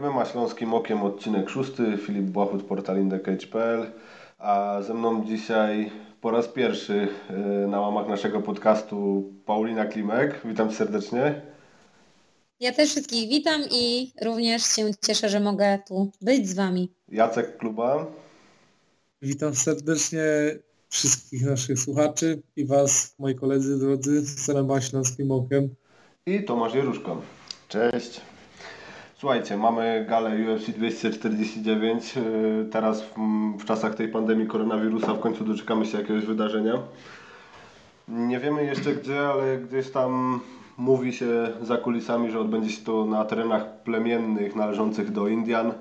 MMA Śląskim Okiem, odcinek szósty. Filip Błachut, portal indecage.pl. A ze mną dzisiaj po raz pierwszy y, na łamach naszego podcastu Paulina Klimek. Witam serdecznie. Ja też wszystkich witam i również się cieszę, że mogę tu być z Wami. Jacek Kluba. Witam serdecznie wszystkich naszych słuchaczy i Was, moi koledzy drodzy z MMA Śląskim Okiem. I Tomasz Jeruszko. Cześć. Słuchajcie, mamy galę UFC 249. Yy, Teraz w, w czasach tej pandemii koronawirusa w końcu doczekamy się jakiegoś wydarzenia. Nie wiemy jeszcze gdzie, ale gdzieś tam mówi się za kulisami, że odbędzie się to na terenach plemiennych należących do Indian.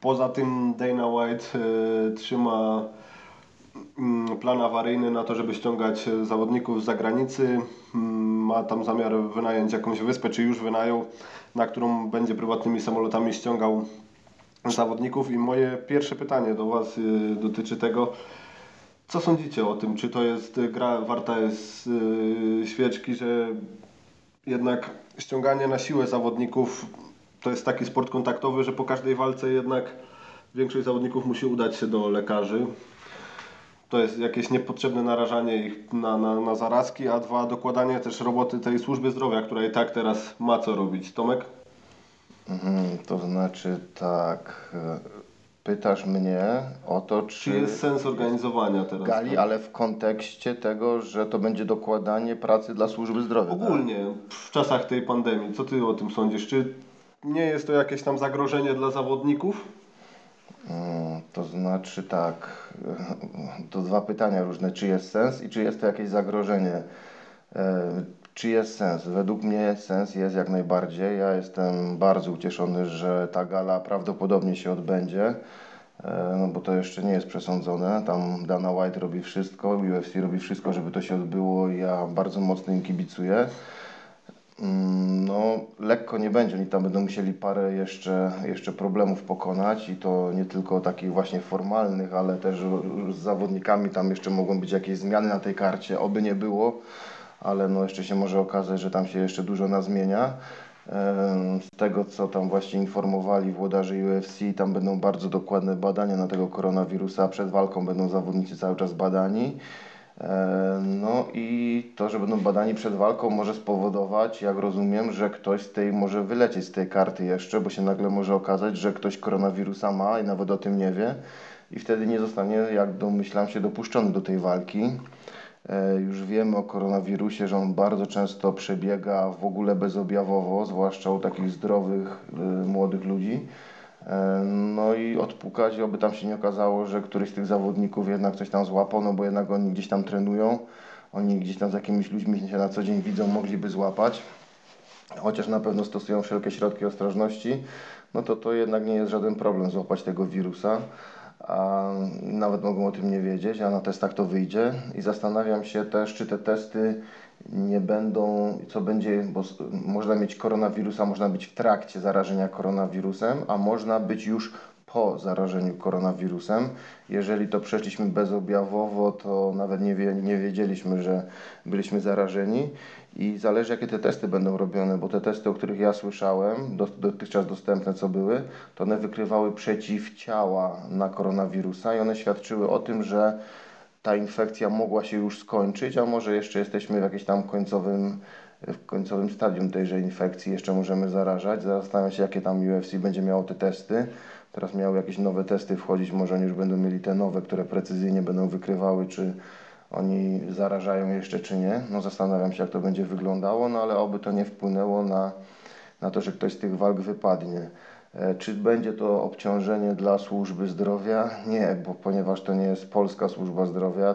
Poza tym Dana White yy, trzyma plan awaryjny na to, żeby ściągać e, zawodników z zagranicy. Mm, Ma tam zamiar wynająć jakąś wyspę, czy już wynajął, na którą będzie prywatnymi samolotami ściągał zawodników. I moje pierwsze pytanie do Was y, dotyczy tego, co sądzicie o tym? Czy to jest gra warta jest y, świeczki, że jednak ściąganie na siłę zawodników to jest taki sport kontaktowy, że po każdej walce jednak większość zawodników musi udać się do lekarzy. To jest jakieś niepotrzebne narażanie ich na, na, na zarazki, a dwa, dokładanie też roboty tej służby zdrowia, która i tak teraz ma co robić. Tomek? Mhm, to znaczy tak, e, pytasz mnie o to, czy, Czy jest sens organizowania teraz? gali, ale w kontekście tego, że to będzie dokładanie pracy dla służby zdrowia. tak? Ogólnie w czasach tej pandemii, co ty o tym sądzisz? Czy nie jest to jakieś tam zagrożenie dla zawodników? Mm, To znaczy tak, to dwa pytania różne, czy jest sens i czy jest to jakieś zagrożenie. E, Czy jest sens? Według mnie sens jest jak najbardziej. Ja jestem bardzo ucieszony, że ta gala prawdopodobnie się odbędzie, e, no bo to jeszcze nie jest przesądzone. Tam Dana White robi wszystko, UFC robi wszystko, żeby to się odbyło i ja bardzo mocno im kibicuję. Mm, No, lekko nie będzie. Oni tam będą musieli parę jeszcze, jeszcze problemów pokonać i to nie tylko takich właśnie formalnych, ale też z zawodnikami tam jeszcze mogą być jakieś zmiany na tej karcie. Oby nie było, ale no jeszcze się może okazać, że tam się jeszcze dużo nazmienia. Z tego, co tam właśnie informowali włodarze UFC, tam będą bardzo dokładne badania na tego koronawirusa. Przed walką będą zawodnicy cały czas badani. E, No i to, że będą badani przed walką może spowodować, jak rozumiem, że ktoś z tej może wylecieć z tej karty jeszcze, bo się nagle może okazać, że ktoś koronawirusa ma i nawet o tym nie wie i wtedy nie zostanie, jak domyślam się, dopuszczony do tej walki. E, Już wiemy o koronawirusie, że on bardzo często przebiega w ogóle bezobjawowo, zwłaszcza u takich zdrowych, y, młodych ludzi. E, No i odpukać, oby tam się nie okazało, że któryś z tych zawodników jednak coś tam złapał, no bo jednak oni gdzieś tam trenują, oni gdzieś tam z jakimiś ludźmi się na co dzień widzą, mogliby złapać, chociaż na pewno stosują wszelkie środki ostrożności, no to to jednak nie jest żaden problem złapać tego wirusa, a nawet mogą o tym nie wiedzieć, a na testach to wyjdzie. I zastanawiam się też, czy te testy nie będą, co będzie, bo można mieć koronawirusa, można być w trakcie zarażenia koronawirusem, a można być już po zarażeniu koronawirusem. Jeżeli to przeszliśmy bezobjawowo, to nawet nie, wie, nie wiedzieliśmy, że byliśmy zarażeni i zależy jakie te testy będą robione, bo te testy, o których ja słyszałem, do, dotychczas dostępne co były, to one wykrywały przeciwciała na koronawirusa i one świadczyły o tym, że ta infekcja mogła się już skończyć, a może jeszcze jesteśmy w jakimś tam końcowym, w końcowym stadium tejże infekcji, jeszcze możemy zarażać. Zastanawiam się, jakie tam UFC będzie miało te testy. Teraz miały jakieś nowe testy wchodzić, może oni już będą mieli te nowe, które precyzyjnie będą wykrywały, czy oni zarażają jeszcze, czy nie. No zastanawiam się, jak to będzie wyglądało, no ale oby to nie wpłynęło na, na to, że ktoś z tych walk wypadnie. E, Czy będzie to obciążenie dla służby zdrowia? Nie, bo ponieważ to nie jest polska służba zdrowia,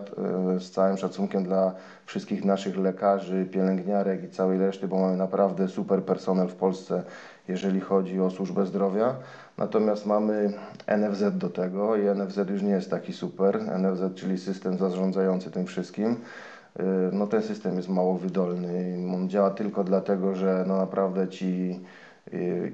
e, z całym szacunkiem dla wszystkich naszych lekarzy, pielęgniarek i całej reszty, bo mamy naprawdę super personel w Polsce, jeżeli chodzi o służbę zdrowia. Natomiast mamy NFZ do tego i NFZ już nie jest taki super. NFZ, czyli system zarządzający tym wszystkim. Y, No ten system jest mało wydolny. On działa tylko dlatego, że no naprawdę ci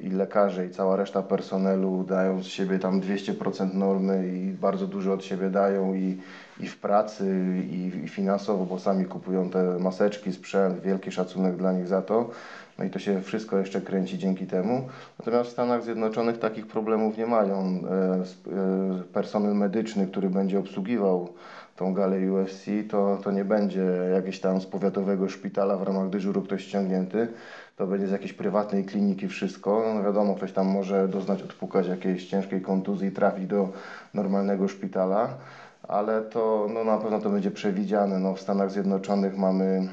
i lekarze i cała reszta personelu dają z siebie tam 200% normy i bardzo dużo od siebie dają i, i w pracy i, i finansowo, bo sami kupują te maseczki, sprzęt, wielki szacunek dla nich za to. No i to się wszystko jeszcze kręci dzięki temu. Natomiast w Stanach Zjednoczonych takich problemów nie mają. E, e, personel medyczny, który będzie obsługiwał tą galę UFC, to, to nie będzie jakieś tam z powiatowego szpitala w ramach dyżuru ktoś ściągnięty. To będzie z jakiejś prywatnej kliniki wszystko. No wiadomo, ktoś tam może doznać odpukać jakiejś ciężkiej kontuzji i trafić do normalnego szpitala ale to no, na pewno to będzie przewidziane. No, w Stanach Zjednoczonych mamy,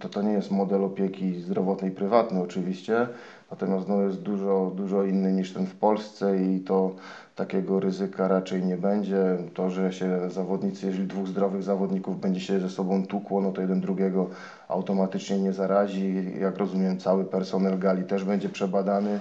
to, to nie jest model opieki zdrowotnej prywatny oczywiście, natomiast no, jest dużo, dużo inny niż ten w Polsce i to takiego ryzyka raczej nie będzie. To, że się zawodnicy, jeżeli dwóch zdrowych zawodników będzie się ze sobą tukło, no to jeden drugiego automatycznie nie zarazi. Jak rozumiem, cały personel gali też będzie przebadany.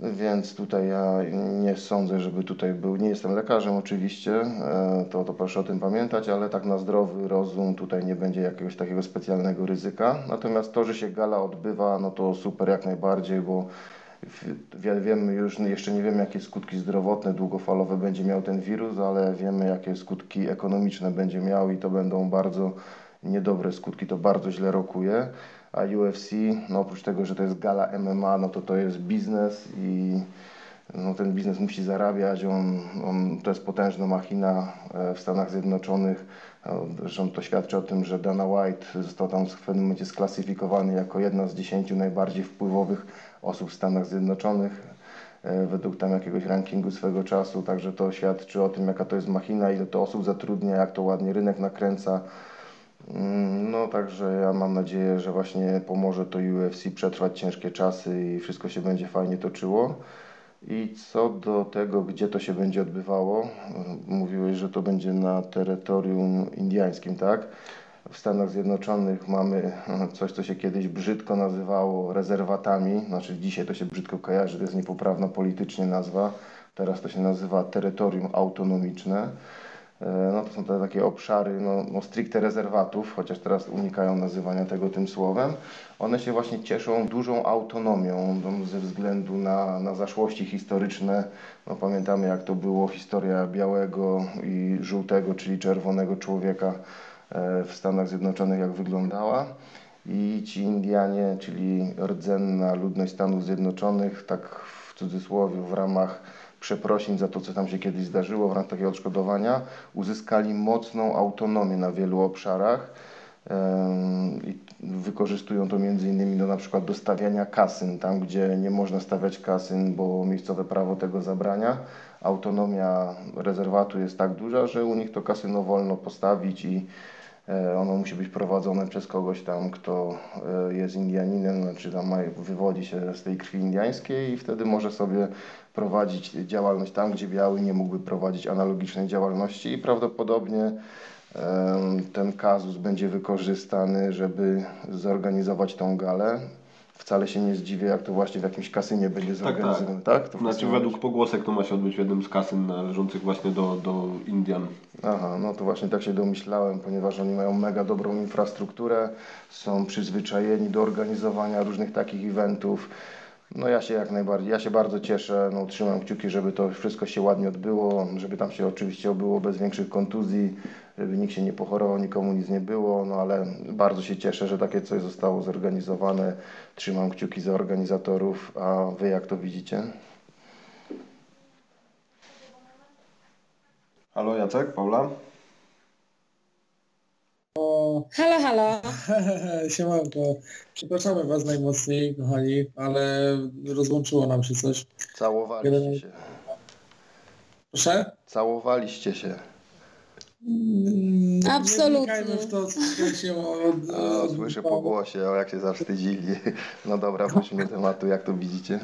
Więc tutaj ja nie sądzę, żeby tutaj był, nie jestem lekarzem oczywiście, e, to, to proszę o tym pamiętać, ale tak na zdrowy rozum tutaj nie będzie jakiegoś takiego specjalnego ryzyka. Natomiast to, że się gala odbywa, no to super jak najbardziej, bo wiemy już, jeszcze nie wiemy jakie skutki zdrowotne, długofalowe będzie miał ten wirus, ale wiemy jakie skutki ekonomiczne będzie miał i to będą bardzo niedobre skutki, to bardzo źle rokuje a UFC, no oprócz tego, że to jest gala MMA, no to to jest biznes i no ten biznes musi zarabiać, on, on, to jest potężna machina e, w Stanach Zjednoczonych. No, zresztą to świadczy o tym, że Dana White został tam w pewnym momencie sklasyfikowany jako jedna z dziesięciu najbardziej wpływowych osób w Stanach Zjednoczonych e, według tam jakiegoś rankingu swego czasu, także to świadczy o tym, jaka to jest machina, ile to osób zatrudnia, jak to ładnie rynek nakręca. Mm, no także ja mam nadzieję, że właśnie pomoże to UFC przetrwać ciężkie czasy i wszystko się będzie fajnie toczyło. I co do tego, gdzie to się będzie odbywało, mówiłeś, że to będzie na terytorium indiańskim, tak? W Stanach Zjednoczonych mamy coś, co się kiedyś brzydko nazywało rezerwatami, znaczy dzisiaj to się brzydko kojarzy, to jest niepoprawna politycznie nazwa. Teraz to się nazywa terytorium autonomiczne. E, no to są te takie obszary no, no stricte rezerwatów, chociaż teraz unikają nazywania tego tym słowem. One się właśnie cieszą dużą autonomią no, ze względu na, na zaszłości historyczne. No, pamiętamy jak to było historia białego i żółtego, czyli czerwonego człowieka w Stanach Zjednoczonych, jak wyglądała. I ci Indianie, czyli rdzenna ludność Stanów Zjednoczonych, tak w cudzysłowie, w ramach przeprosin za to, co tam się kiedyś zdarzyło w ramach takiego odszkodowania, uzyskali mocną autonomię na wielu obszarach i wykorzystują to między innymi do na przykład do stawiania kasyn, tam gdzie nie można stawiać kasyn, bo miejscowe prawo tego zabrania. Autonomia rezerwatu jest tak duża, że u nich to kasyno wolno postawić i e, ono musi być prowadzone przez kogoś tam, kto e, jest Indianinem, znaczy tam wywodzi się z tej krwi indiańskiej i wtedy może sobie prowadzić działalność tam, gdzie biały nie mógłby prowadzić analogicznej działalności i prawdopodobnie ten kazus będzie wykorzystany, żeby zorganizować tą galę. Wcale się nie zdziwię, jak to właśnie w jakimś kasynie będzie zorganizowane. Tak, tak. tak? znaczy według pogłosek to ma się odbyć w jednym z kasyn należących właśnie do, do Indian. Aha, no to właśnie tak się domyślałem, ponieważ oni mają mega dobrą infrastrukturę, są przyzwyczajeni do organizowania różnych takich eventów. No ja się jak najbardziej, ja się bardzo cieszę, no trzymam kciuki, żeby to wszystko się ładnie odbyło, żeby tam się oczywiście obyło bez większych kontuzji, żeby nikt się nie pochorował, nikomu nic nie było, no ale bardzo się cieszę, że takie coś zostało zorganizowane. Trzymam kciuki za organizatorów, a Wy jak to widzicie? Halo Jacek, Paula? O, halo, halo. Siemanko. Przepraszamy Was najmocniej, kochani, ale rozłączyło nam się coś. Całowaliście się. Proszę? Całowaliście się. Mm, Absolutnie. Nie w to, co się od, od, Słyszę po głosie, o jak się zawstydzili. No dobra, wróćmy do tematu, jak to widzicie.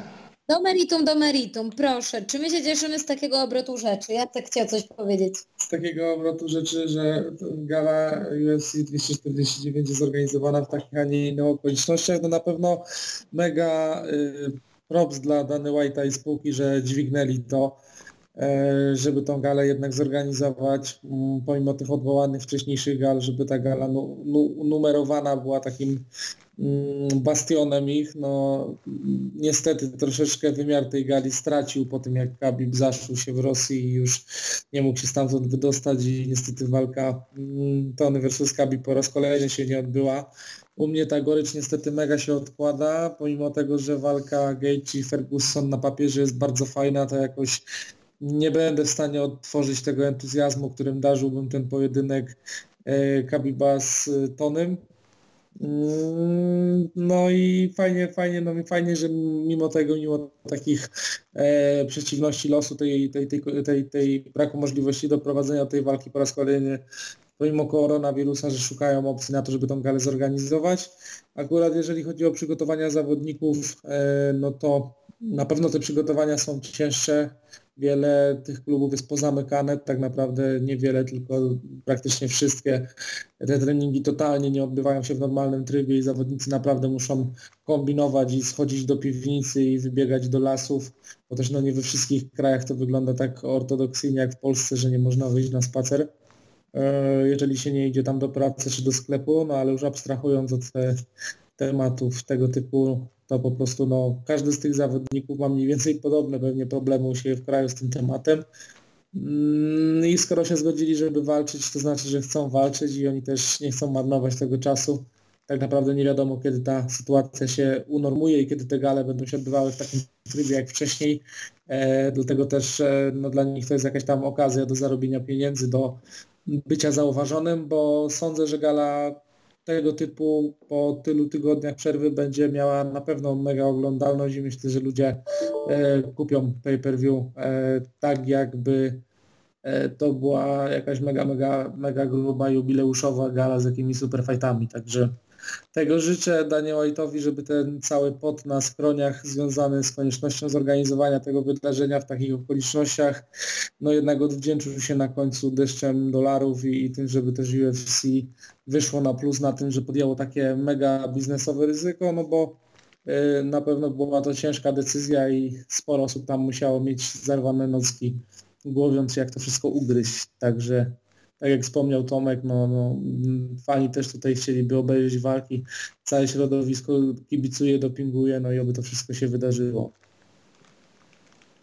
Do meritum, do meritum, proszę. Czy my się cieszymy z takiego obrotu rzeczy? Ja tak chciałam coś powiedzieć. Z takiego obrotu rzeczy, że gala UFC 249 jest zorganizowana w takich, a nie innych okolicznościach, no na pewno mega y, props dla Dany White'a i spółki, że dźwignęli to, y, żeby tą galę jednak zorganizować, y, pomimo tych odwołanych wcześniejszych gal, żeby ta gala nu, nu, numerowana była takim Mm, bastionem ich. No, niestety troszeczkę wymiar tej gali stracił po tym, jak Khabib zaszł się w Rosji i już nie mógł się stamtąd wydostać i niestety walka mm, Tony versus Khabib po raz kolejny się nie odbyła. U mnie ta gorycz niestety mega się odkłada, pomimo tego, że walka Gage i Ferguson na papierze jest bardzo fajna, to jakoś nie będę w stanie odtworzyć tego entuzjazmu, którym darzyłbym ten pojedynek e, Kabiba z Tonym. Mm, No i fajnie, fajnie, no i fajnie, że mimo tego, mimo takich e, przeciwności losu, tej, tej, tej, tej, tej braku możliwości doprowadzenia tej walki po raz kolejny, pomimo koronawirusa, że szukają opcji na to, żeby tą galę zorganizować. Akurat jeżeli chodzi o przygotowania zawodników, e, no to na pewno te przygotowania są cięższe. Wiele tych klubów jest pozamykane, tak naprawdę niewiele, tylko praktycznie wszystkie. Te treningi totalnie nie odbywają się w normalnym trybie i zawodnicy naprawdę muszą kombinować i schodzić do piwnicy i wybiegać do lasów, bo też no nie we wszystkich krajach to wygląda tak ortodoksyjnie jak w Polsce, że nie można wyjść na spacer, e, jeżeli się nie idzie tam do pracy czy do sklepu, no ale już abstrahując od te, tematów tego typu, to po prostu no, każdy z tych zawodników ma mniej więcej podobne pewnie problemy u siebie w kraju z tym tematem. Mm, I skoro się zgodzili, żeby walczyć, to znaczy, że chcą walczyć i oni też nie chcą marnować tego czasu. Tak naprawdę nie wiadomo, kiedy ta sytuacja się unormuje i kiedy te gale będą się odbywały w takim trybie jak wcześniej. E, dlatego też e, no, dla nich to jest jakaś tam okazja do zarobienia pieniędzy, do bycia zauważonym, bo sądzę, że gala tego typu po tylu tygodniach przerwy będzie miała na pewno mega oglądalność i myślę, że ludzie e, kupią pay-per-view e, tak jakby e, to była jakaś mega, mega, mega gruba jubileuszowa gala z jakimiś superfightami, także tego życzę Daniel White'owi, żeby ten cały pot na skroniach związany z koniecznością zorganizowania tego wydarzenia w takich okolicznościach, no jednak odwdzięczył się na końcu deszczem dolarów i, i tym, żeby też UFC wyszło na plus na tym, że podjęło takie mega biznesowe ryzyko, no bo y, na pewno była to ciężka decyzja i sporo osób tam musiało mieć zerwane nocki, głowiąc jak to wszystko ugryźć. Także tak jak wspomniał Tomek, no, no, fani też tutaj chcieliby obejrzeć walki, całe środowisko kibicuje, dopinguje, no i oby to wszystko się wydarzyło.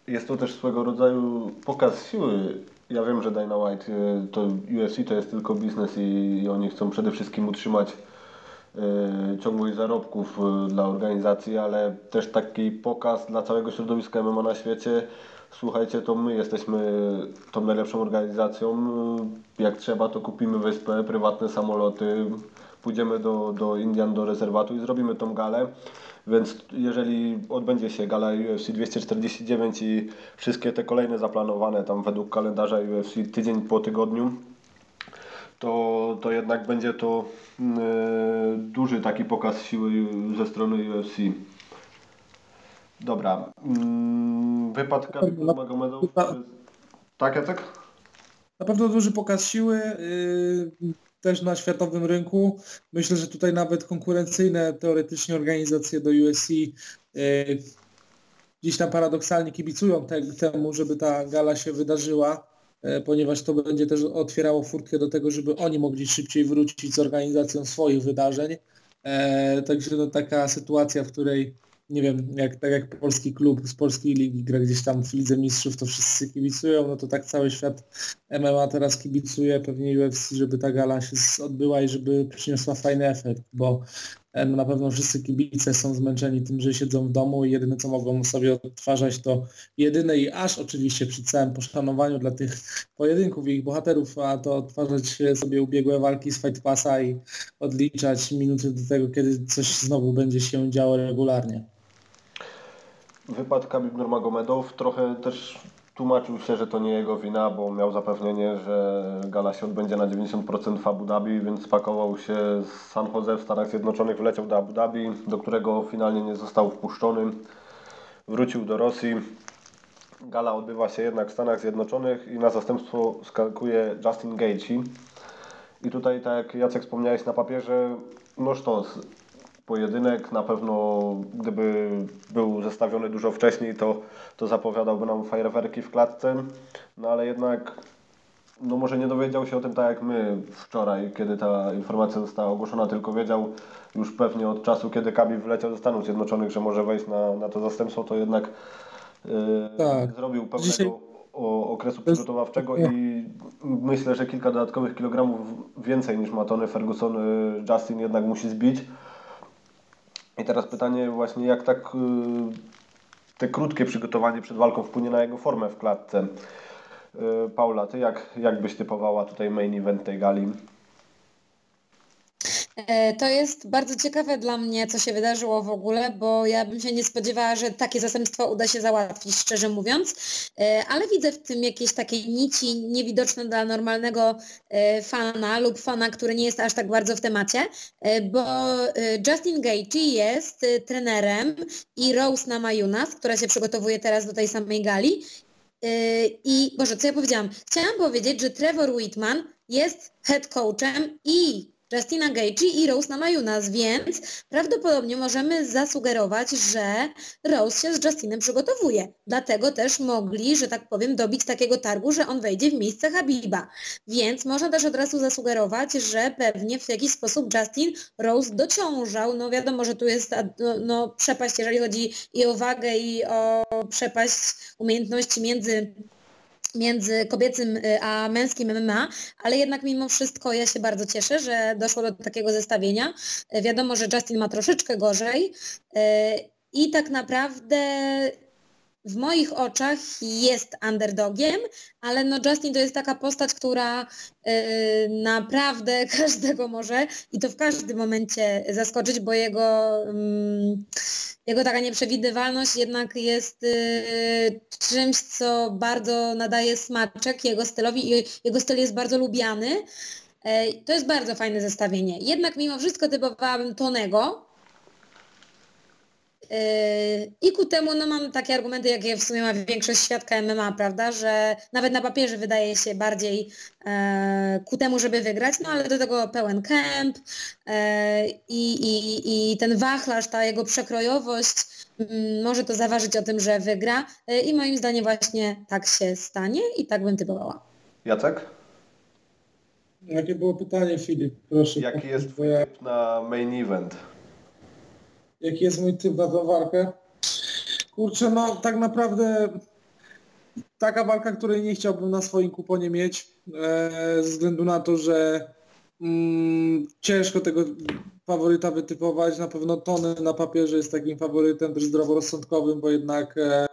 Jest to też swego rodzaju pokaz siły. Ja wiem, że Dana White y, to UFC to jest tylko biznes i, oni chcą przede wszystkim utrzymać y, ciągłość zarobków y, dla organizacji, ale też taki pokaz dla całego środowiska MMA na świecie. Słuchajcie, to my jesteśmy tą najlepszą organizacją. Jak trzeba, to kupimy wyspę, prywatne samoloty, pójdziemy do, do Indian, do rezerwatu i zrobimy tą galę. Więc jeżeli odbędzie się gala UFC 249 i wszystkie te kolejne zaplanowane tam według kalendarza UFC tydzień po tygodniu, to, to jednak będzie to yy, duży taki pokaz siły ze strony UFC. Dobra. Yy, wypadł Khabib Nurmagomedov. Tak, Jacek? Na pewno duży pokaz siły, yy, też na światowym rynku. Myślę, że tutaj nawet konkurencyjne teoretycznie organizacje do UFC yy, gdzieś tam paradoksalnie kibicują te, temu, żeby ta gala się wydarzyła, yy, ponieważ to będzie też otwierało furtkę do tego, żeby oni mogli szybciej wrócić z organizacją swoich wydarzeń. Także no, taka sytuacja, w której nie wiem, jak, tak jak polski klub z polskiej ligi gra gdzieś tam w Lidze Mistrzów, to wszyscy kibicują, no to tak cały świat MMA teraz kibicuje, pewnie UFC, żeby ta gala się odbyła i żeby przyniosła fajny efekt, bo no na pewno wszyscy kibice są zmęczeni tym, że siedzą w domu i jedyne co mogą sobie odtwarzać to jedyne i aż oczywiście przy całym poszanowaniu dla tych pojedynków i ich bohaterów, a to odtwarzać sobie ubiegłe walki z Fight Passa i odliczać minuty do tego, kiedy coś znowu będzie się działo regularnie. Wypadł Khabib Nurmagomedov, trochę też tłumaczył się, że to nie jego wina, bo miał zapewnienie, że gala się odbędzie na 90% w Abu Dhabi, więc spakował się z San Jose w Stanach Zjednoczonych, wleciał do Abu Dhabi, do którego finalnie nie został wpuszczony. Wrócił do Rosji. Gala odbywa się jednak w Stanach Zjednoczonych i na zastępstwo skakuje Justin Gaethje. I tutaj, tak jak Jacek wspomniałeś na papierze, no sztos, pojedynek. Na pewno gdyby był zestawiony dużo wcześniej, to, to zapowiadałby nam fajerwerki w klatce. No ale jednak no może nie dowiedział się o tym tak jak my wczoraj, kiedy ta informacja została ogłoszona, tylko wiedział już pewnie od czasu, kiedy Kabi wleciał do Stanów Zjednoczonych, że może wejść na, na to zastępstwo, to jednak yy, Tak. zrobił pewnego Dzisiaj- o, okresu przygotowawczego i myślę, że kilka dodatkowych kilogramów więcej niż ma Tony Ferguson y, Justin jednak musi zbić. I teraz pytanie właśnie, jak tak y, te krótkie przygotowanie przed walką wpłynie na jego formę w klatce. Y, Paula, ty jak, jak byś typowała tutaj main event tej gali? E, to jest bardzo ciekawe dla mnie, co się wydarzyło w ogóle, bo ja bym się nie spodziewała, że takie zastępstwo uda się załatwić, szczerze mówiąc, e, ale widzę w tym jakieś takiej nici niewidoczne dla normalnego e, fana lub fana, który nie jest aż tak bardzo w temacie, bo Justin Gaethje jest trenerem i Rose Namajunas, która się przygotowuje teraz do tej samej gali i Boże, co ja powiedziałam? Chciałam powiedzieć, że Trevor Whitman jest head coachem i Justina Gaethje i Rose Namajunas, więc prawdopodobnie możemy zasugerować, że Rose się z Justinem przygotowuje. Dlatego też mogli, że tak powiem, dobić takiego targu, że on wejdzie w miejsce Habiba. Więc można też od razu zasugerować, że pewnie w jakiś sposób Justin Rose dociążał. No wiadomo, że tu jest no, no przepaść, jeżeli chodzi i o wagę, i o przepaść umiejętności między między kobiecym y, a męskim MMA, ale jednak mimo wszystko ja się bardzo cieszę, że doszło do takiego zestawienia. Wiadomo, że Justin ma troszeczkę gorzej y, i tak naprawdę w moich oczach jest underdogiem, ale no Justin to jest taka postać, która yy, naprawdę każdego może i to w każdym momencie zaskoczyć, bo jego, yy, jego taka nieprzewidywalność jednak jest yy, czymś, co bardzo nadaje smaczek jego stylowi i jego styl jest bardzo lubiany. Yy, to jest bardzo fajne zestawienie. Jednak mimo wszystko typowałabym Tonego, I ku temu no, mam takie argumenty, jakie w sumie ma większość świadka MMA, prawda, że nawet na papierze wydaje się bardziej e, ku temu, żeby wygrać, no ale do tego pełen kemp e, i, i, i ten wachlarz, ta jego przekrojowość m, mm, może to zaważyć o tym, że wygra e, i moim zdaniem właśnie tak się stanie i tak bym typowała. Jacek? Jakie było pytanie, Filip? Proszę. Jaki jest twój typ na main event? Jaki jest mój typ na tą walkę. Kurczę, no tak naprawdę taka walka, której nie chciałbym na swoim kuponie mieć, e, ze względu na to, że mm, ciężko tego faworyta wytypować. Na pewno Tony na papierze jest takim faworytem też zdroworozsądkowym, bo jednak e,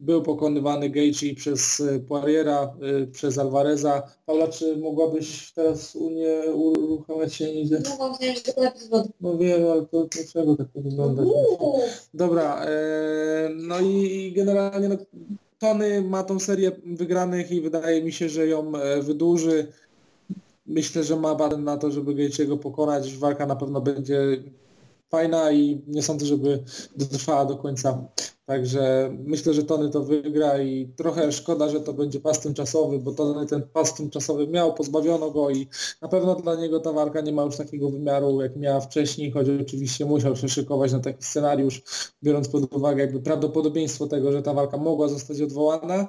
był pokonywany Gaethje przez e, Poiriera, e, przez Alvareza. Paula, czy mogłabyś teraz Unię uruchamiać się? Nie Mogłam wziąć tylko No wiem, ale to dlaczego tak to wygląda? Dobra, no i generalnie no, Tony ma tą serię wygranych i wydaje mi się, że ją wydłuży. Myślę, że ma baden na to, żeby Gaethje'ego pokonać. Walka na pewno będzie fajna i nie sądzę, żeby dotrwała do końca. Także myślę, że Tony to wygra i trochę szkoda, że to będzie pas tymczasowy, bo Tony ten pas tymczasowy miał, pozbawiono go i na pewno dla niego ta walka nie ma już takiego wymiaru, jak miała wcześniej, choć oczywiście musiał się szykować na taki scenariusz, biorąc pod uwagę jakby prawdopodobieństwo tego, że ta walka mogła zostać odwołana.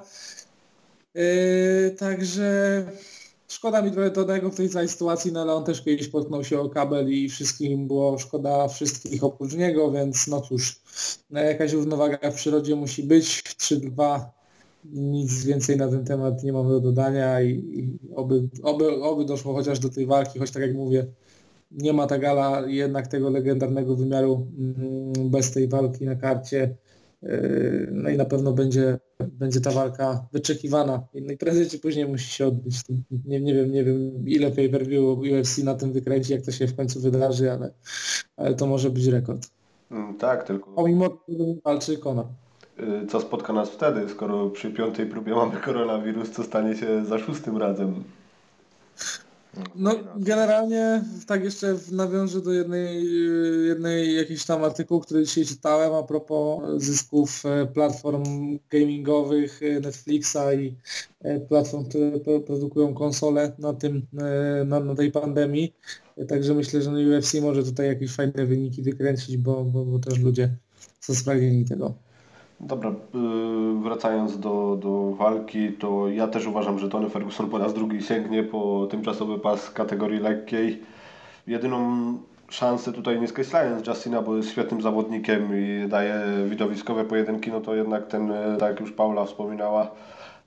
Yy, także Szkoda mi trochę Tonego w tej całej sytuacji, no ale on też kiedyś potknął się o kabel i wszystkim było szkoda wszystkich oprócz niego, więc no cóż, no jakaś równowaga w przyrodzie musi być. 3-2, nic więcej na ten temat nie mam do dodania i, i oby, oby, oby doszło chociaż do tej walki, choć tak jak mówię, nie ma ta gala jednak tego legendarnego wymiaru mm, bez tej walki na karcie. Yy, no i na pewno będzie, będzie ta walka wyczekiwana. No i prędzej czy później musi się odbyć. Nie, nie wiem, nie wiem ile pay-per-view UFC na tym wykręci, jak to się w końcu wydarzy, ale, ale to może być rekord. Mm, tak, tylko... Pomimo walczy Conor. Y, co spotka nas wtedy, skoro przy piątej próbie mamy koronawirus, co stanie się za szóstym razem? No generalnie tak jeszcze nawiążę do jednej, jednej jakiejś tam artykułu, który dzisiaj czytałem a propos zysków e, platform gamingowych e, Netflixa i e, platform, które produkują konsole na tym, na, na tej pandemii. Także myślę, że UFC może tutaj jakieś fajne wyniki wykręcić, bo, bo, bo też ludzie są spragnieni tego. Dobra, y, wracając do, do walki, to ja też uważam, że Tony Ferguson po raz drugi sięgnie po tymczasowy pas kategorii lekkiej. Jedyną szansę tutaj nie skreślając Justina, bo jest świetnym zawodnikiem i daje widowiskowe pojedynki, no to jednak ten, tak jak już Paula wspominała,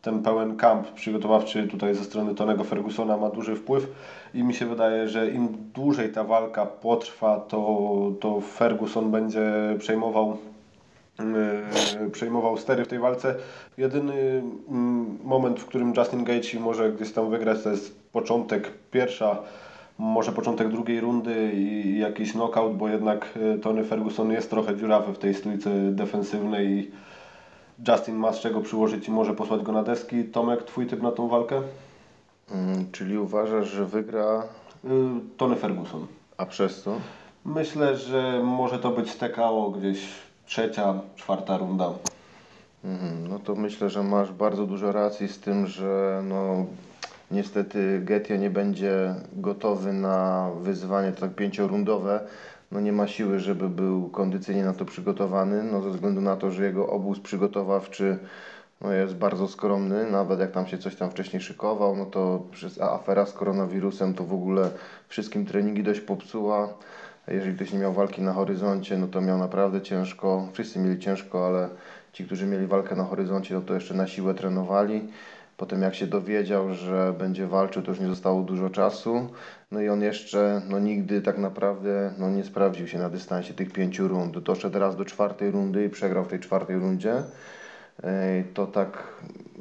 ten pełen kamp przygotowawczy tutaj ze strony Tonego Fergusona ma duży wpływ i mi się wydaje, że im dłużej ta walka potrwa, to, to Ferguson będzie przejmował przejmował stery w tej walce. Jedyny mm, moment, w którym Justin Gaethje może gdzieś tam wygrać, to jest początek pierwsza, może początek drugiej rundy i jakiś knockout, bo jednak yy, Tony Ferguson jest trochę dziurawy w tej stójce defensywnej i Justin ma z czego przyłożyć i może posłać go na deski. Tomek, twój typ na tą walkę? Mm, czyli uważasz, że wygra, Yy, Tony Ferguson. a przez co? Myślę, że może to być TKO gdzieś trzecia, czwarta runda. Mhm, No to myślę, że masz bardzo dużo racji z tym, że no, niestety Getia nie będzie gotowy na wyzwanie tak pięciorundowe. No nie ma siły, żeby był kondycyjnie na to przygotowany, no ze względu na to, że jego obóz przygotowawczy no jest bardzo skromny, nawet jak tam się coś tam wcześniej szykował, no to przez afera z koronawirusem to w ogóle wszystkim treningi dość popsuła. Jeżeli ktoś nie miał walki na horyzoncie, no to miał naprawdę ciężko. Wszyscy mieli ciężko, ale ci, którzy mieli walkę na horyzoncie, no to jeszcze na siłę trenowali. Potem jak się dowiedział, że będzie walczył, to już nie zostało dużo czasu. No i on jeszcze no nigdy tak naprawdę no nie sprawdził się na dystansie tych pięciu rund. Doszedł raz do czwartej rundy i przegrał w tej czwartej rundzie. To tak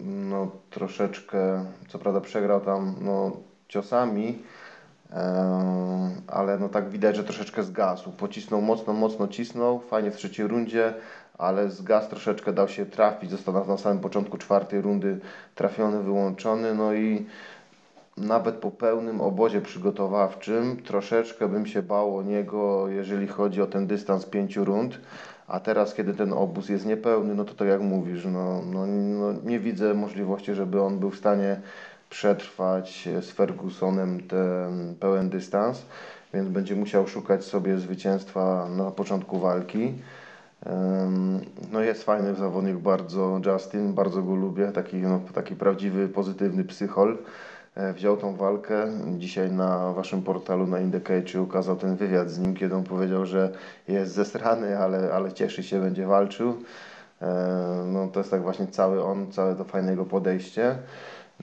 no troszeczkę, co prawda przegrał tam no ciosami, ale no tak widać, że troszeczkę zgasł. Pocisnął mocno, mocno cisnął, fajnie w trzeciej rundzie, ale zgasł troszeczkę, dał się trafić, został na, na samym początku czwartej rundy trafiony, wyłączony, no i nawet po pełnym obozie przygotowawczym troszeczkę bym się bał o niego, jeżeli chodzi o ten dystans pięciu rund. A teraz, kiedy ten obóz jest niepełny, no to tak jak mówisz, no, no, no nie widzę możliwości, żeby on był w stanie przetrwać z Fergusonem ten pełen dystans, więc będzie musiał szukać sobie zwycięstwa na początku walki. No jest fajny zawodnik bardzo, Justin, bardzo go lubię, taki, no, taki prawdziwy, pozytywny psychol. E, Wziął tą walkę. Dzisiaj na waszym portalu na Indicate ukazał ten wywiad z nim, kiedy on powiedział, że jest zesrany, ale, ale cieszy się, będzie walczył. E, No to jest tak właśnie cały on, całe to fajne jego podejście.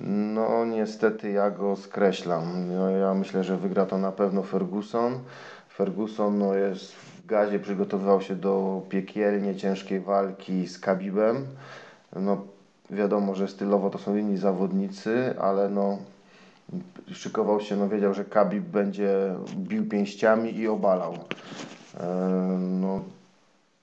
No niestety ja go skreślam. No, ja myślę, że wygra to na pewno Ferguson. Ferguson no, jest w gazie, przygotowywał się do piekielnie ciężkiej walki z Khabibem. No wiadomo, że stylowo to są inni zawodnicy, ale no szykował się, no wiedział, że Khabib będzie bił pięściami i obalał. E, No,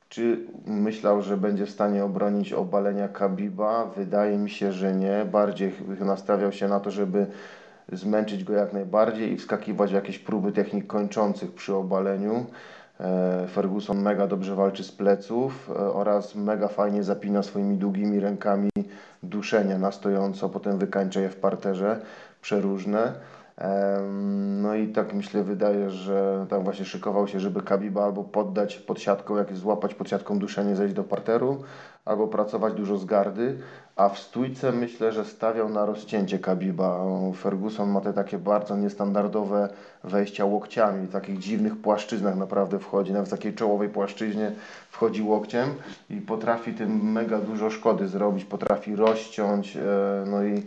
czy myślał, że będzie w stanie obronić obalenia Kabiba? Wydaje mi się, że nie. Bardziej nastawiał się na to, żeby zmęczyć go jak najbardziej i wskakiwać w jakieś próby technik kończących przy obaleniu. E, Ferguson mega dobrze walczy z pleców e, oraz mega fajnie zapina swoimi długimi rękami duszenie na stojąco, potem wykańcza je w parterze, przeróżne. No i tak myślę, wydaje, że tak właśnie szykował się, żeby Kabiba albo poddać pod siatką, jak złapać pod siatką duszenie, zejść do parteru, albo pracować dużo z gardy, a w stójce myślę, że stawiał na rozcięcie Kabiba. Ferguson ma te takie bardzo niestandardowe wejścia łokciami, w takich dziwnych płaszczyznach naprawdę wchodzi, nawet w takiej czołowej płaszczyźnie wchodzi łokciem i potrafi tym mega dużo szkody zrobić, potrafi rozciąć, e, no i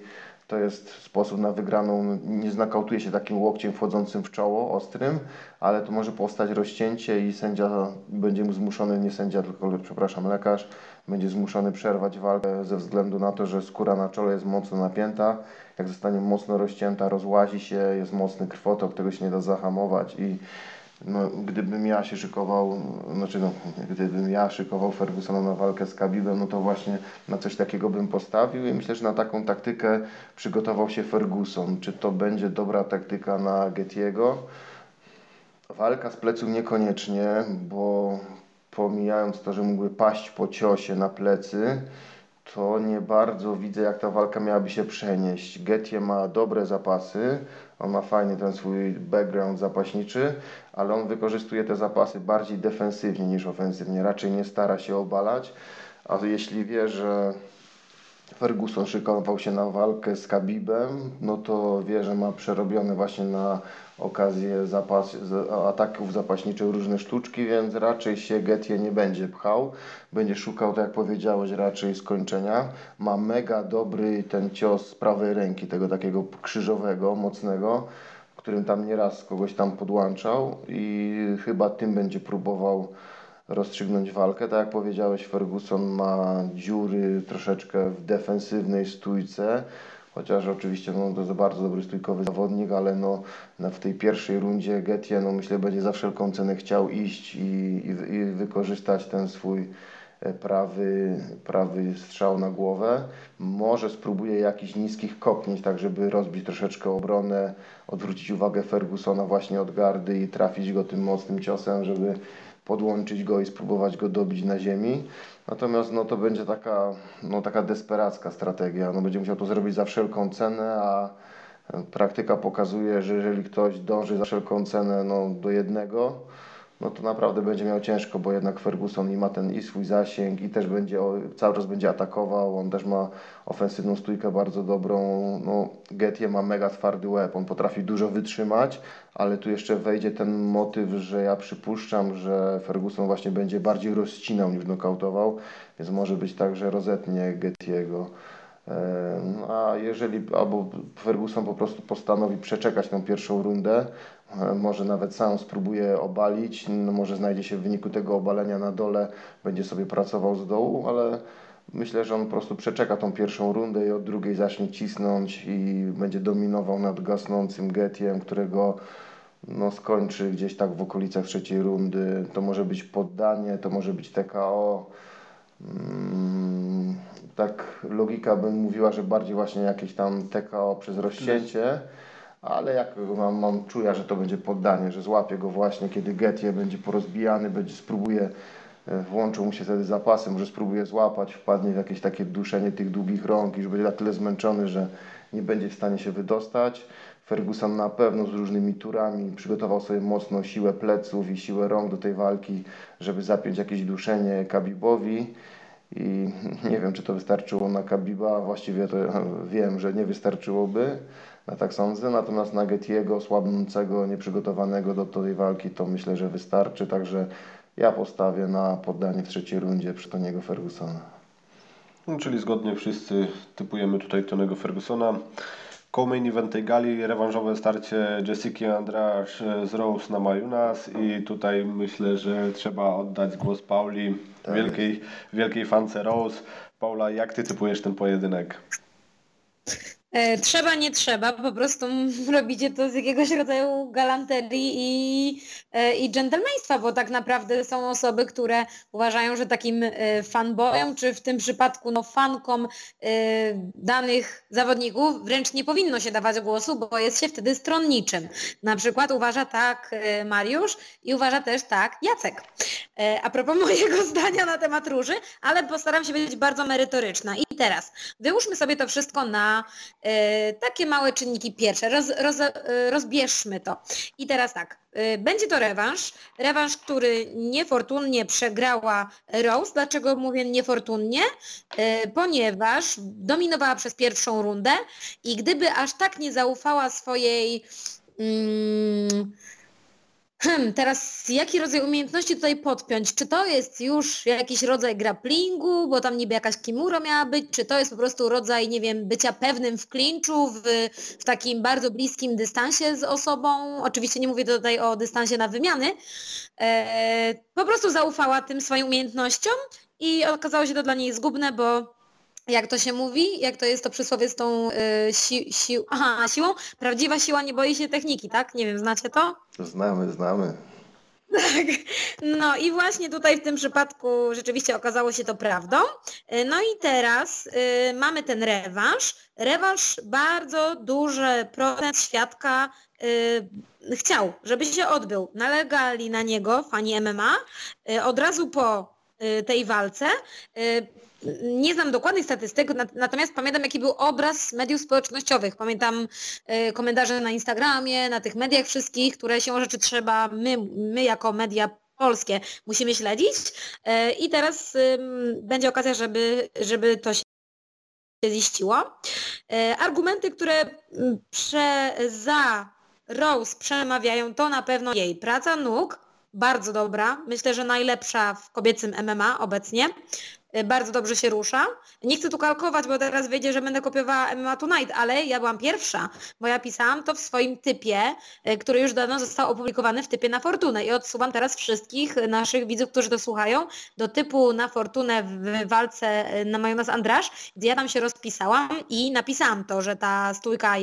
to jest sposób na wygraną. Nie znakautuje się takim łokciem wchodzącym w czoło, ostrym, ale to może powstać rozcięcie i sędzia będzie mu zmuszony, nie sędzia, tylko przepraszam, lekarz, będzie zmuszony przerwać walkę ze względu na to, że skóra na czole jest mocno napięta. Jak zostanie mocno rozcięta, rozłazi się, jest mocny krwotok, tego się nie da zahamować i no, gdybym ja się szykował, znaczy no, gdybym ja szykował Fergusona na walkę z Khabibem, no to właśnie na coś takiego bym postawił i myślę, że na taką taktykę przygotował się Ferguson. Czy to będzie dobra taktyka na Getiego? Walka z pleców niekoniecznie, bo pomijając to, że mógłby paść po ciosie na plecy, to nie bardzo widzę, jak ta walka miałaby się przenieść. Getie ma dobre zapasy, on ma fajny ten swój background zapaśniczy, ale on wykorzystuje te zapasy bardziej defensywnie niż ofensywnie. Raczej nie stara się obalać, a jeśli wie, że Ferguson szykował się na walkę z Khabibem, no to wie, że ma przerobione właśnie na okazję zapas, ataków zapaśniczych różne sztuczki, więc raczej się Getie nie będzie pchał. Będzie szukał, tak jak powiedziałeś, raczej skończenia. Ma mega dobry ten cios z prawej ręki, tego takiego krzyżowego, mocnego, którym tam nieraz kogoś tam podłączał i chyba tym będzie próbował rozstrzygnąć walkę. Tak jak powiedziałeś, Ferguson ma dziury troszeczkę w defensywnej stójce, chociaż oczywiście no, to jest bardzo dobry stójkowy zawodnik, ale no, w tej pierwszej rundzie Getie no, myślę będzie za wszelką cenę chciał iść i, i, i wykorzystać ten swój e, prawy, prawy strzał na głowę. Może spróbuje jakiś niskich kopnięć, tak żeby rozbić troszeczkę obronę, odwrócić uwagę Fergusona właśnie od gardy i trafić go tym mocnym ciosem, żeby podłączyć go i spróbować go dobić na ziemi. Natomiast no, to będzie taka, no, taka desperacka strategia. No, będzie musiał to zrobić za wszelką cenę, a praktyka pokazuje, że jeżeli ktoś dąży za wszelką cenę no, do jednego, no to naprawdę będzie miał ciężko, bo jednak Ferguson i ma ten i swój zasięg i też będzie cały czas będzie atakował, on też ma ofensywną stójkę bardzo dobrą. No, Getie ma mega twardy łeb, on potrafi dużo wytrzymać, ale tu jeszcze wejdzie ten motyw, że ja przypuszczam, że Ferguson właśnie będzie bardziej rozcinał niż nokautował, więc może być tak, że rozetnie Getiego. A jeżeli albo Ferguson po prostu postanowi przeczekać tą pierwszą rundę, może nawet sam spróbuje obalić, no może znajdzie się w wyniku tego obalenia na dole, będzie sobie pracował z dołu, ale myślę, że on po prostu przeczeka tą pierwszą rundę i od drugiej zacznie cisnąć i będzie dominował nad gasnącym Getiem, którego no, skończy gdzieś tak w okolicach trzeciej rundy. To może być poddanie, to może być TKO. Mm, tak logika bym mówiła, że bardziej właśnie jakieś tam TKO przez rozcięcie, ale jak mam, mam czuję, że to będzie poddanie, że złapie go właśnie, kiedy Getie będzie porozbijany, będzie spróbuje, e, włączą mu się wtedy zapasy, może spróbuje złapać, wpadnie w jakieś takie duszenie tych długich rąk i już będzie na tyle zmęczony, że nie będzie w stanie się wydostać. Ferguson na pewno z różnymi turami przygotował sobie mocno siłę pleców i siłę rąk do tej walki, żeby zapiąć jakieś duszenie Kabibowi. I nie wiem, czy to wystarczyło na Kabiba, właściwie to wiem, że nie wystarczyłoby, tak sądzę. Natomiast na Getiego, słabnącego, nieprzygotowanego do tej walki, to myślę, że wystarczy. Także ja postawię na poddanie w trzeciej rundzie przy Toniego Fergusona. No, czyli zgodnie wszyscy typujemy tutaj Tonego Fergusona. Co-main event tej gali, rewanżowe starcie Jessica Andrade z Rose na Majunas i tutaj myślę, że trzeba oddać głos Pauli, tak wielkiej, wielkiej fance Rose. Paula, jak ty typujesz ten pojedynek? E, trzeba, nie trzeba, po prostu robicie to z jakiegoś rodzaju galanterii i, e, i dżentelmeństwa, bo tak naprawdę są osoby, które uważają, że takim e, fanboyom, czy w tym przypadku no, fankom danych zawodników wręcz nie powinno się dawać głosu, bo jest się wtedy stronniczym. Na przykład uważa tak Mariusz i uważa też tak Jacek. A propos mojego zdania na temat róży, ale postaram się być bardzo merytoryczna. I teraz wyłóżmy sobie to wszystko na takie małe czynniki pierwsze, roz, roz, e, rozbierzmy to. I teraz tak, e, będzie to rewanż, rewanż, który niefortunnie przegrała Rose. Dlaczego mówię niefortunnie? Ponieważ dominowała przez pierwszą rundę i gdyby aż tak nie zaufała swojej... Hmm, Hmm, teraz jaki rodzaj umiejętności tutaj podpiąć? Czy to jest już jakiś rodzaj grapplingu, bo tam niby jakaś kimura miała być, czy to jest po prostu rodzaj, nie wiem, bycia pewnym w klinczu, w, w takim bardzo bliskim dystansie z osobą? Oczywiście nie mówię tutaj o dystansie na wymiany. E, po prostu zaufała tym swoim umiejętnościom i okazało się to dla niej zgubne, bo jak to się mówi, jak to jest to przysłowie z tą y, si, si, aha, siłą, prawdziwa siła nie boi się techniki, tak? Nie wiem, znacie to? Znamy, znamy. Tak, no i właśnie tutaj w tym przypadku rzeczywiście okazało się to prawdą. Y, no i teraz y, mamy ten rewanż. Rewanż bardzo duży procent świadka y, chciał, żeby się odbył. Nalegali na niego fani MMA y, od razu po y, tej walce. Nie znam dokładnych statystyk, natomiast pamiętam jaki był obraz mediów społecznościowych. Pamiętam e, komentarze na Instagramie, na tych mediach wszystkich, które się rzeczy trzeba, my, my jako media polskie musimy śledzić. E, I teraz będzie okazja, żeby, żeby to się ziściło. E, argumenty, które prze, za Rose przemawiają, to na pewno jej praca nóg, bardzo dobra, myślę, że najlepsza w kobiecym MMA obecnie. Y, bardzo dobrze się rusza. Nie chcę tu kalkować, bo teraz wyjdzie, że będę kopiowała MMA Tonight, ale ja byłam pierwsza, bo ja pisałam to w swoim typie, y, który już dawno został opublikowany w typie na Fortunę i odsuwam teraz wszystkich naszych widzów, którzy to słuchają, do typu na Fortunę w walce y, na Majonas Andrasz, gdzie ja tam się rozpisałam i napisałam to, że ta stójka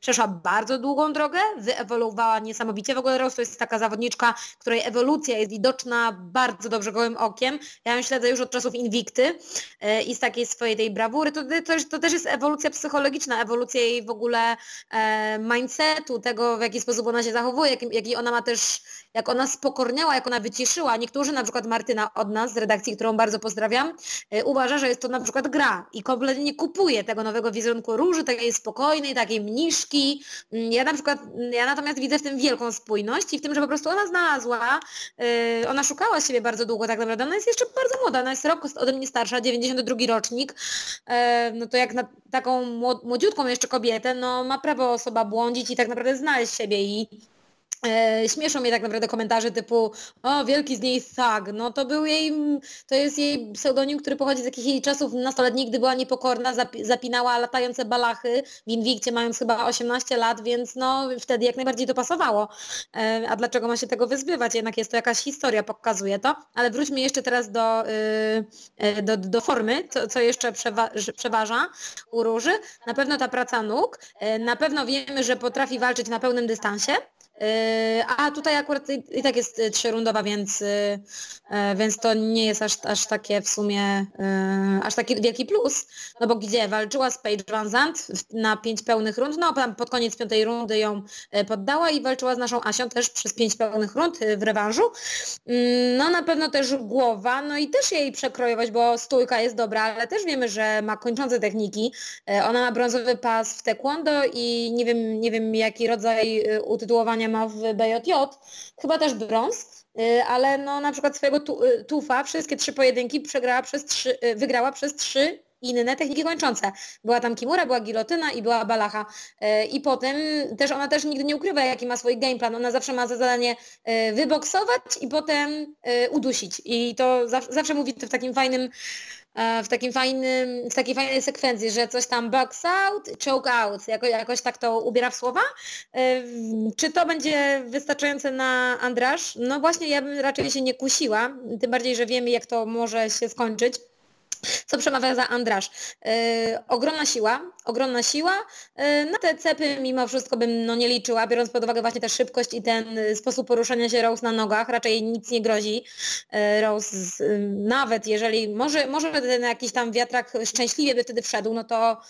przeszła bardzo długą drogę, wyewoluowała niesamowicie. W ogóle Rose to jest taka zawodniczka, której ewolucja jest widoczna bardzo dobrze gołym okiem. Ja ją śledzę już od czasów Invictus, konflikty e, i z takiej swojej tej brawury, to, to, to też jest ewolucja psychologiczna, ewolucja jej w ogóle e, mindsetu, tego w jaki sposób ona się zachowuje, jak, jaki ona ma też, jak ona spokorniała, jak ona wyciszyła. Niektórzy, na przykład Martyna od nas z redakcji, którą bardzo pozdrawiam, e, uważa, że jest to na przykład gra i kompletnie nie kupuje tego nowego wizerunku róży, takiej spokojnej, takiej mniszki. Mm, ja na przykład, ja natomiast widzę w tym wielką spójność i w tym, że po prostu ona znalazła, ona szukała siebie bardzo długo tak naprawdę, ona jest jeszcze bardzo młoda, ona jest rok ode mnie starsza, 92 rocznik, e, no to jak na taką młodziutką jeszcze kobietę, no ma prawo osoba błądzić i tak naprawdę znaleźć siebie i E, śmieszą mnie tak naprawdę komentarze typu o, wielki z niej thug. No to był jej, to jest jej pseudonim, który pochodzi z jakichś jej czasów nastoletnich, gdy była niepokorna, zapinała latające balachy w Invictie mając chyba 18 lat, więc no wtedy jak najbardziej to pasowało. E, a dlaczego ma się tego wyzbywać? Jednak jest to jakaś historia, pokazuje to. Ale wróćmy jeszcze teraz do, y, do, do formy, co, co jeszcze przewa przeważa u Róży. Na pewno ta praca nóg, e, na pewno wiemy, że potrafi walczyć na pełnym dystansie, a tutaj akurat i, tak jest y, trzyrundowa, więc, y, y, więc to nie jest aż, aż takie w sumie, aż taki wielki plus, no bo gdzie walczyła z Paige Van Zandt na pięć pełnych rund, no pod koniec piątej rundy ją poddała i walczyła z naszą Asią też przez pięć pełnych rund w rewanżu. Mm, no na pewno też głowa, no i też jej przekrojować, bo stójka jest dobra, ale też wiemy, że ma kończące techniki. Ona ma brązowy pas w taekwondo i nie wiem, nie wiem jaki rodzaj utytułowania ma w BJJ, chyba też brąz, y, ale no na przykład swojego y, tufa wszystkie trzy pojedynki przegrała przez trzy, y, wygrała przez trzy inne techniki kończące. Była tam Kimura, była gilotyna i była balacha. I potem też ona też nigdy nie ukrywa, jaki ma swój game plan. Ona zawsze ma za zadanie wyboksować i potem udusić. I to zawsze mówi to w takim fajnym w takim fajnym, w takiej fajnej sekwencji, że coś tam box out, choke out, jako, jakoś tak to ubiera w słowa. E, czy to będzie wystarczające na Andrasz? No właśnie ja bym raczej się nie kusiła, tym bardziej, że wiemy jak to może się skończyć. Co przemawia za Andrasz? Yy, ogromna siła, ogromna siła. Yy, na te cepy mimo wszystko bym no, nie liczyła, biorąc pod uwagę właśnie tę szybkość i ten sposób poruszania się Rose na nogach. Raczej nic nie grozi. Yy, Rose nawet jeżeli, może, może ten jakiś tam wiatrak szczęśliwie by wtedy wszedł, no to,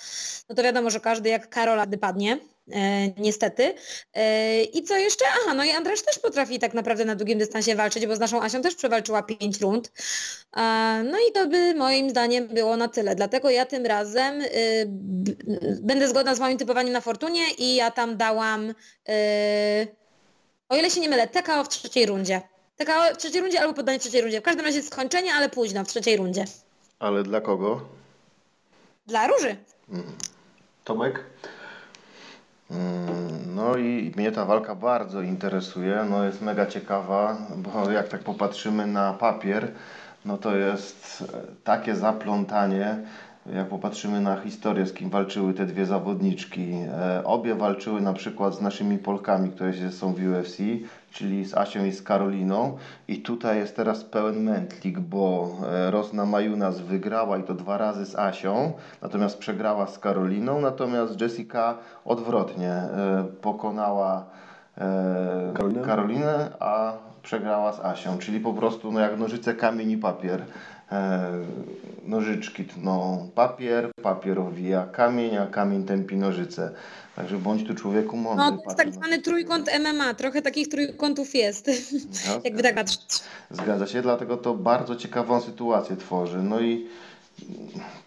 no to wiadomo, że każdy jak Karola padnie. E, niestety. E, I co jeszcze? Aha, no i Andrasz też potrafi tak naprawdę na długim dystansie walczyć, bo z naszą Asią też przewalczyła 5 rund. E, no i to by moim zdaniem było na tyle. Dlatego ja tym razem y, będę zgodna z moim typowaniem na Fortunie i ja tam dałam, y, o ile się nie mylę, TKO w trzeciej rundzie. TKO w trzeciej rundzie albo poddanie w trzeciej rundzie. W każdym razie skończenie, ale późno, w trzeciej rundzie. Ale dla kogo? Dla Róży. Mm. Tomek? Mm, no i mnie ta walka bardzo interesuje, no jest mega ciekawa, bo jak tak popatrzymy na papier, no to jest e, takie zaplątanie, jak popatrzymy na historię, z kim walczyły te dwie zawodniczki. E, obie walczyły na przykład z naszymi Polkami, które są w UFC, czyli z Asią i z Karoliną. I tutaj jest teraz pełen mętlik, bo e, Rosna Majunas wygrała i to dwa razy z Asią, natomiast przegrała z Karoliną, natomiast Jessica odwrotnie e, pokonała Karolinę? Karolinę, a przegrała z Asią, czyli po prostu no jak nożyce, kamień i papier. Nożyczki tną papier, papier owija kamień, a kamień tępi nożyce. Także bądź tu człowieku mądry. No to jest tak zwany trójkąt MMA, trochę takich trójkątów jest, jakby tak patrzeć. Zgadza się, dlatego to bardzo ciekawą sytuację tworzy. No i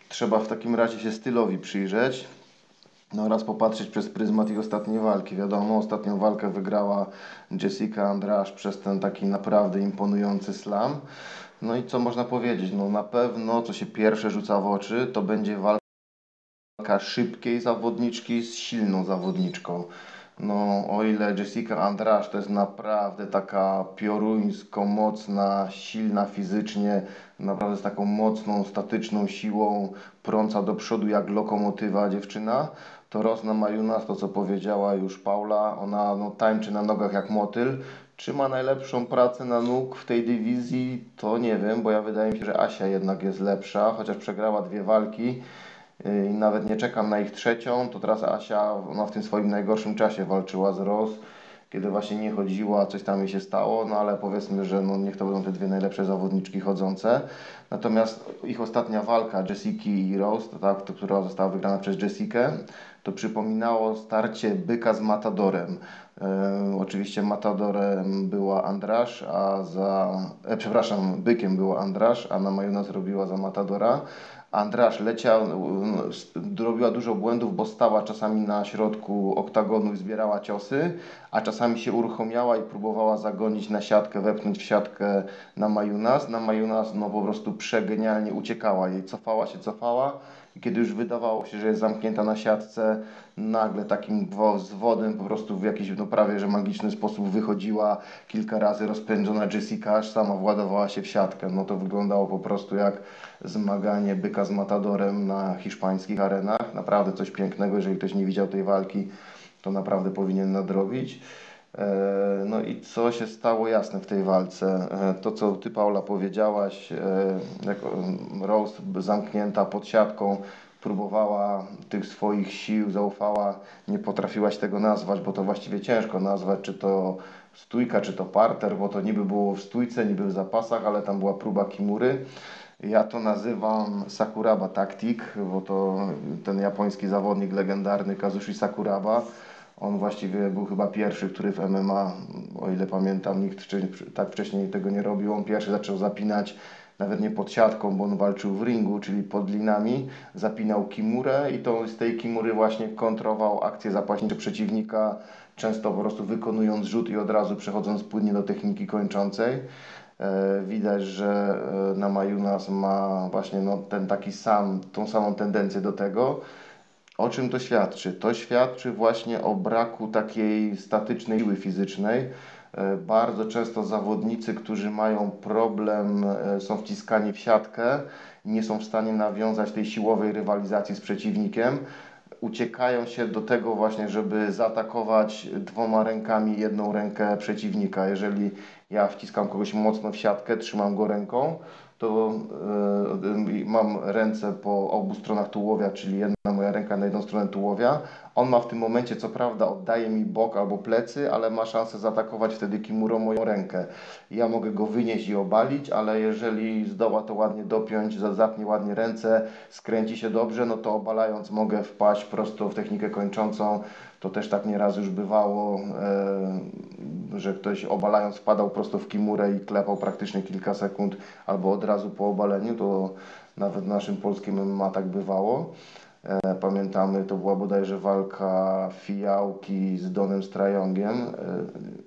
trzeba w takim razie się stylowi przyjrzeć. No oraz popatrzeć przez pryzmat ich ostatniej walki. Wiadomo, ostatnią walkę wygrała Jessica Andrasz przez ten taki naprawdę imponujący slam. No i co można powiedzieć? No na pewno, co się pierwsze rzuca w oczy, to będzie walka szybkiej zawodniczki z silną zawodniczką. No, o ile Jessica Andrasz to jest naprawdę taka pioruńsko mocna, silna fizycznie, naprawdę z taką mocną, statyczną siłą, prąca do przodu jak lokomotywa dziewczyna, to Rosna Majunas, to co powiedziała już Paula, ona no, tańczy na nogach jak motyl. Czy ma najlepszą pracę na nóg w tej dywizji, to nie wiem, bo ja wydaje mi się, że Asia jednak jest lepsza, chociaż przegrała dwie walki i nawet nie czekam na ich trzecią, to teraz Asia ona w tym swoim najgorszym czasie walczyła z Ros, kiedy właśnie nie chodziła, coś tam jej się stało, no ale powiedzmy, że no niech to będą te dwie najlepsze zawodniczki chodzące. Natomiast ich ostatnia walka, Jessica i Rose, ta, która została wygrana przez Jessikę, to przypominało starcie byka z Matadorem. E, oczywiście Matadorem była Andrasz, a za, e, przepraszam, bykiem była Andrasz, a na Majunas robiła za Matadora. Andrasz leciał, robiła dużo błędów, bo stała czasami na środku oktagonu i zbierała ciosy, a czasami się uruchomiała i próbowała zagonić na siatkę, wepchnąć w siatkę na Majunas. Na Majunas no po prostu przegenialnie uciekała jej, cofała się, cofała i kiedy już wydawało się, że jest zamknięta na siatce, nagle takim zwodem po prostu w jakiś no prawie że magiczny sposób wychodziła kilka razy rozpędzona Jessica, aż sama władowała się w siatkę. No to wyglądało po prostu jak zmaganie byka z matadorem na hiszpańskich arenach. Naprawdę coś pięknego, jeżeli ktoś nie widział tej walki, to naprawdę powinien nadrobić. E, no i co się stało jasne w tej walce? E, to, co Ty, Paula, powiedziałaś, e, jak Rose zamknięta pod siatką, próbowała tych swoich sił, zaufała, nie potrafiłaś tego nazwać, bo to właściwie ciężko nazwać, czy to stójka, czy to parter, bo to niby było w stójce, niby w zapasach, ale tam była próba kimury. Ja to nazywam Sakuraba Tactic, bo to ten japoński zawodnik legendarny Kazushi Sakuraba, on właściwie był chyba pierwszy, który w MMA, o ile pamiętam, nikt tak wcześniej tego nie robił. On pierwszy zaczął zapinać nawet nie pod siatką, bo on walczył w ringu, czyli pod linami, zapinał kimurę i to z tej kimury właśnie kontrował akcje zapaśnicze przeciwnika, często po prostu wykonując rzut i od razu przechodząc płynnie do techniki kończącej. E, widać, że e, na Majunas ma właśnie no, ten taki sam, tą samą tendencję do tego. O czym to świadczy? To świadczy właśnie o braku takiej statycznej siły fizycznej. E, bardzo często zawodnicy, którzy mają problem, e, są wciskani w siatkę, nie są w stanie nawiązać tej siłowej rywalizacji z przeciwnikiem. Uciekają się do tego właśnie, żeby zaatakować dwoma rękami jedną rękę przeciwnika. Jeżeli ja wciskam kogoś mocno w siatkę, trzymam go ręką, to yy, mam ręce po obu stronach tułowia, czyli jedna moja ręka na jedną stronę tułowia. On ma w tym momencie, co prawda, oddaje mi bok albo plecy, ale ma szansę zaatakować wtedy Kimuro moją rękę. Ja mogę go wynieść i obalić, ale jeżeli zdoła to ładnie dopiąć, zapnie ładnie ręce, skręci się dobrze, no to obalając mogę wpaść prosto w technikę kończącą. To też tak nieraz już bywało, e, że ktoś obalając wpadał prosto w kimurę i klepał praktycznie kilka sekund albo od razu po obaleniu. To nawet w naszym polskim MMA tak bywało. E, pamiętamy, to była bodajże walka Fijałki z Donem Strajongiem. E,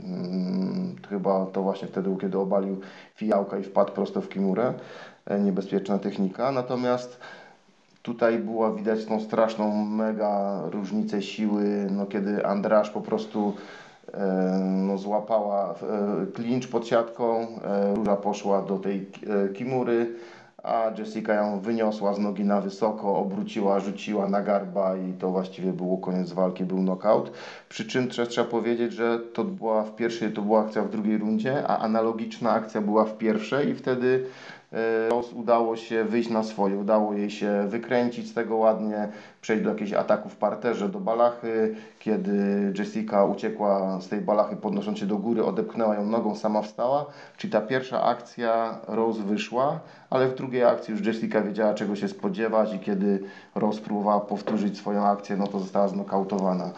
mm, chyba to właśnie wtedy, kiedy obalił Fijałka i wpadł prosto w kimurę. E, niebezpieczna technika. Natomiast tutaj była widać tą straszną mega różnicę siły, no kiedy Andrasz po prostu no, złapała klincz pod siatką, Róża poszła do tej kimury, a Jessica ją wyniosła z nogi na wysoko, obróciła, rzuciła na garba i to właściwie było koniec walki, był knockout. Przy czym trzeba powiedzieć, że to była w pierwszej, to była akcja w drugiej rundzie, a analogiczna akcja była w pierwszej i wtedy Rose udało się wyjść na swoje, udało jej się wykręcić z tego ładnie, przejść do jakichś ataków w parterze, do balachy, kiedy Jessica uciekła z tej balachy podnosząc się do góry, odepchnęła ją nogą, sama wstała, czyli ta pierwsza akcja Rose wyszła, ale w drugiej akcji już Jessica wiedziała czego się spodziewać i kiedy Rose próbowała powtórzyć swoją akcję, no to została znokautowana.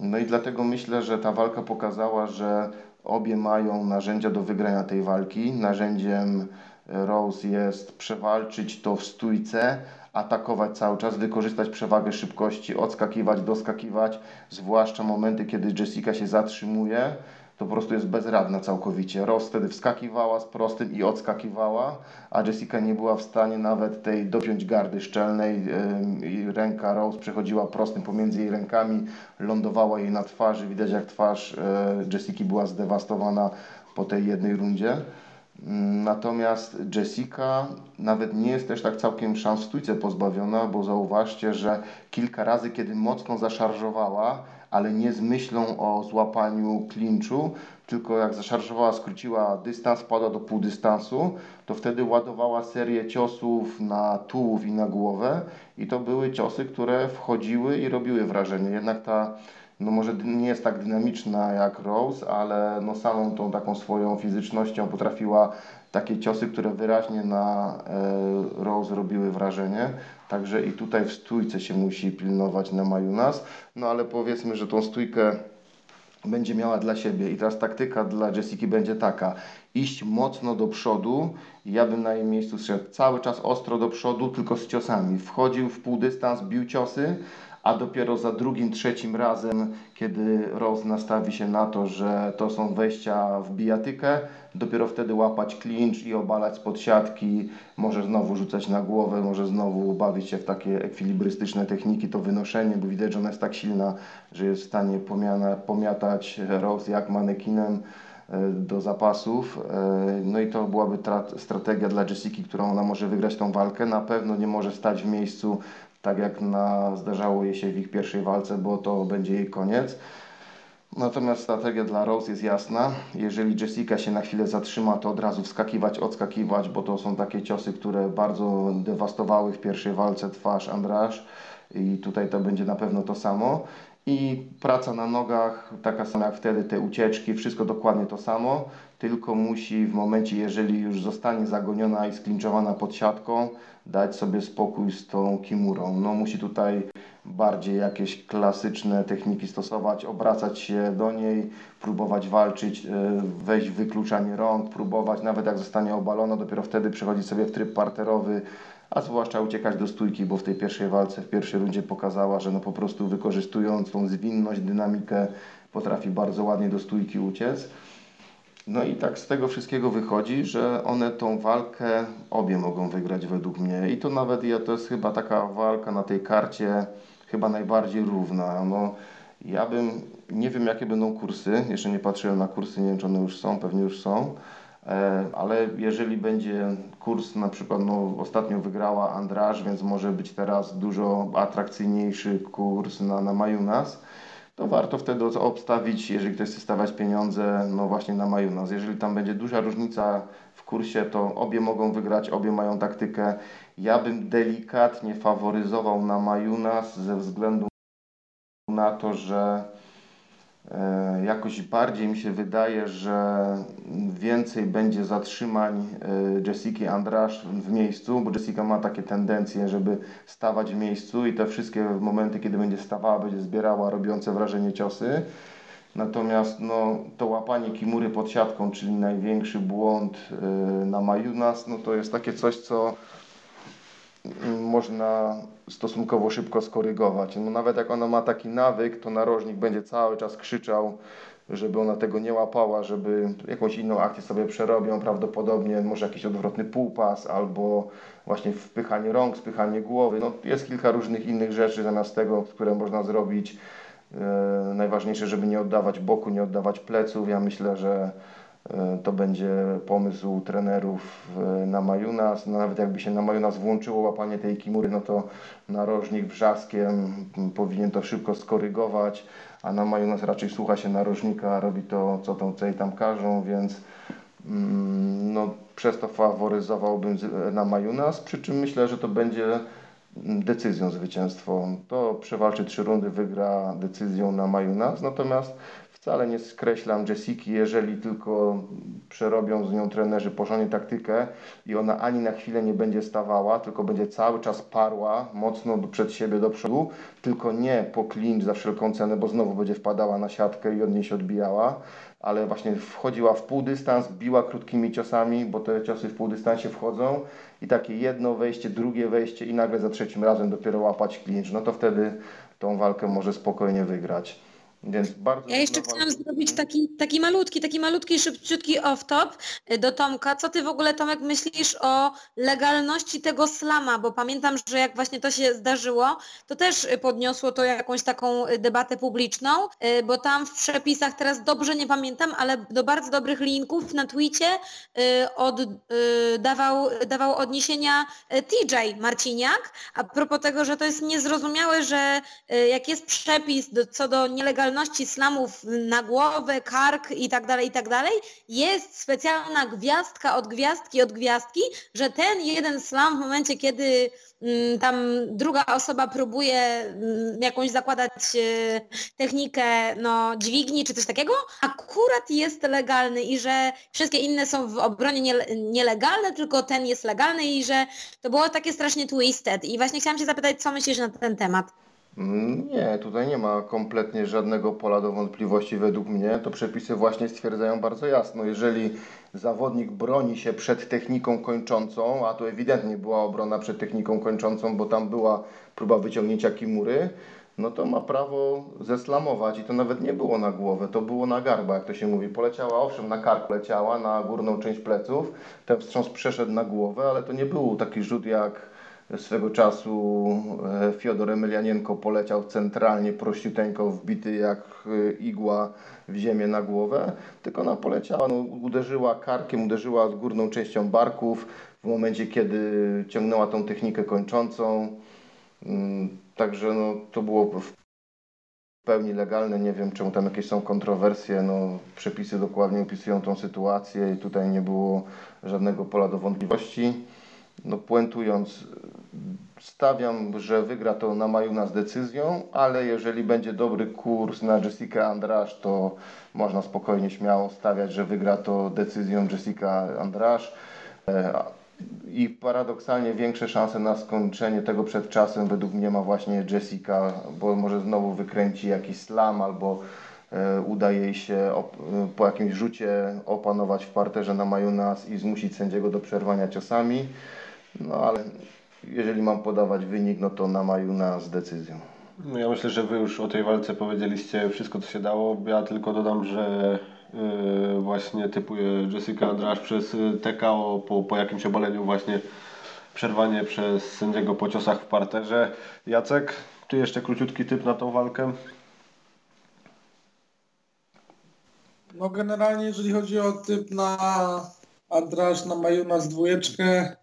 No i dlatego myślę, że ta walka pokazała, że obie mają narzędzia do wygrania tej walki. Narzędziem Rose jest przewalczyć to w stójce, atakować cały czas, wykorzystać przewagę szybkości, odskakiwać, doskakiwać, zwłaszcza momenty, kiedy Jessica się zatrzymuje, to po prostu jest bezradna całkowicie. Rose wtedy wskakiwała z prostym i odskakiwała, a Jessica nie była w stanie nawet tej dopiąć gardy szczelnej i ręka Rose przechodziła prostym pomiędzy jej rękami, lądowała jej na twarzy. Widać jak twarz e, Jessica była zdewastowana po tej jednej rundzie. Natomiast Jessica nawet nie jest też tak całkiem szans w stójce pozbawiona, bo zauważcie, że kilka razy, kiedy mocno zaszarżowała, ale nie z myślą o złapaniu klinczu, tylko jak zaszarżowała, skróciła dystans, padła do pół dystansu, to wtedy ładowała serię ciosów na tułów i na głowę i to były ciosy, które wchodziły i robiły wrażenie. Jednak ta no może nie jest tak dynamiczna jak Rose, ale no samą tą taką swoją fizycznością potrafiła takie ciosy, które wyraźnie na e, Rose robiły wrażenie. Także i tutaj w stójce się musi pilnować na Majunas. No ale powiedzmy, że tą stójkę będzie miała dla siebie. I teraz taktyka dla Jessica będzie taka. Iść mocno do przodu. Ja bym na jej miejscu szedł cały czas ostro do przodu, tylko z ciosami. Wchodził w pół dystans, bił ciosy, a dopiero za drugim, trzecim razem, kiedy Rose nastawi się na to, że to są wejścia w bijatykę, dopiero wtedy łapać clinch i obalać spod siatki, może znowu rzucać na głowę, może znowu bawić się w takie ekwilibrystyczne techniki, to wynoszenie, bo widać, że ona jest tak silna, że jest w stanie pomiana, pomiatać Rose jak manekinem e, do zapasów. E, no i to byłaby strategia dla Jessica, którą ona może wygrać tą walkę. Na pewno nie może stać w miejscu tak jak na, zdarzało jej się w ich pierwszej walce, bo to będzie jej koniec. Natomiast strategia dla Rose jest jasna. Jeżeli Jessica się na chwilę zatrzyma, to od razu wskakiwać, odskakiwać, bo to są takie ciosy, które bardzo dewastowały w pierwszej walce twarz Andrasz i tutaj to będzie na pewno to samo. I praca na nogach, taka sama jak wtedy, te ucieczki, wszystko dokładnie to samo, tylko musi w momencie, jeżeli już zostanie zagoniona i sklinczowana pod siatką, dać sobie spokój z tą kimurą. No musi tutaj bardziej jakieś klasyczne techniki stosować, obracać się do niej, próbować walczyć, e, wejść w wykluczanie rąk, próbować, nawet jak zostanie obalona, dopiero wtedy przechodzić sobie w tryb parterowy, a zwłaszcza uciekać do stójki, bo w tej pierwszej walce, w pierwszej rundzie pokazała, że no po prostu wykorzystując tą zwinność, dynamikę, potrafi bardzo ładnie do stójki uciec. No i tak z tego wszystkiego wychodzi, że one tą walkę obie mogą wygrać według mnie. I to nawet ja, to jest chyba taka walka na tej karcie chyba najbardziej równa. No, ja bym, nie wiem jakie będą kursy, jeszcze nie patrzyłem na kursy, nie wiem czy one już są, pewnie już są. E, ale jeżeli będzie kurs, na przykład no, ostatnio wygrała Andraż, więc może być teraz dużo atrakcyjniejszy kurs na, na Majunas, to warto wtedy obstawić, jeżeli ktoś chce stawiać pieniądze, no właśnie na Majunas. Jeżeli tam będzie duża różnica w kursie, to obie mogą wygrać, obie mają taktykę. Ja bym delikatnie faworyzował na Majunas ze względu na to, że jakoś bardziej mi się wydaje, że więcej będzie zatrzymań e, Jessica Andrasz w miejscu, bo Jessica ma takie tendencje, żeby stawać w miejscu i te wszystkie momenty, kiedy będzie stawała, będzie zbierała robiące wrażenie ciosy. Natomiast no, to łapanie kimury pod siatką, czyli największy błąd e, na Majunas, no to jest takie coś, co można stosunkowo szybko skorygować. No nawet jak ona ma taki nawyk, to narożnik będzie cały czas krzyczał, żeby ona tego nie łapała, żeby jakąś inną akcję sobie przerobią, prawdopodobnie może jakiś odwrotny półpas albo właśnie wpychanie rąk, spychanie głowy. No, jest kilka różnych innych rzeczy zamiast tego, które można zrobić. E, najważniejsze, żeby nie oddawać boku, nie oddawać pleców. Ja myślę, że to będzie pomysł trenerów e, na Majunas. Nawet jakby się na Majunas włączyło łapanie tej kimury, no to narożnik wrzaskiem powinien to szybko skorygować, a na Majunas raczej słucha się narożnika, robi to, co tam, co tam każą, więc mm, no, przez to faworyzowałbym na Majunas, przy czym myślę, że to będzie decyzją zwycięstwo. To przewalczy trzy rundy, wygra decyzją na Majunas, natomiast Wcale nie skreślam Jessiki, jeżeli tylko przerobią z nią trenerzy porządnie taktykę i ona ani na chwilę nie będzie stawała, tylko będzie cały czas parła mocno przed siebie do przodu, tylko nie po clinch za wszelką cenę, bo znowu będzie wpadała na siatkę i od niej się odbijała, ale właśnie wchodziła w pół dystans, biła krótkimi ciosami, bo te ciosy w pół dystansie wchodzą i takie jedno wejście, drugie wejście i nagle za trzecim razem dopiero łapać clinch, no to wtedy tą walkę może spokojnie wygrać. Więc bardzo Ja jeszcze chciałam zrobić taki, taki malutki, taki malutki, szybciutki off-top y, do Tomka. Co ty w ogóle, Tomek, myślisz o legalności tego slama? Bo pamiętam, że jak właśnie to się zdarzyło, to też podniosło to jakąś taką y, debatę publiczną, y, bo tam w przepisach, teraz dobrze nie pamiętam, ale do bardzo dobrych linków na twicie od, dawał, dawał odniesienia TJ Marciniak, a propos tego, że to jest niezrozumiałe, że jak jest przepis do, co do nielegalności slamów na głowę, kark i tak dalej, i tak dalej, jest specjalna gwiazdka od gwiazdki od gwiazdki, że ten jeden slam w momencie, kiedy mm, tam druga osoba próbuje mm, jakąś zakładać e, technikę no, dźwigni czy coś takiego, akurat jest legalny i że wszystkie inne są w obronie nie, nielegalne, tylko ten jest legalny i że to było takie strasznie twisted. I właśnie chciałam się zapytać, co myślisz na ten temat? Nie, tutaj nie ma kompletnie żadnego pola do wątpliwości według mnie. To przepisy właśnie stwierdzają bardzo jasno. Jeżeli zawodnik broni się przed techniką kończącą, a to ewidentnie była obrona przed techniką kończącą, bo tam była próba wyciągnięcia kimury, no to ma prawo zeslamować i to nawet nie było na głowę, to było na garba, jak to się mówi. Poleciała, owszem, na kark leciała, na górną część pleców, ten wstrząs przeszedł na głowę, ale to nie był taki rzut jak swego czasu e, Fiodor Emelianienko poleciał centralnie prościuteńko wbity jak e, igła w ziemię na głowę, tylko ona poleciała, no, uderzyła karkiem, uderzyła górną częścią barków w momencie, kiedy ciągnęła tą technikę kończącą. Mm, Także no, to było w pełni legalne. Nie wiem, czemu tam jakieś są kontrowersje. No, przepisy dokładnie opisują tą sytuację i tutaj nie było żadnego pola do wątpliwości. No, puentując, stawiam, że wygra to na Majuna z decyzją, ale jeżeli będzie dobry kurs na Jessica Andrasz, to można spokojnie, śmiało stawiać, że wygra to decyzją Jessica Andrasz. E, I paradoksalnie większe szanse na skończenie tego przed czasem według mnie ma właśnie Jessica, bo może znowu wykręci jakiś slam albo e, uda jej się e, po jakimś rzucie opanować w parterze na Majunas i zmusić sędziego do przerwania ciosami. No ale jeżeli mam podawać wynik, no to na Majuna z decyzją. No ja myślę, że Wy już o tej walce powiedzieliście wszystko, co się dało. Ja tylko dodam, że yy, właśnie typuję Jessica Andrasz przez y, TKO po, po jakimś obaleniu właśnie przerwanie przez sędziego po ciosach w parterze. Jacek, Ty jeszcze króciutki typ na tą walkę? No generalnie jeżeli chodzi o typ na Andrasz, na Majuna z dwójeczkę,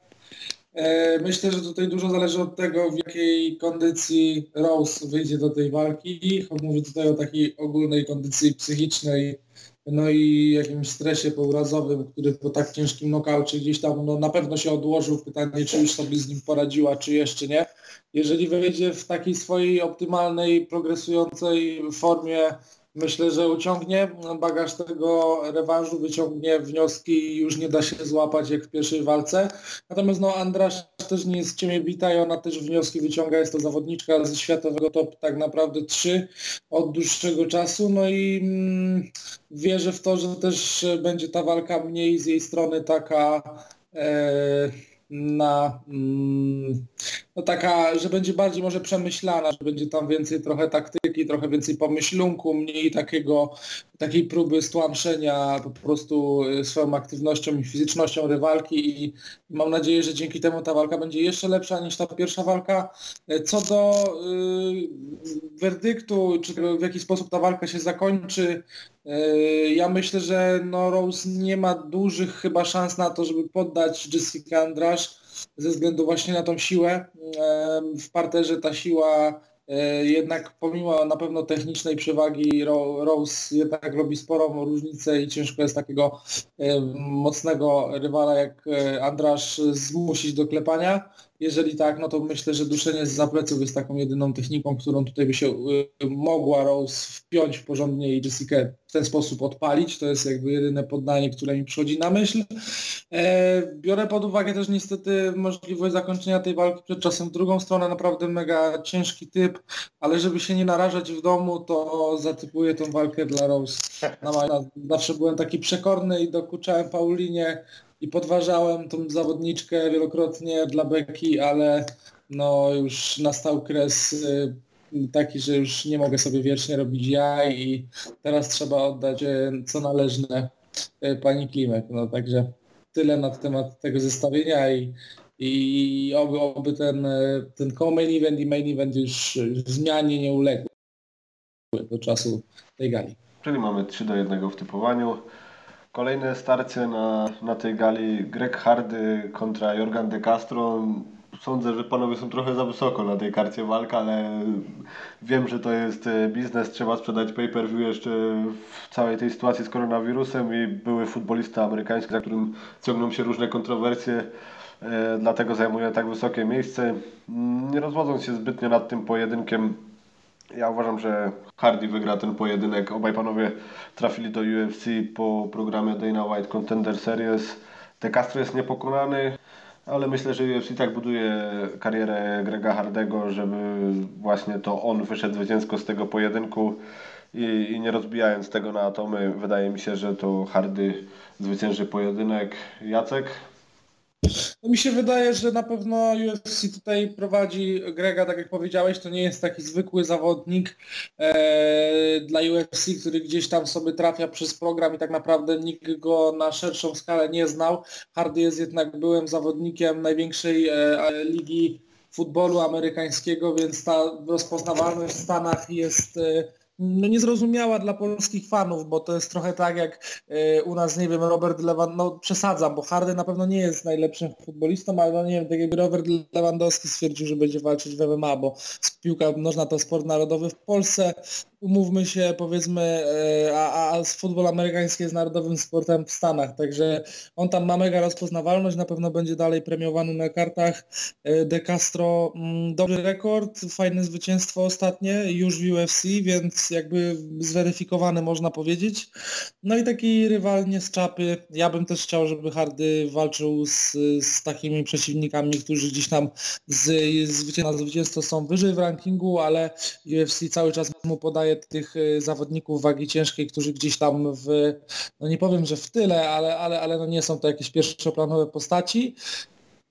myślę, że tutaj dużo zależy od tego, w jakiej kondycji Rose wyjdzie do tej walki. Mówię tutaj o takiej ogólnej kondycji psychicznej, no i jakimś stresie pourazowym, który po tak ciężkim nokaucie gdzieś tam no, na pewno się odłożył. Pytanie, czy już sobie z nim poradziła, czy jeszcze nie. Jeżeli wejdzie w takiej swojej optymalnej, progresującej formie, myślę, że uciągnie bagaż tego rewanżu, wyciągnie wnioski i już nie da się złapać jak w pierwszej walce. Natomiast no Andrasz też nie jest ciemię bita i ona też wnioski wyciąga. Jest to zawodniczka ze światowego top tak naprawdę 3 od dłuższego czasu. No i mm, wierzę w to, że też będzie ta walka mniej z jej strony taka e, na mm, no taka, że będzie bardziej może przemyślana, że będzie tam więcej trochę taktyki, trochę więcej pomyślunku, mniej takiego, takiej próby stłamszenia po prostu y, swoją aktywnością i fizycznością rywalki i mam nadzieję, że dzięki temu ta walka będzie jeszcze lepsza niż ta pierwsza walka. E, Co do y, werdyktu, czy w jaki sposób ta walka się zakończy, y, ja myślę, że no Rose nie ma dużych chyba szans na to, żeby poddać Jessica Andrasz ze względu właśnie na tą siłę. W parterze ta siła e, jednak pomimo na pewno technicznej przewagi Ro- Rose jednak robi sporą różnicę i ciężko jest takiego e, mocnego rywala jak e, Andrasz zmusić do klepania. Jeżeli tak, no to myślę, że duszenie z pleców jest taką jedyną techniką, którą tutaj by się mogła Rose wpiąć porządnie i Jessica w ten sposób odpalić. To jest jakby jedyne poddanie, które mi przychodzi na myśl. E, biorę pod uwagę też niestety możliwość zakończenia tej walki przed czasem w drugą stronę. Naprawdę mega ciężki typ, ale żeby się nie narażać w domu, to zatypuję tą walkę dla Rose. Na Majna. Zawsze byłem taki przekorny i dokuczałem Paulinie i podważałem tą zawodniczkę wielokrotnie dla Beki, ale no już nastał kres y, taki, że już nie mogę sobie wiecznie robić ja i teraz trzeba oddać e, co należne e, pani Klimek. No także tyle na temat tego zestawienia i, i oby, oby ten, e, ten co-main event i main event już zmianie nie uległy do czasu tej gali. Czyli mamy 3 do 1 w typowaniu. Kolejne starcie na, na tej gali Greg Hardy kontra Jorgan De Castro. Sądzę, że panowie są trochę za wysoko na tej karcie walk, ale wiem, że to jest e, biznes. Trzeba sprzedać pay-per-view jeszcze w całej tej sytuacji z koronawirusem i były futbolista amerykański, za którym ciągną się różne kontrowersje. E, dlatego zajmuje tak wysokie miejsce. Nie rozwodząc się zbytnio nad tym pojedynkiem, ja uważam, że Hardy wygra ten pojedynek. Obaj panowie trafili do UFC po programie Dana White Contender Series. De Castro jest niepokonany, ale myślę, że UFC tak buduje karierę Grega Hardego, żeby właśnie to on wyszedł zwycięsko z tego pojedynku i, i nie rozbijając tego na atomy, wydaje mi się, że to Hardy zwycięży pojedynek. Jacek? No mi się wydaje, że na pewno UFC tutaj prowadzi Grega, tak jak powiedziałeś, to nie jest taki zwykły zawodnik e, dla UFC, który gdzieś tam sobie trafia przez program i tak naprawdę nikt go na szerszą skalę nie znał. Hardy jest jednak byłym zawodnikiem największej e, ligi futbolu amerykańskiego, więc ta rozpoznawalność w Stanach jest e, no niezrozumiała dla polskich fanów, bo to jest trochę tak jak e, u nas, nie wiem, Robert Lewandowski, no przesadzam, bo Hardy na pewno nie jest najlepszym futbolistą, ale no nie wiem, tak jakby Robert Lewandowski stwierdził, że będzie walczyć w MMA, bo piłka nożna to sport narodowy w Polsce, umówmy się, powiedzmy, e, a, a futbol amerykański jest narodowym sportem w Stanach, także on tam ma mega rozpoznawalność, na pewno będzie dalej premiowany na kartach. E, De Castro, mm, dobry rekord, fajne zwycięstwo ostatnie, już w UFC, więc jakby zweryfikowany można powiedzieć. No i taki rywal nie z czapy. Ja bym też chciał, żeby Hardy walczył z, z takimi przeciwnikami, którzy gdzieś tam z, z, na zwycięstwo są wyżej w rankingu, ale UFC cały czas mu podaje tych y, zawodników wagi ciężkiej, którzy gdzieś tam w, no nie powiem, że w tyle, ale, ale, ale no nie są to jakieś pierwszoplanowe postaci.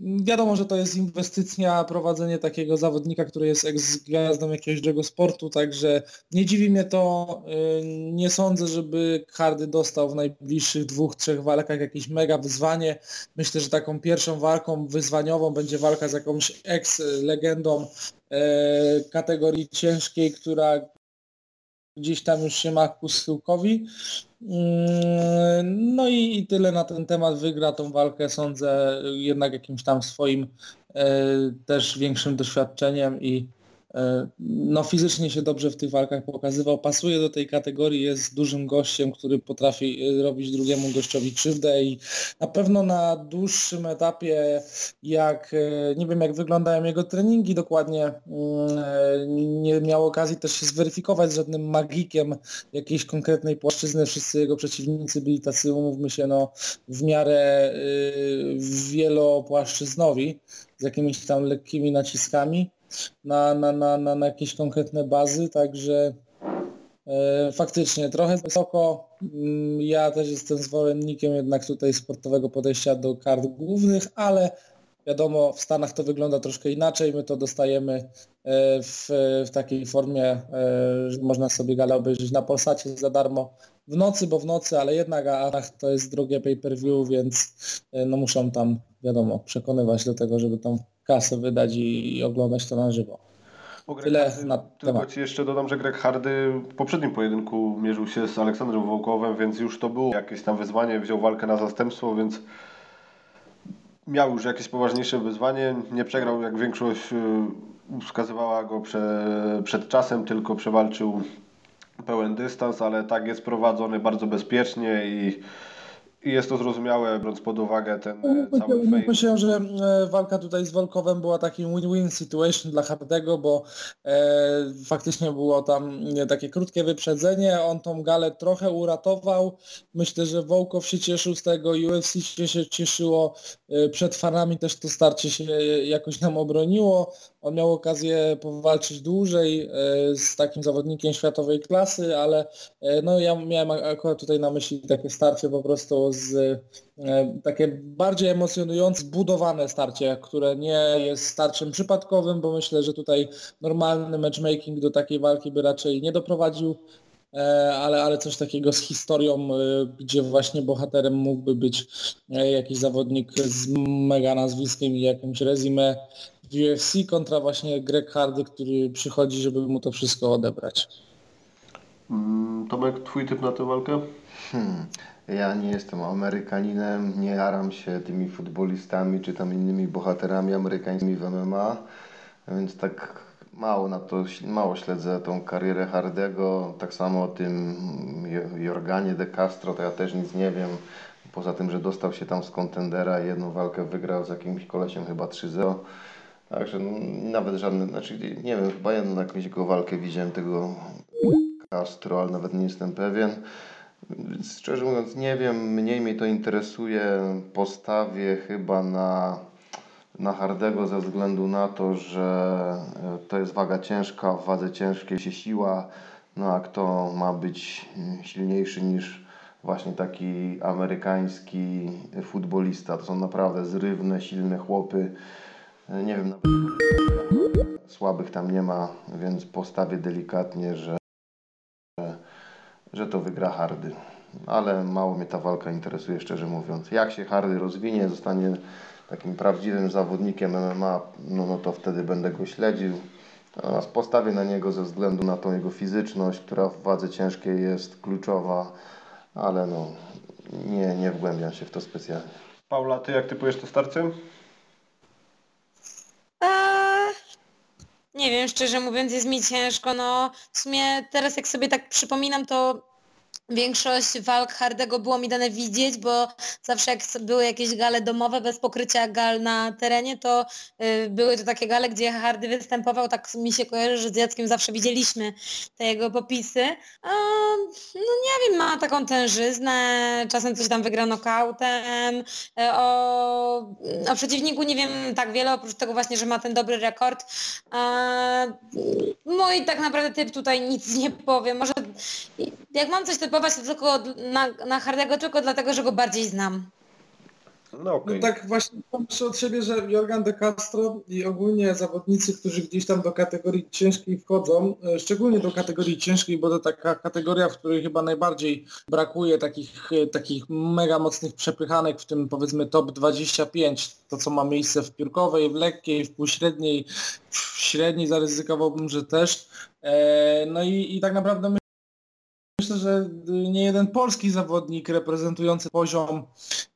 Wiadomo, że to jest inwestycja, prowadzenie takiego zawodnika, który jest ex-gwiazdą jakiegoś dużego sportu, także nie dziwi mnie to. Y, nie sądzę, żeby Hardy dostał w najbliższych dwóch, trzech walkach jakieś mega wyzwanie. Myślę, że taką pierwszą walką wyzwaniową będzie walka z jakąś ex-legendą y, kategorii ciężkiej, która gdzieś tam już się ma ku schyłkowi. Mm, no i, i tyle na ten temat. Wygra tą walkę, sądzę, jednak jakimś tam swoim e, też większym doświadczeniem i no fizycznie się dobrze w tych walkach pokazywał, pasuje do tej kategorii, jest dużym gościem, który potrafi e, robić drugiemu gościowi krzywdę i na pewno na dłuższym etapie, jak e, nie wiem jak wyglądają jego treningi dokładnie, mm, nie miał okazji też się zweryfikować z żadnym magikiem jakiejś konkretnej płaszczyzny, wszyscy jego przeciwnicy byli tacy, umówmy się, no w miarę wielopłaszczyznowi, z jakimiś tam lekkimi naciskami na, na, na, na, na jakieś konkretne bazy, także e, faktycznie trochę wysoko. Mm, ja też jestem zwolennikiem jednak tutaj sportowego podejścia do kart głównych, ale wiadomo w Stanach to wygląda troszkę inaczej. My to dostajemy e, w, w takiej formie, e, że można sobie galę obejrzeć na Polsacie za darmo w nocy, bo w nocy, ale jednak a to jest drogie pay-per-view, więc no muszą tam, wiadomo, przekonywać do tego, żeby tą kasę wydać i, i oglądać to na żywo. Tyle Hardy, na Tylko Ci jeszcze dodam, że Greg Hardy w poprzednim pojedynku mierzył się z Aleksandrem Wołkowem, więc już to było jakieś tam wyzwanie, wziął walkę na zastępstwo, więc miał już jakieś poważniejsze wyzwanie. Nie przegrał, jak większość y, wskazywała go prze, przed czasem, tylko przewalczył pełen dystans, ale tak jest prowadzony bardzo bezpiecznie i i jest to zrozumiałe, biorąc pod uwagę ten no, cały fame. Myślę, że e, walka tutaj z Wolkowem była takim win-win situation dla Hardego, bo e, faktycznie było tam takie krótkie wyprzedzenie, on tą galę trochę uratował. Myślę, że Wołkow się cieszył z tego, UFC się cieszyło, e, przed fanami też to starcie się jakoś nam obroniło. On miał okazję powalczyć dłużej e, z takim zawodnikiem światowej klasy, ale e, no ja miałem akurat tutaj na myśli takie starcie po prostu z e, takie bardziej emocjonujące, zbudowane starcie, które nie jest starciem przypadkowym, bo myślę, że tutaj normalny matchmaking do takiej walki by raczej nie doprowadził. Ale, ale coś takiego z historią, gdzie właśnie bohaterem mógłby być jakiś zawodnik z mega nazwiskiem i jakimś rezime w UFC kontra właśnie Greg Hardy, który przychodzi, żeby mu to wszystko odebrać. Mm, Tomek, twój typ na tę walkę? Hmm. Ja nie jestem Amerykaninem, nie jaram się tymi futbolistami czy tam innymi bohaterami amerykańskimi w MMA, więc tak mało na to, mało śledzę tą karierę Hardego, tak samo o tym Jorganie de Castro, to ja też nic nie wiem. Poza tym, że dostał się tam z kontendera i jedną walkę wygrał z jakimś kolesiem chyba 3-0. Także no, nawet żadne, znaczy nie wiem, chyba jedną jakąś jego walkę widziałem tego Castro, ale nawet nie jestem pewien. Szczerze mówiąc nie wiem, mniej mnie to interesuje. Postawię chyba na na Hardego ze względu na to, że e, to jest waga ciężka, w wadze ciężkiej się siła, no a kto ma być silniejszy niż właśnie taki amerykański futbolista. To są naprawdę zrywne, silne chłopy. E, nie wiem, nawet słabych tam nie ma, więc postawię delikatnie, że, że to wygra Hardy. Ale mało mnie ta walka interesuje, szczerze mówiąc. Jak się Hardy rozwinie, zostanie takim prawdziwym zawodnikiem MMA, no, no to wtedy będę go śledził. Natomiast postawię na niego ze względu na tą jego fizyczność, która w wadze ciężkiej jest kluczowa, ale no nie, nie wgłębiam się w to specjalnie. Paula, ty jak typujesz to starcie? Nie wiem, szczerze mówiąc jest mi ciężko, no w sumie teraz jak sobie tak przypominam, to Większość walk Hardego było mi dane widzieć, bo zawsze jak były jakieś gale domowe bez pokrycia gal na terenie, to y, były to takie gale, gdzie Hardy występował, tak mi się kojarzy, że z Jackiem zawsze widzieliśmy te jego popisy. A, no nie wiem, ma taką tężyznę, czasem coś tam wygra nokautem. Y, o, o przeciwniku nie wiem tak wiele, oprócz tego właśnie, że ma ten dobry rekord. A, no i tak naprawdę typ tutaj nic nie powiem. Może jak mam coś typować to tylko na, na Hardego tylko dlatego, że go bardziej znam. No, okay. no tak właśnie pomyślę od siebie, że Jorgan de Castro i ogólnie zawodnicy, którzy gdzieś tam do kategorii ciężkiej wchodzą, e, szczególnie do kategorii ciężkiej, bo to taka kategoria, w której chyba najbardziej brakuje takich, e, takich mega mocnych przepychanek, w tym powiedzmy top 25, to co ma miejsce w piórkowej, w lekkiej, w półśredniej, w średniej zaryzykowałbym, że też. E, no i, i tak naprawdę Myślę, że nie jeden polski zawodnik reprezentujący poziom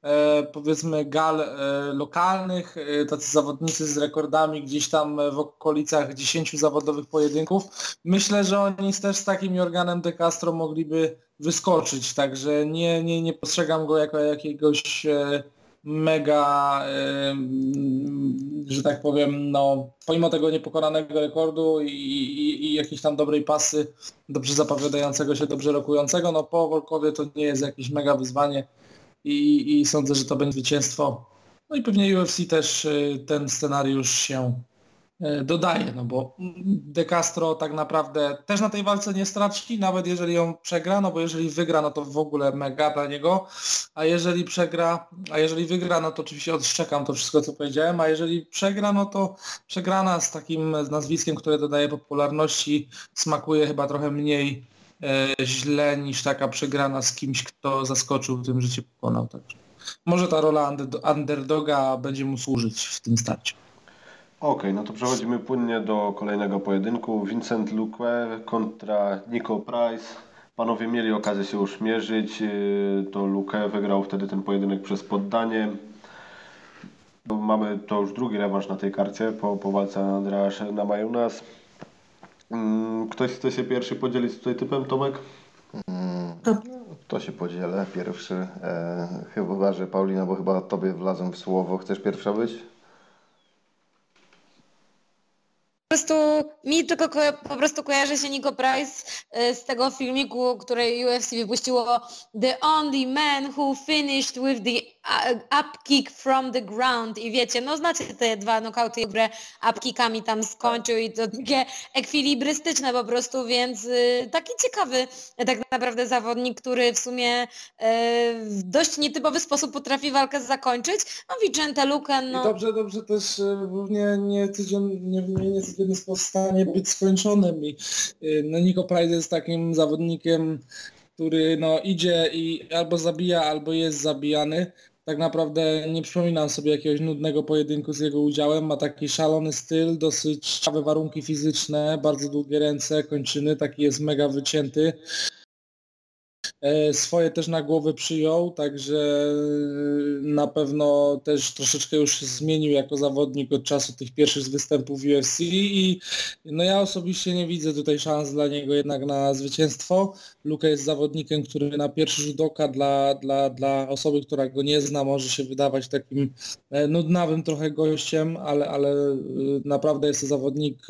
e, powiedzmy gal e, lokalnych, e, tacy zawodnicy z rekordami gdzieś tam w okolicach 10 zawodowych pojedynków. Myślę, że oni też z takim Jorganem De Castro mogliby wyskoczyć, także nie, nie, nie postrzegam go jako jakiegoś mega, że tak powiem, no, pomimo tego niepokonanego rekordu i, i, i jakiejś tam dobrej pasy, dobrze zapowiadającego się, dobrze rokującego, no po Wolkowie to nie jest jakieś mega wyzwanie i, i sądzę, że to będzie zwycięstwo. No i pewnie UFC też y, ten scenariusz się dodaje, no bo De Castro tak naprawdę też na tej walce nie straci, nawet jeżeli ją przegra, no bo jeżeli wygra, no to w ogóle mega dla niego, a jeżeli przegra, a jeżeli wygra, no to oczywiście odszczekam to wszystko, co powiedziałem, a jeżeli przegra, no to przegrana z takim nazwiskiem, które dodaje popularności, smakuje chyba trochę mniej e, źle niż taka przegrana z kimś, kto zaskoczył tym, że cię pokonał. Także może ta rola underdoga będzie mu służyć w tym starciu. Ok, no to przechodzimy płynnie do kolejnego pojedynku. Vincent Luque kontra Nico Price. Panowie mieli okazję się już mierzyć. Y, to Luque wygrał wtedy ten pojedynek przez poddanie. Mamy to już drugi rewanż na tej karcie po, po walce Andreas na Majunas. Mm, ktoś chce się pierwszy podzielić tutaj typem, Tomek? Hmm, to się podzielę pierwszy. E, chyba, że Paulina, bo chyba tobie wlazłem w słowo. Chcesz pierwsza być? Prostu mi tylko po prostu kojarzy się Nico Price y, z tego filmiku, który UFC wypuściło The Only Man Who Finished with the upkick from the ground i wiecie, no znacie te dwa nokauty, które upkickami tam skończył i to takie ekwilibrystyczne po prostu, więc y, taki ciekawy tak naprawdę zawodnik, który w sumie y, w dość nietypowy sposób potrafi walkę zakończyć. No Vicente Luken, no... I dobrze, dobrze też y, nie, nie, nie, nie, nie codziennie w stanie być skończonym i no Nico Price jest takim zawodnikiem, który no idzie i albo zabija, albo jest zabijany. Tak naprawdę nie przypominam sobie jakiegoś nudnego pojedynku z jego udziałem. Ma taki szalony styl, dosyć ciekawe warunki fizyczne, bardzo długie ręce, kończyny, taki jest mega wycięty. E, swoje też na głowę przyjął, także e, na pewno też troszeczkę już się zmienił jako zawodnik od czasu tych pierwszych występów w UFC i no ja osobiście nie widzę tutaj szans dla niego jednak na zwycięstwo. Luka jest zawodnikiem, który na pierwszy rzut oka dla, dla, dla osoby, która go nie zna, może się wydawać takim e, nudnawym trochę gościem, ale, ale naprawdę jest to zawodnik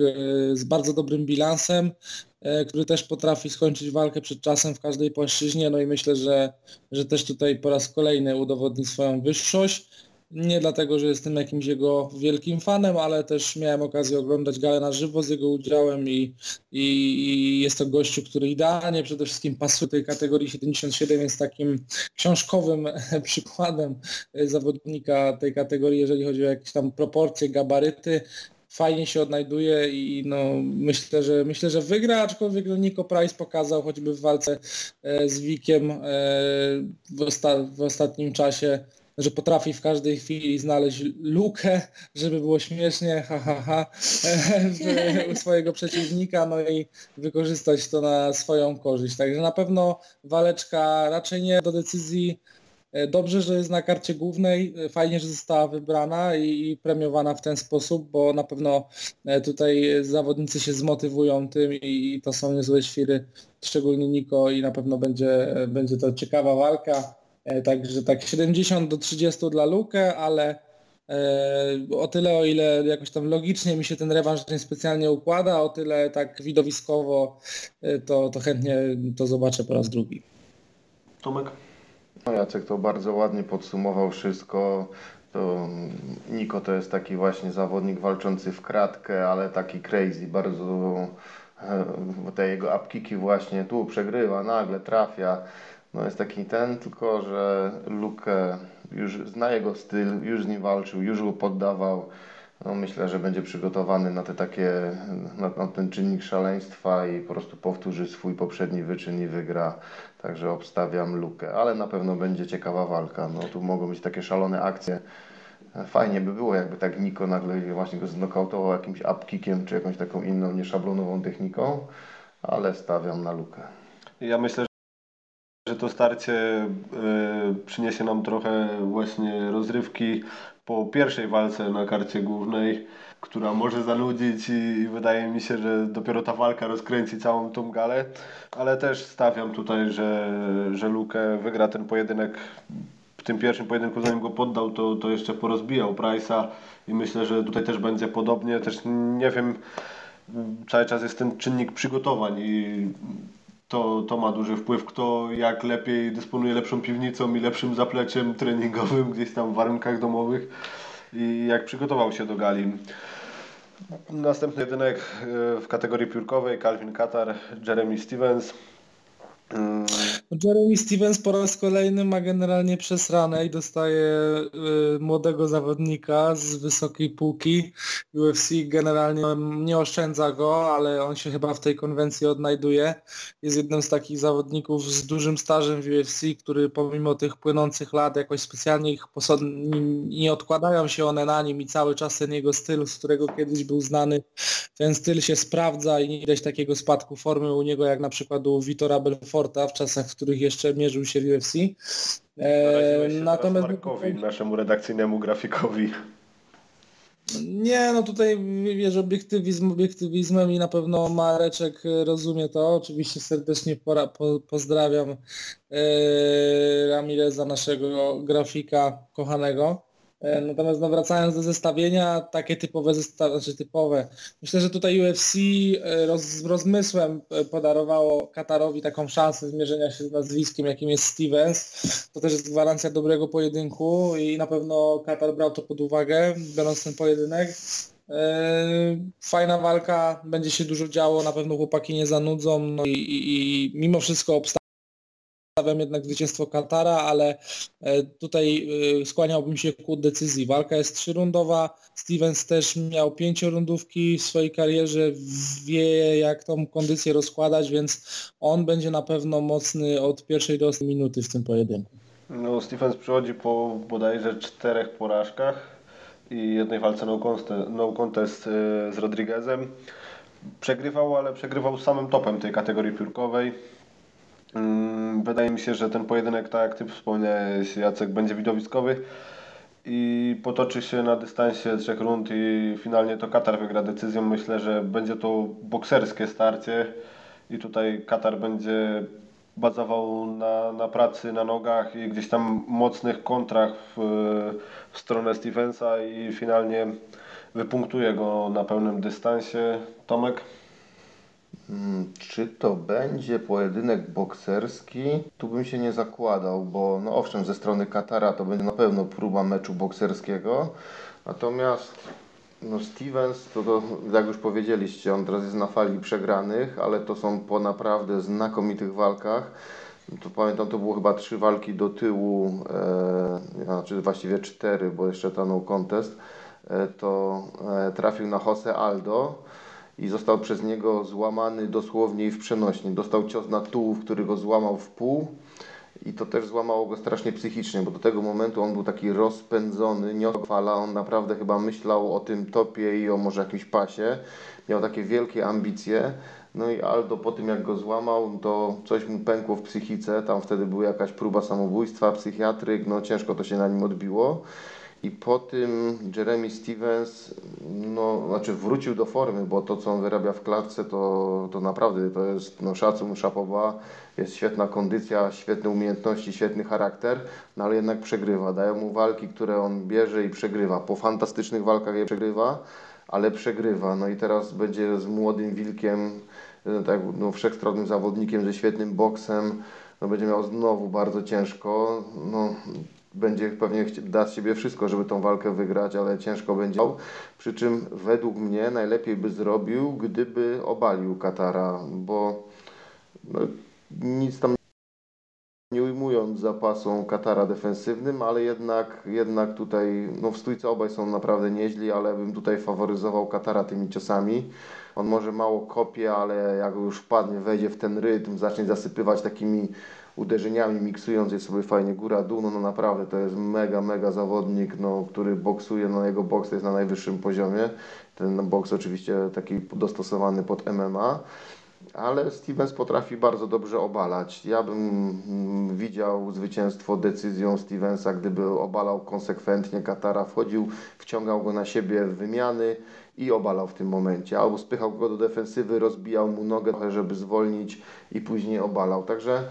z bardzo dobrym bilansem, który też potrafi skończyć walkę przed czasem w każdej płaszczyźnie, no i myślę, że, że też tutaj po raz kolejny udowodni swoją wyższość. Nie dlatego, że jestem jakimś jego wielkim fanem, ale też miałem okazję oglądać galę na żywo z jego udziałem i, i, i jest to gościu, który idealnie przede wszystkim pasuje tej kategorii 77, jest takim książkowym przykładem zawodnika tej kategorii, jeżeli chodzi o jakieś tam proporcje, gabaryty fajnie się odnajduje i no, myślę, że myślę, że wygra, aczkolwiek no, Nico Price pokazał choćby w walce e, z Wikiem e, w, osta w ostatnim czasie, że potrafi w każdej chwili znaleźć lukę, żeby było śmiesznie, ha, ha, ha, u swojego przeciwnika, no i wykorzystać to na swoją korzyść. Także na pewno waleczka raczej nie do decyzji dobrze, że jest na karcie głównej, e, fajnie, że została wybrana i premiowana w ten sposób, bo na pewno e, tutaj zawodnicy się zmotywują tym i to są niezłe świry, szczególnie Niko i na pewno będzie, będzie to ciekawa walka. Także tak 70 do 30 dla Lukę, ale o tyle o ile jakoś tam logicznie mi się ten rewanż niespecjalnie układa, o tyle tak widowiskowo to, to chętnie to zobaczę po raz drugi. Tomek? No Jacek to bardzo ładnie podsumował wszystko. To Niko to jest taki właśnie zawodnik walczący w kratkę, ale taki crazy, bardzo e, te jego upkiki właśnie tu przegrywa, nagle trafia. No jest taki ten, tylko że Luke już zna jego styl, już z nim walczył, już go poddawał. No myślę, że będzie przygotowany na te takie, na, na, ten czynnik szaleństwa i po prostu powtórzy swój poprzedni wyczyn i wygra. Także obstawiam lukę, ale na pewno będzie ciekawa walka. No tu mogą być takie szalone akcje. Fajnie by było, jakby tak Niko nagle właśnie go znokautował jakimś upkickiem czy jakąś taką inną, nieszablonową techniką, ale stawiam na lukę. Ja myślę, że to starcie y, przyniesie nam trochę właśnie rozrywki po pierwszej walce na karcie głównej, która może zanudzić i wydaje mi się, że dopiero ta walka rozkręci całą tą galę, ale też stawiam tutaj, że, że Luke wygra ten pojedynek w tym pierwszym pojedynku, zanim go poddał, to, to jeszcze porozbijał Price'a i myślę, że tutaj też będzie podobnie. Też nie wiem, cały czas jest ten czynnik przygotowań i to, to ma duży wpływ, kto jak lepiej dysponuje lepszą piwnicą i lepszym zapleciem treningowym gdzieś tam w warunkach domowych i jak przygotował się do gali. Następny jedynek e, w kategorii piórkowej Calvin Katar, Jeremy Stevens. Mm. Jeremy Stevens po raz kolejny ma generalnie przesrane i dostaje y, młodego zawodnika z wysokiej półki. UFC generalnie nie oszczędza go, ale on się chyba w tej konwencji odnajduje. Jest jednym z takich zawodników z dużym stażem w UFC, który pomimo tych płynących lat jakoś specjalnie ich nie odkładają się one na nim i cały czas ten jego styl, z którego kiedyś był znany, ten styl się sprawdza i nie widać takiego spadku formy u niego jak na przykład u Vitora W czasach, w których jeszcze mierzył się w UFC. E, natomiast Markowi, naszemu redakcyjnemu grafikowi. Nie, no tutaj wiesz, obiektywizm obiektywizmem i na pewno Mareczek rozumie to. Oczywiście serdecznie pora, po, pozdrawiam e, Ramireza, naszego grafika kochanego. E, natomiast no, wracając do zestawienia, takie typowe zestawienia, znaczy typowe, myślę, że tutaj UFC e, roz, rozmysłem e, podarowało Katarowi taką szansę zmierzenia się z nazwiskiem, jakim jest Stevens. To też jest gwarancja dobrego pojedynku i na pewno Katar brał to pod uwagę, biorąc ten pojedynek. Fajna walka, będzie się dużo działo, na pewno chłopaki nie zanudzą no i, i, i mimo wszystko obstawiam Stawiam jednak zwycięstwo Katara, ale e, tutaj e, skłaniałbym się ku decyzji. Walka jest trzyrundowa. Stevens też miał pięciorundówki w swojej karierze, wie jak tą kondycję rozkładać, więc on będzie na pewno mocny od pierwszej do minuty w tym pojedynku. No, Stevens przychodzi po bodajże czterech porażkach i jednej walce no contest, no contest e, z Rodriguezem. Przegrywał, ale przegrywał samym topem tej kategorii piórkowej wydaje mi się, że ten pojedynek, tak jak Ty wspomniałeś, Jacek, będzie widowiskowy i potoczy się na dystansie trzech rund i finalnie to Katar wygra decyzją. Myślę, że będzie to bokserskie starcie i tutaj Katar będzie bazował na, na pracy na nogach i gdzieś tam mocnych kontrach w, w stronę Stevensa i finalnie wypunktuje go na pełnym dystansie. Tomek? Hmm, czy to będzie pojedynek bokserski? Tu bym się nie zakładał, bo no owszem, ze strony Katara to będzie na pewno próba meczu bokserskiego. Natomiast no Stevens, to, to jak już powiedzieliście, on teraz jest na fali przegranych, ale to są po naprawdę znakomitych walkach. To pamiętam, to było chyba trzy walki do tyłu, e, znaczy właściwie cztery, bo jeszcze ta no contest, e, to e, trafił na Jose Aldo i został przez niego złamany dosłownie i w przenośni. Dostał cios na tułów, który go złamał w pół. I to też złamało go strasznie psychicznie, bo do tego momentu on był taki rozpędzony, nie odfala, on naprawdę chyba myślał o tym topie i o może jakimś pasie, miał takie wielkie ambicje, no i Aldo po tym jak go złamał, to coś mu pękło w psychice, tam wtedy była jakaś próba samobójstwa, psychiatryk, no ciężko to się na nim odbiło. I po tym Jeremy Stevens, no, znaczy wrócił do formy, bo to, co on wyrabia w klatce, to, to naprawdę to jest no, szacun, szapoba, jest świetna kondycja, świetne umiejętności, świetny charakter, no ale jednak przegrywa. Dają mu walki, które on bierze i przegrywa. Po fantastycznych walkach je przegrywa, ale przegrywa. No i teraz będzie z młodym wilkiem, e, tak, no, wszechstronnym zawodnikiem ze świetnym boksem. No, będzie miał znowu bardzo ciężko. No, będzie pewnie da z siebie wszystko, żeby tą walkę wygrać, ale ciężko będzie. Przy czym według mnie najlepiej by zrobił, gdyby obalił Katara, bo no, nic tam nie ujmując zapasą Katara defensywnym, ale jednak, jednak tutaj, no w stójce obaj są naprawdę nieźli, ale bym tutaj faworyzował Katara tymi ciosami. On może mało kopie, ale jak już wpadnie, wejdzie w ten rytm, zacznie zasypywać takimi uderzeniami, miksując je sobie fajnie góra-dół, no, no naprawdę to jest mega, mega zawodnik, no, który boksuje, no jego boks jest na najwyższym poziomie. Ten boks oczywiście taki dostosowany pod MMA ale Stevens potrafi bardzo dobrze obalać. Ja bym mm, widział zwycięstwo decyzją Stevensa, gdyby obalał konsekwentnie Katara, wchodził, wciągał go na siebie w wymiany i obalał w tym momencie. Albo spychał go do defensywy, rozbijał mu nogę, żeby zwolnić i później obalał. Także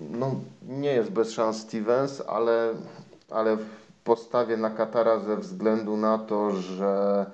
no, nie jest bez szans Stevens, ale, ale postawię na Katara ze względu na to, że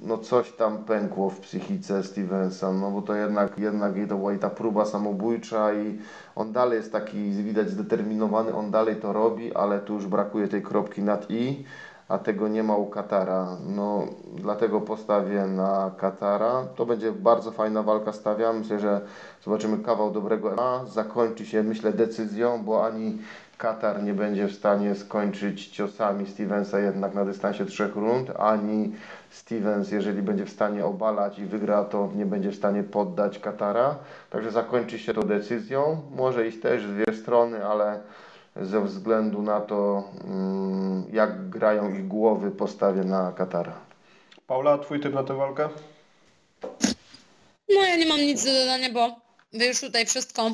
no coś tam pękło w psychice Stevensa, no bo to jednak, jednak to była i ta próba samobójcza i on dalej jest taki, widać zdeterminowany, on dalej to robi, ale tu już brakuje tej kropki nad i, a tego nie ma u Katara. No dlatego postawię na Katara. To będzie bardzo fajna walka, stawiam. Myślę, że zobaczymy kawał dobrego a Zakończy się, myślę, decyzją, bo ani Katar nie będzie w stanie skończyć ciosami Stevensa jednak na dystansie trzech rund, ani Stevens, jeżeli będzie w stanie obalać i wygra, to nie będzie w stanie poddać Katara. Także zakończy się to decyzją. Może iść też w dwie strony, ale ze względu na to, mm, jak grają ich głowy, postawię na Katara. Paula, twój typ na tę walkę? No ja nie mam nic do dodania, bo wy już tutaj wszystko e,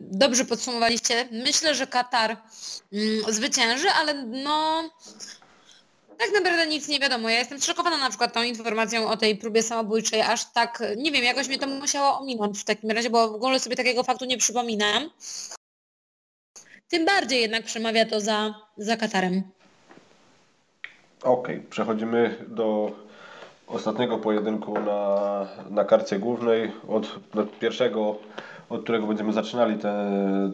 dobrze podsumowaliście. Myślę, że Katar mm, zwycięży, ale no tak naprawdę nic nie wiadomo. Ja jestem szokowana na przykład tą informacją o tej próbie samobójczej, aż tak, nie wiem, jakoś mnie to musiało ominąć w takim razie, bo w ogóle sobie takiego faktu nie przypominam. Tym bardziej jednak przemawia to za, za Katarem. Okej, przechodzimy do ostatniego pojedynku na, na karcie głównej. Od, od pierwszego, od którego będziemy zaczynali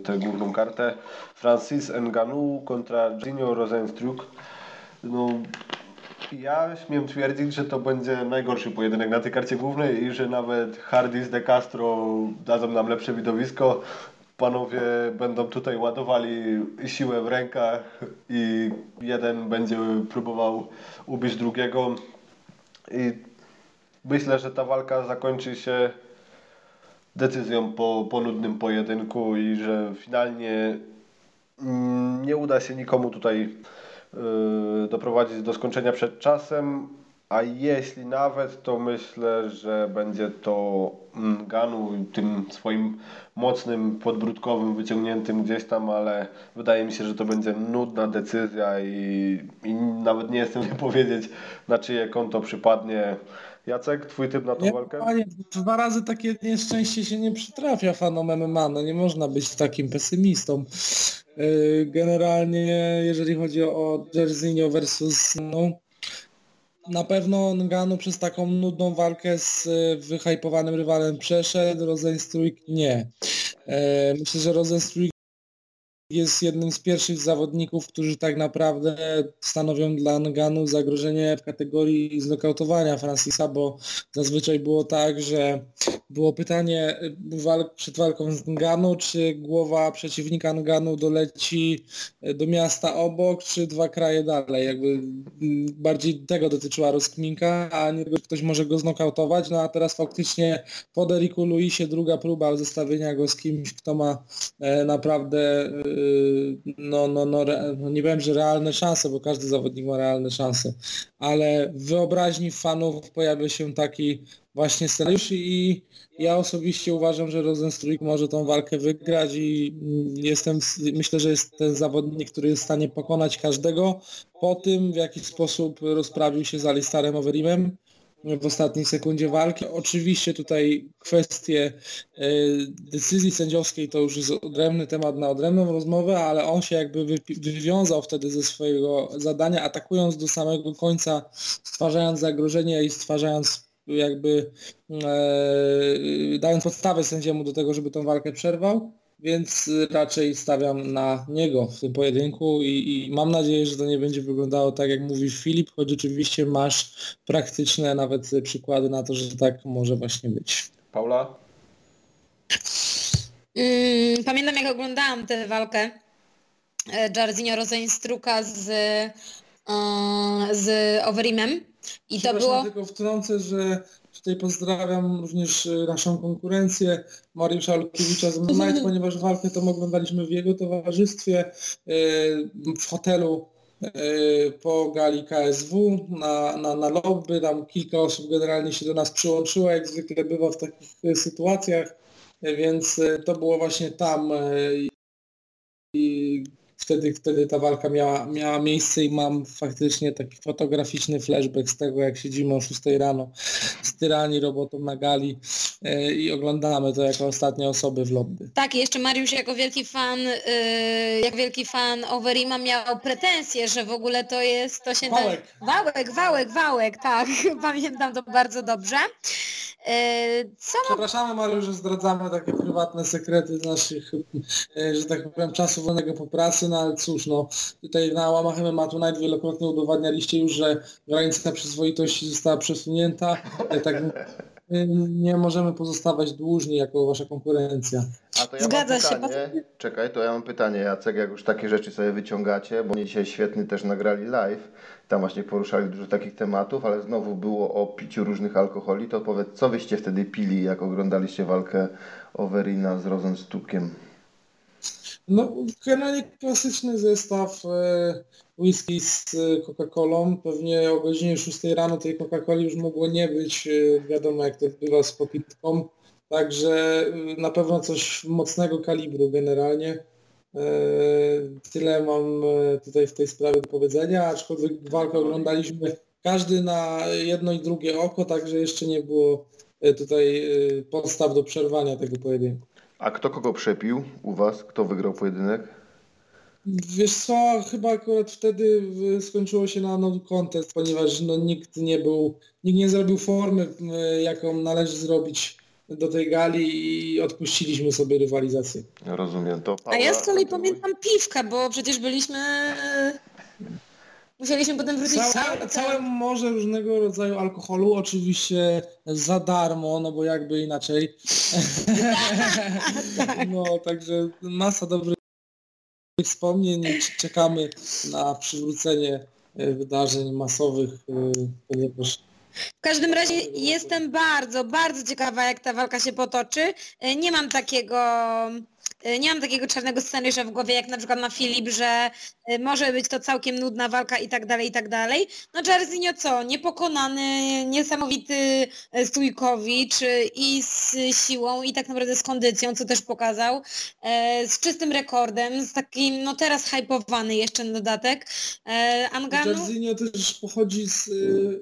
tę główną kartę. Francis Ngannou kontra Ginio Rosenstruck. No, ja śmiem twierdzić, że to będzie najgorszy pojedynek na tej karcie głównej i że nawet Hardys de Castro dadzą nam lepsze widowisko. Panowie będą tutaj ładowali siłę w rękach i jeden będzie próbował ubić drugiego. I myślę, że ta walka zakończy się decyzją po, po nudnym pojedynku i że finalnie mm, nie uda się nikomu tutaj yy, doprowadzić do skończenia przed czasem, a jeśli nawet, to myślę, że będzie to Ganu tym swoim mocnym, podbródkowym, wyciągniętym gdzieś tam, ale wydaje mi się, że to będzie nudna decyzja i, i nawet nie jestem nie powiedzieć, na czyje konto przypadnie. Jacek, twój typ na tą Nie, walkę? panie, dwa razy takie nieszczęście się nie przytrafia fanom MMA, no nie można być takim pesymistą. Yy, Generalnie, jeżeli chodzi o Jerzinho versus no, na pewno Ngannou przez taką nudną walkę z y, wyhypowanym rywalem przeszedł, Rosenstruik nie. E, Myślę, że Rosenstruik jest jednym z pierwszych zawodników, którzy tak naprawdę stanowią dla Nganu zagrożenie w kategorii znokautowania Francisa, bo zazwyczaj było tak, że było pytanie walk, przed walką z Nganu, czy głowa przeciwnika Nganu doleci y, do miasta obok, czy dwa kraje dalej. Jakby mm, bardziej tego dotyczyła rozkminka, a nie tego, że ktoś może go znokautować. No a teraz faktycznie po Deriku Luisie druga próba zestawienia go z kimś, kto ma e, naprawdę no, no, no, re, no nie wiem, że realne szanse, bo każdy zawodnik ma realne szanse, ale w wyobraźni fanów pojawia się taki właśnie scenariusz i ja osobiście uważam, że Rosenstruik może tą walkę wygrać i jestem, myślę, że jest ten zawodnik, który jest w stanie pokonać każdego po tym, w jaki sposób rozprawił się z Alistarem Overeemem w ostatniej sekundzie walki. Oczywiście tutaj kwestie e, decyzji sędziowskiej to już jest odrębny temat na odrębną rozmowę, ale on się jakby wywiązał wtedy ze swojego zadania, atakując do samego końca, stwarzając zagrożenie i stwarzając jakby e, dając podstawę sędziemu do tego, żeby tą walkę przerwał, więc raczej stawiam na niego w tym pojedynku i, i mam nadzieję, że to nie będzie wyglądało tak jak mówi Filip, choć oczywiście masz praktyczne nawet przykłady na to, że tak może właśnie być. Paula? Mm, Pamiętam jak oglądałam tę walkę e, Jairzinho Rosenstruka z, e, z Overeemem i to było... tylko wtrącę, że tutaj pozdrawiam również e, naszą konkurencję Mariusza Lukiewicza z Night, ponieważ walkę tą oglądaliśmy w jego towarzystwie e, w hotelu e, po gali KSW na, na, na lobby. Tam kilka osób generalnie się do nas przyłączyło, jak zwykle bywa w takich sytuacjach, więc to było właśnie tam wtedy, wtedy ta walka miała, miała miejsce i mam faktycznie taki fotograficzny flashback z tego, jak siedzimy o 6 rano styrani robotą na gali e, i oglądamy to jako ostatnie osoby w lobby. Tak, jeszcze Mariusz jako wielki fan, yy, jako wielki fan Overeema miał pretensje, że w ogóle to jest, to się... Wałek. Wałek, wałek, wałek, tak, pamiętam to bardzo dobrze. Yy, co Przepraszamy Mariusz, że zdradzamy takie prywatne sekrety z naszych, e, że tak powiem, czasu wolnego po pracy, no ale cóż, no tutaj na łamach MMA Tonight wielokrotnie udowadnialiście już, że granica przyzwoitości została przesunięta, e, tak nie możemy pozostawać dłużni jako wasza konkurencja. A to ja Zgadza mam się, pytanie. Czekaj, to ja mam pytanie, Jacek, jak już takie rzeczy sobie wyciągacie, bo oni dzisiaj świetnie też nagrali live, tam właśnie poruszali dużo takich tematów, ale znowu było o piciu różnych alkoholi, to powiedz, co wyście wtedy pili, jak oglądaliście walkę Overina z Rosenstukiem? No, generalnie klasyczny zestaw e, whisky z e, Coca-Colą. Pewnie o godzinie 6 rano tej Coca-Coli już mogło nie być. E, wiadomo jak to bywa z popitką. Także na pewno coś mocnego kalibru generalnie. Tyle mam tutaj w tej sprawie do powiedzenia, aczkolwiek walkę oglądaliśmy każdy na jedno i drugie oko, także jeszcze nie było tutaj podstaw do przerwania tego pojedynku. A kto kogo przepił u Was? Kto wygrał pojedynek? Wiesz co, chyba akurat wtedy skończyło się na no contest, ponieważ no, nikt nie był, nikt nie zrobił formy, jaką należy zrobić do tej gali i odpuściliśmy sobie rywalizację. Rozumiem to. A ja z kolei pamiętam piwka, bo przecież byliśmy... Musieliśmy potem wrócić całe, całe, całe morze różnego rodzaju alkoholu, oczywiście za darmo, no bo jakby inaczej. no także masa dobrych wspomnień. Czekamy na przywrócenie e, wydarzeń masowych, e, ponieważ w każdym razie jestem bardzo, bardzo ciekawa, jak ta walka się potoczy. E, nie mam takiego nie mam takiego czarnego scenariusza w głowie, jak na przykład na Filip, że e, może być to całkiem nudna walka i tak dalej, i tak dalej. No Jairzinho co? Niepokonany, niesamowity e, Stójkowicz i z siłą i tak naprawdę z kondycją, co też pokazał, z czystym rekordem, z takim, no teraz hypowany jeszcze na dodatek. Anganu... Jairzinho też pochodzi z,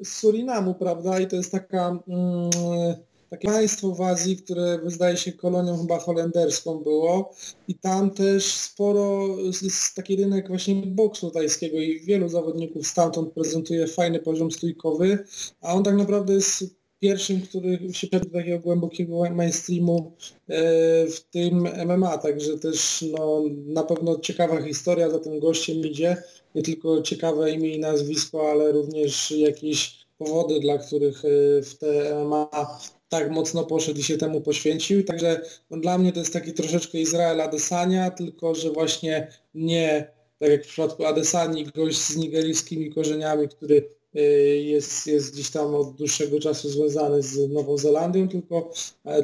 z Surinamu, prawda? I to jest taka... Mm, takie państwo w Azji, które zdaje się kolonią chyba holenderską było. I tam też sporo jest taki rynek właśnie boksu tajskiego i wielu zawodników stamtąd prezentuje fajny poziom stójkowy, a on tak naprawdę jest pierwszym, który się do takiego głębokiego mainstreamu e, w tym MMA, także też no, na pewno ciekawa historia za tym gościem idzie, nie tylko ciekawe imię i nazwisko, ale również jakieś powody, dla których e, w te MMA tak mocno poszedł i się temu poświęcił. Także no, dla mnie to jest taki troszeczkę Izrael Adesania, tylko że właśnie nie tak jak w przypadku Adesani, gość z nigeryjskimi korzeniami, który y, jest, jest gdzieś tam od dłuższego czasu związany z Nową Zelandią, tylko,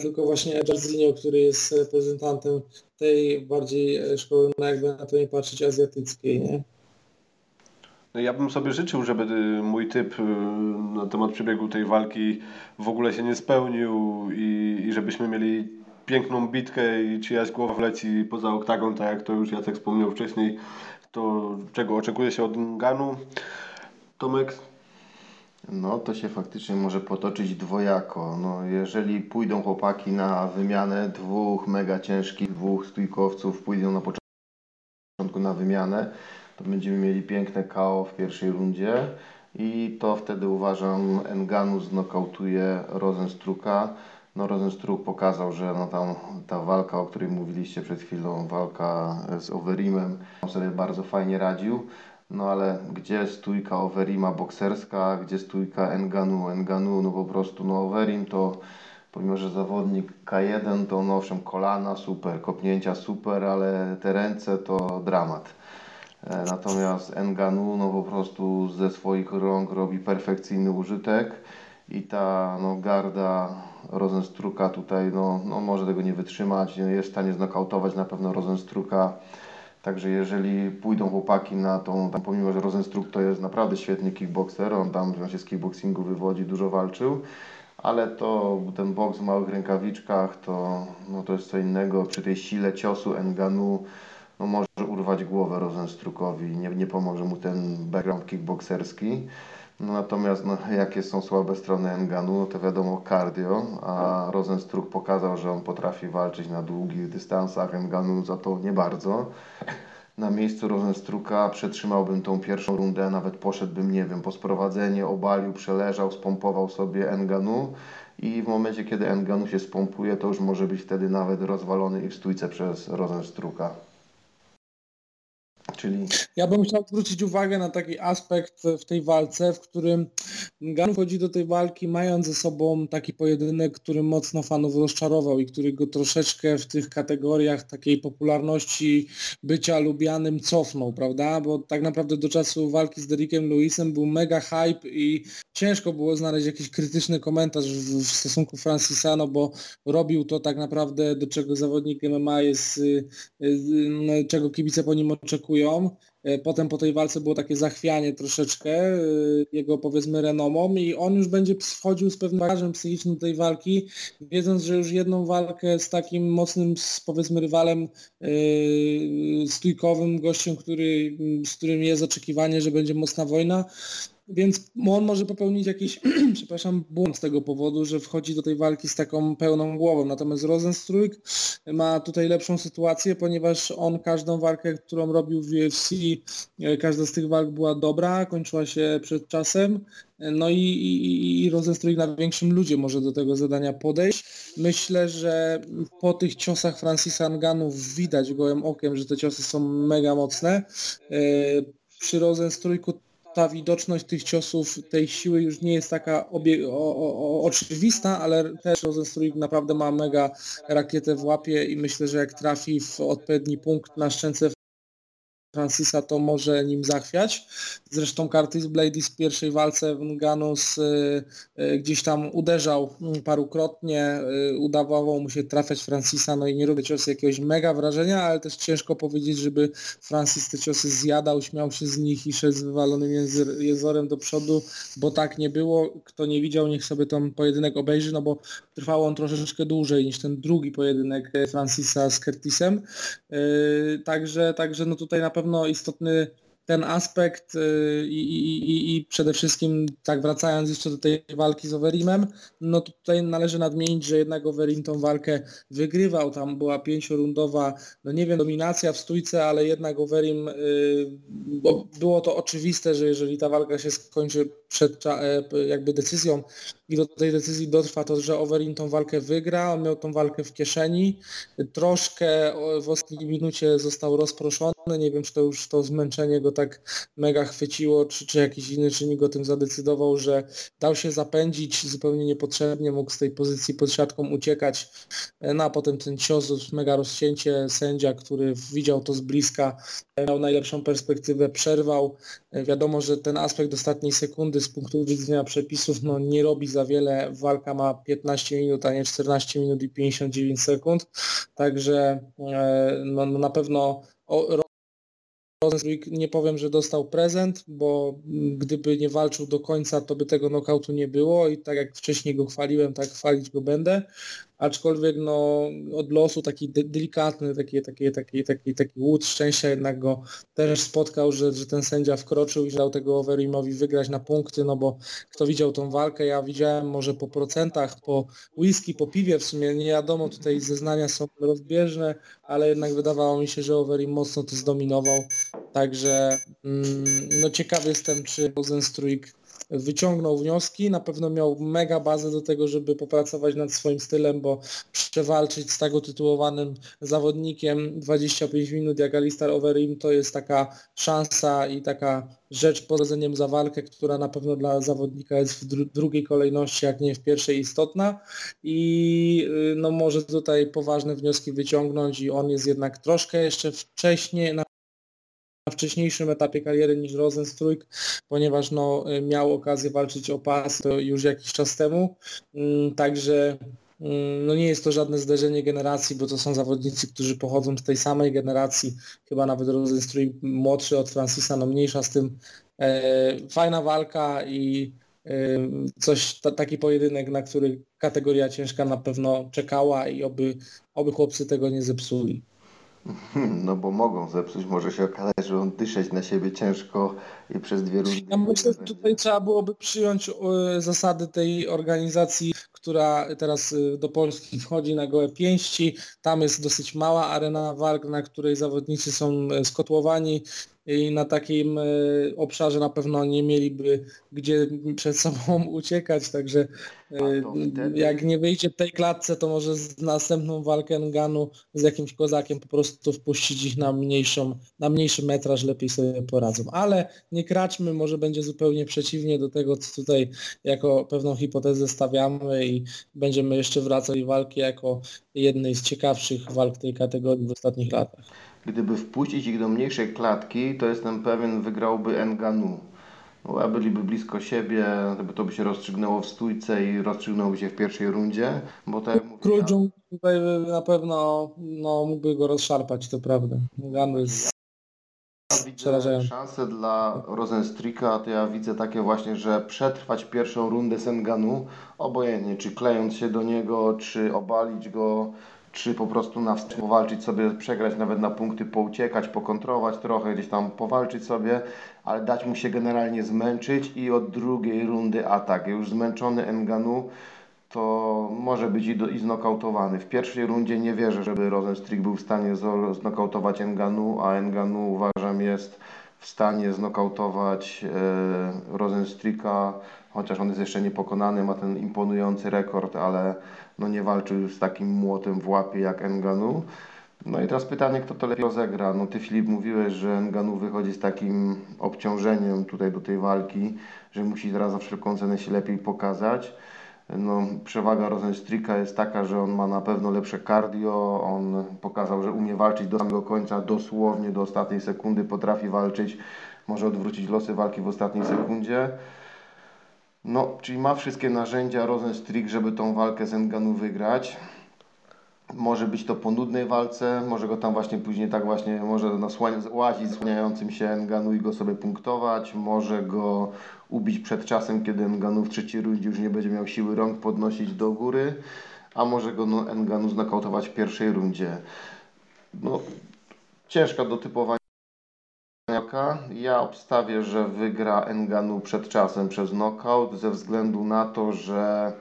tylko właśnie Jarzinho, który jest reprezentantem tej bardziej szkoły, no jakby na to nie patrzeć, azjatyckiej. Nie? No ja bym sobie życzył, żeby y, mój typ y, na temat przebiegu tej walki w ogóle się nie spełnił i, i żebyśmy mieli piękną bitkę i czyjaś głowa wleci poza oktagon, tak jak to już Jacek wspomniał wcześniej, to czego oczekuje się od Ganu. Tomek? No to się faktycznie może potoczyć dwojako. No, jeżeli pójdą chłopaki na wymianę dwóch mega ciężkich, dwóch stójkowców, pójdą na początku na wymianę, to będziemy mieli piękne KO w pierwszej rundzie i to wtedy uważam Enganu znokautuje Rosenstruka. No Rosenstruk pokazał, że no tam ta walka, o której mówiliście przed chwilą, walka z Overimem, on sobie bardzo fajnie radził. No ale gdzie stójka Overima bokserska, gdzie stójka Enganu? Enganu no po prostu no Overim to pomimo, że zawodnik K1 to no owszem kolana super, kopnięcia super, ale te ręce to dramat. E, natomiast Enganu no po prostu ze swoich rąk robi perfekcyjny użytek i ta no, garda Rosenstruka tutaj no, no może tego nie wytrzymać, jest w stanie znokautować na pewno Rosenstruka. Także jeżeli pójdą chłopaki na tą, tam pomimo, że Rosenstruk to jest naprawdę świetny kickboxer, on tam on się z kickboxingu wywodzi, dużo walczył, ale to ten boks w małych rękawiczkach to, no, to jest co innego. Przy tej sile ciosu Enganu no może urwać głowę Rosenstrukowi, nie, nie pomoże mu ten background kickboxerski. No natomiast no, jakie są słabe strony Enganu, no to wiadomo cardio, a Rosenstruk pokazał, że on potrafi walczyć na długich dystansach, Enganu za to nie bardzo. Na miejscu Rosenstruka przetrzymałbym tą pierwszą rundę, nawet poszedłbym, nie wiem, po sprowadzenie, obalił, przeleżał, spompował sobie Enganu i w momencie, kiedy Enganu się spompuje, to już może być wtedy nawet rozwalony i w stójce przez Rosenstruka. Czyli... Ja bym chciał zwrócić uwagę na taki aspekt w tej walce, w którym Gan wchodzi do tej walki mając ze sobą taki pojedynek, który mocno fanów rozczarował i który go troszeczkę w tych kategoriach takiej popularności bycia lubianym cofnął, prawda? Bo tak naprawdę do czasu walki z Derekiem Lewisem był mega hype i ciężko było znaleźć jakiś krytyczny komentarz w, w stosunku Francisa, no bo robił to tak naprawdę do czego zawodnik MMA jest, y, y, y, czego kibice po nim oczekują. E, potem po tej walce było takie zachwianie troszeczkę e, jego powiedzmy renomą i on już będzie wchodził z pewnym bagażem psychicznym do tej walki, wiedząc, że już jedną walkę z takim mocnym powiedzmy rywalem yy, stójkowym, gościem, który, z którym jest oczekiwanie, że będzie mocna wojna, więc on może popełnić jakiś, przepraszam, błąd z tego powodu, że wchodzi do tej walki z taką pełną głową. Natomiast Rosenstruik ma tutaj lepszą sytuację, ponieważ on każdą walkę, którą robił w UFC, e, każda z tych walk była dobra, kończyła się przed czasem. No i, i, i Rosenstruik na większym ludzie może do tego zadania podejść. Myślę, że po tych ciosach Francisa Nganów widać gołym okiem, że te ciosy są mega mocne. E, przy Rosenstruiku ta widoczność tych ciosów, tej siły już nie jest taka obie, o, o, oczywista, ale też Rosenstruik naprawdę ma mega rakietę w łapie i myślę, że jak trafi w odpowiedni punkt na szczęce Francisa to może nim zachwiać. Zresztą Curtis Blades w pierwszej walce w Nganus y, y, gdzieś tam uderzał parukrotnie, y, udawało mu się trafiać Francisa, no i nie robię ciosy jakiegoś mega wrażenia, ale też ciężko powiedzieć, żeby Francis te ciosy zjadał, śmiał się z nich i szedł z wywalonym jezorem do przodu, bo tak nie było. Kto nie widział, niech sobie ten pojedynek obejrzy, no bo trwał on troszeczkę dłużej niż ten drugi pojedynek Francisa z Curtisem. Także, także no tutaj na pewno pewno istotny ten aspekt y, i, i, i, przede wszystkim, tak wracając jeszcze do tej walki z Overimem, no tutaj należy nadmienić, że jednak Overim tą walkę wygrywał, tam była pięciorundowa, no nie wiem, dominacja w stójce, ale jednak Overim, y, bo było to oczywiste, że jeżeli ta walka się skończy przed e, jakby decyzją i do tej decyzji dotrwa to, że Overin tą walkę wygra, on miał tą walkę w kieszeni, troszkę w ostatniej minucie został rozproszony, nie wiem czy to już to zmęczenie go tak mega chwyciło, czy, czy jakiś inny czynnik go tym zadecydował, że dał się zapędzić zupełnie niepotrzebnie, mógł z tej pozycji pod siatką uciekać, no a potem ten cios, mega rozcięcie, sędzia, który widział to z bliska, miał najlepszą perspektywę, przerwał. Wiadomo, że ten aspekt ostatniej sekundy z punktu widzenia przepisów no, nie robi za wiele. Walka ma 15 minut, a nie 14 minut i 59 sekund. Także e, no, no na pewno Rosenstruik nie powiem, że dostał prezent, bo gdyby nie walczył do końca, to by tego nokautu nie było i tak jak wcześniej go chwaliłem, tak chwalić go będę aczkolwiek no, od losu taki de delikatny, taki, taki, taki, taki, taki łód szczęścia jednak go też spotkał, że, że ten sędzia wkroczył i dał tego Overeemowi wygrać na punkty, no bo kto widział tą walkę, ja widziałem może po procentach, po whisky, po piwie w sumie, nie wiadomo, tutaj zeznania są rozbieżne, ale jednak wydawało mi się, że Overeem mocno to zdominował, także mm, no ciekaw jestem, czy Rosenstruik wyciągnął wnioski, na pewno miał mega bazę do tego, żeby popracować nad swoim stylem, bo przewalczyć z tego tytułowanym zawodnikiem 25 minut jak Alistar Overeem to jest taka szansa i taka rzecz porodzeniem za walkę, która na pewno dla zawodnika jest w dru drugiej kolejności, jak nie w pierwszej istotna. I y, no może tutaj poważne wnioski wyciągnąć i on jest jednak troszkę jeszcze wcześniej, na wcześniejszym etapie kariery niż Rosenstruik, ponieważ no, miał okazję walczyć o pas już jakiś czas temu. Mm, także mm, no nie jest to żadne zderzenie generacji, bo to są zawodnicy, którzy pochodzą z tej samej generacji, chyba nawet Rosenstruik młodszy od Francisa, no mniejsza z tym. E, fajna walka i e, coś, taki pojedynek, na który kategoria ciężka na pewno czekała i oby, oby chłopcy tego nie zepsuli. No bo mogą zepsuć, może się okazać, że on dyszeć na siebie ciężko i przez dwie rundy. Ja myślę, że tutaj trzeba byłoby przyjąć e, zasady tej organizacji, która teraz e, do Polski wchodzi na gołe pięści. Tam jest dosyć mała arena walk, na której zawodnicy są e, skotłowani i na takim e, obszarze na pewno nie mieliby gdzie przed sobą uciekać, także e, jak nie wyjdzie w tej klatce, to może z następną walkę Nganu z jakimś kozakiem po prostu wpuścić ich na mniejszą, na mniejszy metraż, lepiej sobie poradzą. Ale nie kraczmy, może będzie zupełnie przeciwnie do tego, co tutaj jako pewną hipotezę stawiamy i będziemy jeszcze wracać walki jako jednej z ciekawszych walk tej kategorii w ostatnich latach. Gdyby wpuścić ich do mniejszej klatki, to jestem pewien, wygrałby Enganu. No, a byliby blisko siebie, gdyby to by się rozstrzygnęło w stójce i rozstrzygnęłoby się w pierwszej rundzie, bo tak jak Król tutaj na pewno no, mógłby go rozszarpać, to prawda. Enganu jest ja widzę szanse dla Rosenstrika, to ja widzę takie właśnie, że przetrwać pierwszą rundę Senganu, obojętnie czy klejąc się do niego, czy obalić go, czy po prostu na powalczyć sobie, przegrać nawet na punkty, pouciekać, pokontrować trochę, gdzieś tam powalczyć sobie, ale dać mu się generalnie zmęczyć i od drugiej rundy atak. Już zmęczony Enganu to może być i, do, i znokautowany. W pierwszej rundzie nie wierzę, żeby Rosenstrik był w stanie znokautować Enganu, a Enganu uważam jest w stanie znokautować e, Rosenstrika, chociaż on jest jeszcze niepokonany, ma ten imponujący rekord, ale no nie walczył już z takim młotem w łapie jak Enganu. No i teraz pytanie, kto to lepiej rozegra. No ty Filip mówiłeś, że Enganu wychodzi z takim obciążeniem tutaj do tej walki, że musi teraz za wszelką cenę się lepiej pokazać. No, przewaga Rosenstrika jest taka, że on ma na pewno lepsze cardio, on pokazał, że umie walczyć do samego końca, dosłownie do ostatniej sekundy potrafi walczyć, może odwrócić losy walki w ostatniej sekundzie. No, czyli ma wszystkie narzędzia Rosenstrik, żeby tą walkę z Enganu wygrać. Może być to po nudnej walce, może go tam właśnie później tak właśnie, może łazić zasłaniającym się Enganu i go sobie punktować, może go ubić przed czasem, kiedy Enganu w trzeciej rundzie już nie będzie miał siły rąk podnosić do góry, a może go no, Enganu znokautować w pierwszej rundzie. No, ciężka do typowania. Ja obstawię, że wygra Enganu przed czasem przez knockout ze względu na to, że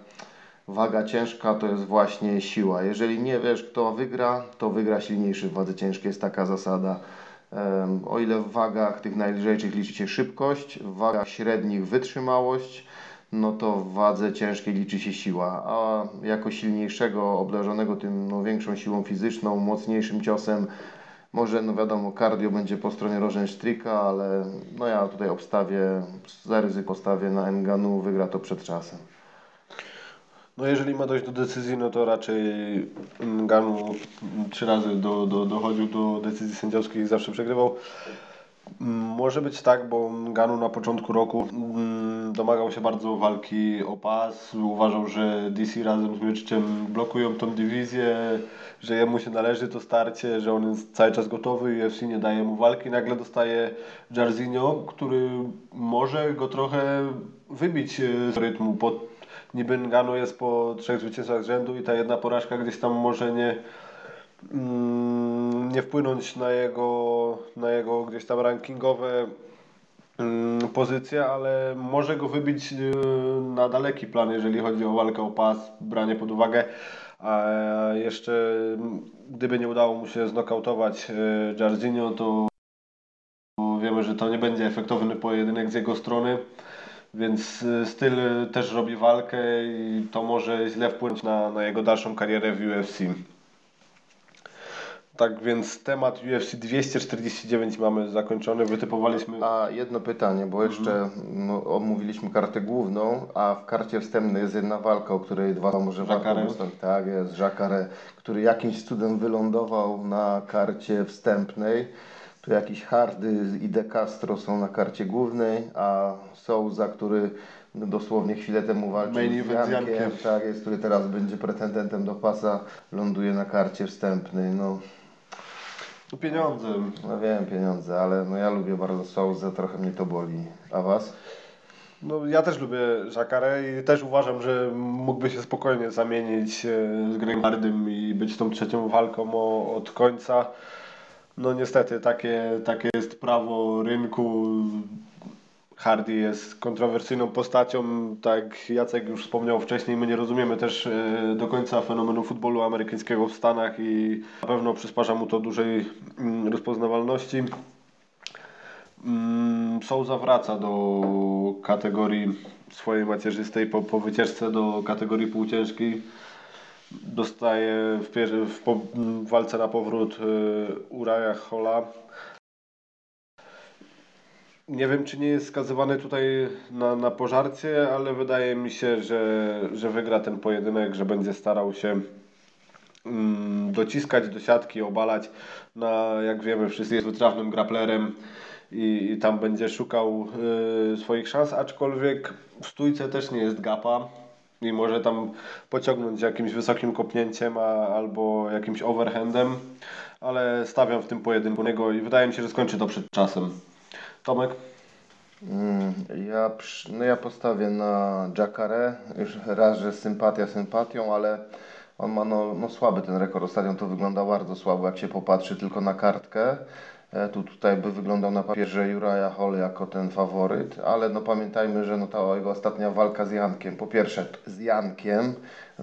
waga ciężka to jest właśnie siła. Jeżeli nie wiesz kto wygra, to wygra silniejszy w wadze ciężkiej. Jest taka zasada. O ile w wagach tych najlżejszych liczy się szybkość, w wagach średnich wytrzymałość, no to w wadze ciężkiej liczy się siła. A jako silniejszego, obdarzonego tym no, większą siłą fizyczną, mocniejszym ciosem, może, no wiadomo, cardio będzie po stronie Rożenstrika, ale no ja tutaj obstawię, za ryzyko postawię na Enganu, wygra to przed czasem. No jeżeli ma dojść do decyzji, no to raczej Ganu trzy razy do, do, dochodził do decyzji sędziowskich i zawsze przegrywał. Może być tak, bo Ganu na początku roku mm, domagał się bardzo walki o pas. Uważał, że DC razem z Mieczyczem blokują tą dywizję, że jemu się należy to starcie, że on jest cały czas gotowy i UFC nie daje mu walki. Nagle dostaje Jarzinho, który może go trochę wybić z rytmu. Niby Nganu jest po trzech zwycięstwach z rzędu i ta jedna porażka gdzieś tam może nie, nie wpłynąć na jego, na jego gdzieś tam rankingowe mm, pozycje, ale może go wybić y, na daleki plan, jeżeli chodzi o walkę o pas, branie pod uwagę. A jeszcze gdyby nie udało mu się znokautować y, Jarzinho, to wiemy, że to nie będzie efektowny pojedynek z jego strony. Więc y, styl też robi walkę i to może źle wpłynąć na, na jego dalszą karierę w UFC. Tak więc temat UFC 249 mamy zakończony, wytypowaliśmy. A jedno pytanie, bo jeszcze mhm. omówiliśmy kartę główną, a w karcie wstępnej jest jedna walka, o której dwa może warto wystąpić. Tak, jest Jacare, który jakimś cudem wylądował na karcie wstępnej. Tu jakiś Hardy i De Castro są na karcie głównej, a Souza, który dosłownie chwilę temu walczył Main z Jankiem, tak jest, który teraz będzie pretendentem do pasa, ląduje na karcie wstępnej. No, to pieniądze. No wiem, pieniądze, ale no ja lubię bardzo Souza, trochę mnie to boli. A Was? No, ja też lubię Jacare i też uważam, że mógłby się spokojnie zamienić e, z Greg Hardym i być tą trzecią walką od końca. No niestety, takie, takie jest prawo rynku. Hardy jest kontrowersyjną postacią, tak Jacek już wspomniał wcześniej, my nie rozumiemy też e, do końca fenomenu futbolu amerykańskiego w Stanach i na pewno przysparza mu to dużej mm, rozpoznawalności. Mm, Souza wraca do kategorii swojej macierzystej po, po wycieczce do kategorii półciężkiej dostaje w, w, w walce na powrót y, Uraja Hola. Nie wiem, czy nie jest skazywany tutaj na, na pożarcie, ale wydaje mi się, że, że wygra ten pojedynek, że będzie starał się mm, dociskać do siatki, obalać. Na, jak wiemy, wszyscy jest wytrawnym graplerem i, i tam będzie szukał y, swoich szans, aczkolwiek w stójce też nie jest gapa i może tam pociągnąć jakimś wysokim kopnięciem a, albo jakimś overhandem, ale stawiam w tym pojedynku niego i wydaje mi się, że skończy to przed czasem. Tomek? Mm, ja, no ja postawię na Jacare. Już raz, że sympatia sympatią, ale On ma no, no słaby ten rekord. Ostatnio to wygląda bardzo słabo, jak się popatrzy tylko na kartkę. E, tu tutaj by wyglądał na papierze Uriah Hall jako ten faworyt, ale no pamiętajmy, że no ta jego ostatnia walka z Jankiem, po pierwsze z Jankiem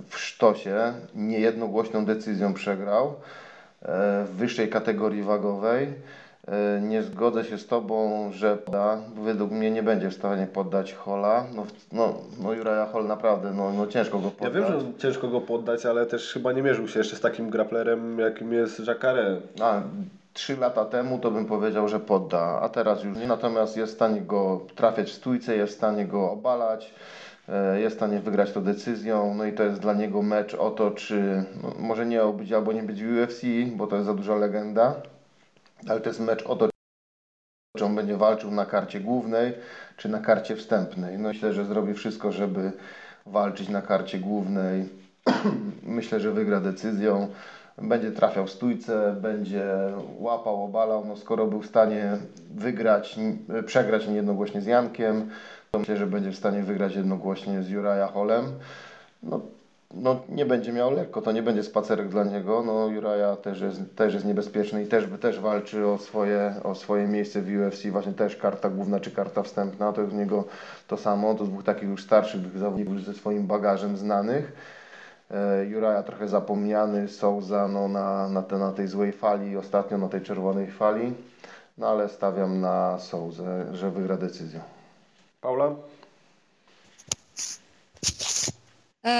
w sztosie niejednogłośną decyzją przegrał e, w wyższej kategorii wagowej. E, nie zgodzę się z Tobą, że poda. Według mnie nie będzie w stanie poddać Hola. No, no, no Uriah Hall naprawdę, no, no ciężko go poddać. Ja wiem, że ciężko go poddać, ale też chyba nie mierzył się jeszcze z takim grapplerem, jakim jest Jacare. A, trzy lata temu to bym powiedział, że podda, a teraz już nie. Natomiast jest w stanie go trafiać w stójce, jest w stanie go obalać, e, jest w stanie wygrać to decyzją. No i to jest dla niego mecz o to, czy no, może nie być albo nie być w UFC, bo to jest za duża legenda, ale to jest mecz o to, czy on będzie walczył na karcie głównej, czy na karcie wstępnej. No myślę, że zrobi wszystko, żeby walczyć na karcie głównej. myślę, że wygra decyzją będzie trafiał w stójce, będzie łapał, obalał. No skoro był w stanie wygrać, przegrać niejednogłośnie z Jankiem, to myślę, że będzie w stanie wygrać jednogłośnie z Juraja Holem. No, no nie będzie miał lekko, to nie będzie spacerek dla niego. No Juraja też jest, też jest niebezpieczny i też, też walczy o swoje, o swoje miejsce w UFC, właśnie też karta główna czy karta wstępna, to jest w niego to samo, to dwóch takich już starszych zawodników ze swoim bagażem znanych. E, Juraja trochę zapomniany, Souza no, na, na, te, na tej złej fali, ostatnio na tej czerwonej fali, no ale stawiam na Souzę, że wygra decyzją. Paula? E,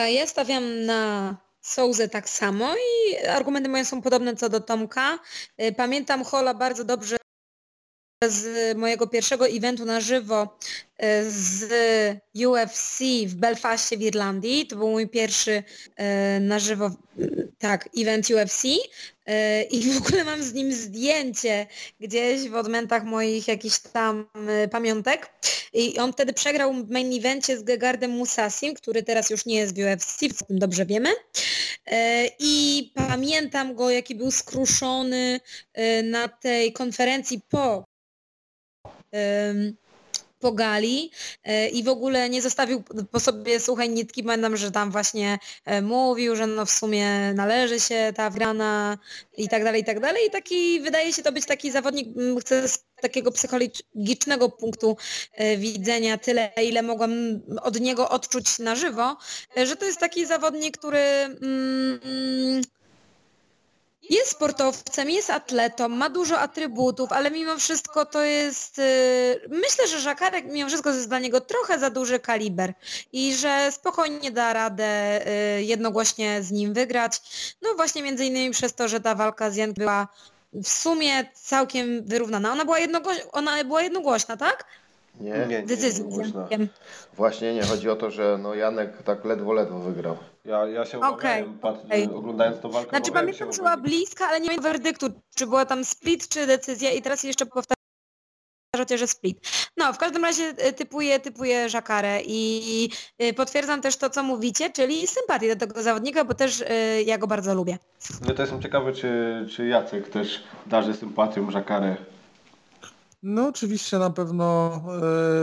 ja stawiam na Souzę tak samo i argumenty moje są podobne co do Tomka. E, pamiętam Hola bardzo dobrze z mojego pierwszego eventu na żywo e, z UFC w Belfaście w Irlandii. To był mój pierwszy e, na żywo tak, event UFC e, i w ogóle mam z nim zdjęcie gdzieś w odmętach moich jakichś tam pamiątek. I on wtedy przegrał w main evencie z Gegardem Musasim, który teraz już nie jest w UFC, o tym dobrze wiemy. I pamiętam go, jaki był skruszony na tej konferencji po pogali e, i w ogóle nie zostawił po sobie suchej nitki. Pamiętam, że tam właśnie e, mówił, że no w sumie należy się ta wgrana i tak dalej, i tak dalej. I taki, wydaje się to być taki zawodnik, chcę z takiego psychologicznego punktu e, widzenia tyle, ile mogłam od niego odczuć na żywo, że to jest taki zawodnik, który mm, jest sportowcem, jest atletą, ma dużo atrybutów, ale mimo wszystko to jest... Y, myślę, że Żakarek mimo wszystko jest dla niego trochę za duży kaliber i że spokojnie da radę y, jednogłośnie z nim wygrać. No właśnie między innymi przez to, że ta walka z Jan była w sumie całkiem wyrównana. Ona była, jednogłoś- ona była jednogłośna, tak? Nie, nie, nie, nie, Właśnie nie, chodzi o to, że no Janek tak ledwo, ledwo wygrał. Ja, ja się obawiałem, patrz, okej. oglądając tą walkę. Znaczy pamiętam, się że była bliska, ale nie miałem werdyktu, czy była tam split, czy decyzja i teraz jeszcze powtarzacie, że split. No, w każdym razie y, typuję, typuję Żakarę i y, potwierdzam też to, co mówicie, czyli sympatię do tego zawodnika, bo też y, ja go bardzo lubię. Ja to jestem ciekawy, czy, czy Jacek też darzy sympatią Żakarę. No oczywiście na pewno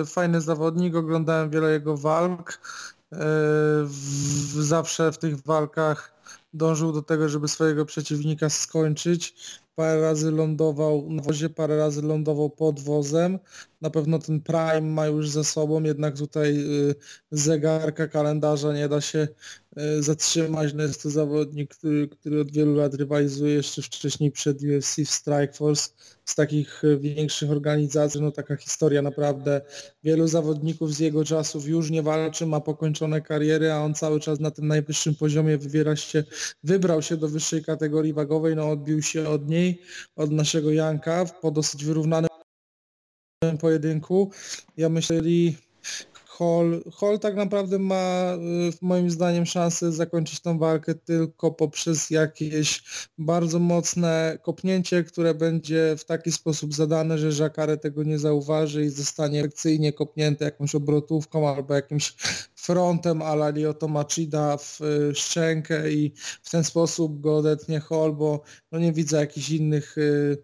e, fajny zawodnik, oglądałem wiele jego walk. E, w, zawsze w tych walkach dążył do tego, żeby swojego przeciwnika skończyć. Parę razy lądował na wozie, parę razy lądował pod wozem. Na pewno ten prime ma już za sobą, jednak tutaj y, zegarka kalendarza nie da się zatrzymać. No jest to zawodnik, który, który od wielu lat rywalizuje jeszcze wcześniej przed UFC w Strikeforce z takich y, większych organizacji. No taka historia naprawdę wielu zawodników z jego czasów już nie walczy, ma pokończone kariery, a on cały czas na tym najwyższym poziomie wybiera się, wybrał się do wyższej kategorii wagowej, no odbił się od niej, od naszego Janka po dosyć wyrównanym pojedynku. Ja myśleli Hall, Hall tak naprawdę ma y, moim zdaniem szansę zakończyć tą walkę tylko poprzez jakieś bardzo mocne kopnięcie, które będzie w taki sposób zadane, że Jacare tego nie zauważy i zostanie lekcyjnie kopnięty jakąś obrotówką albo jakimś frontem a la Lyoto Machida w y, szczękę i w ten sposób go odetnie Hall, bo no nie widzę jakichś innych y,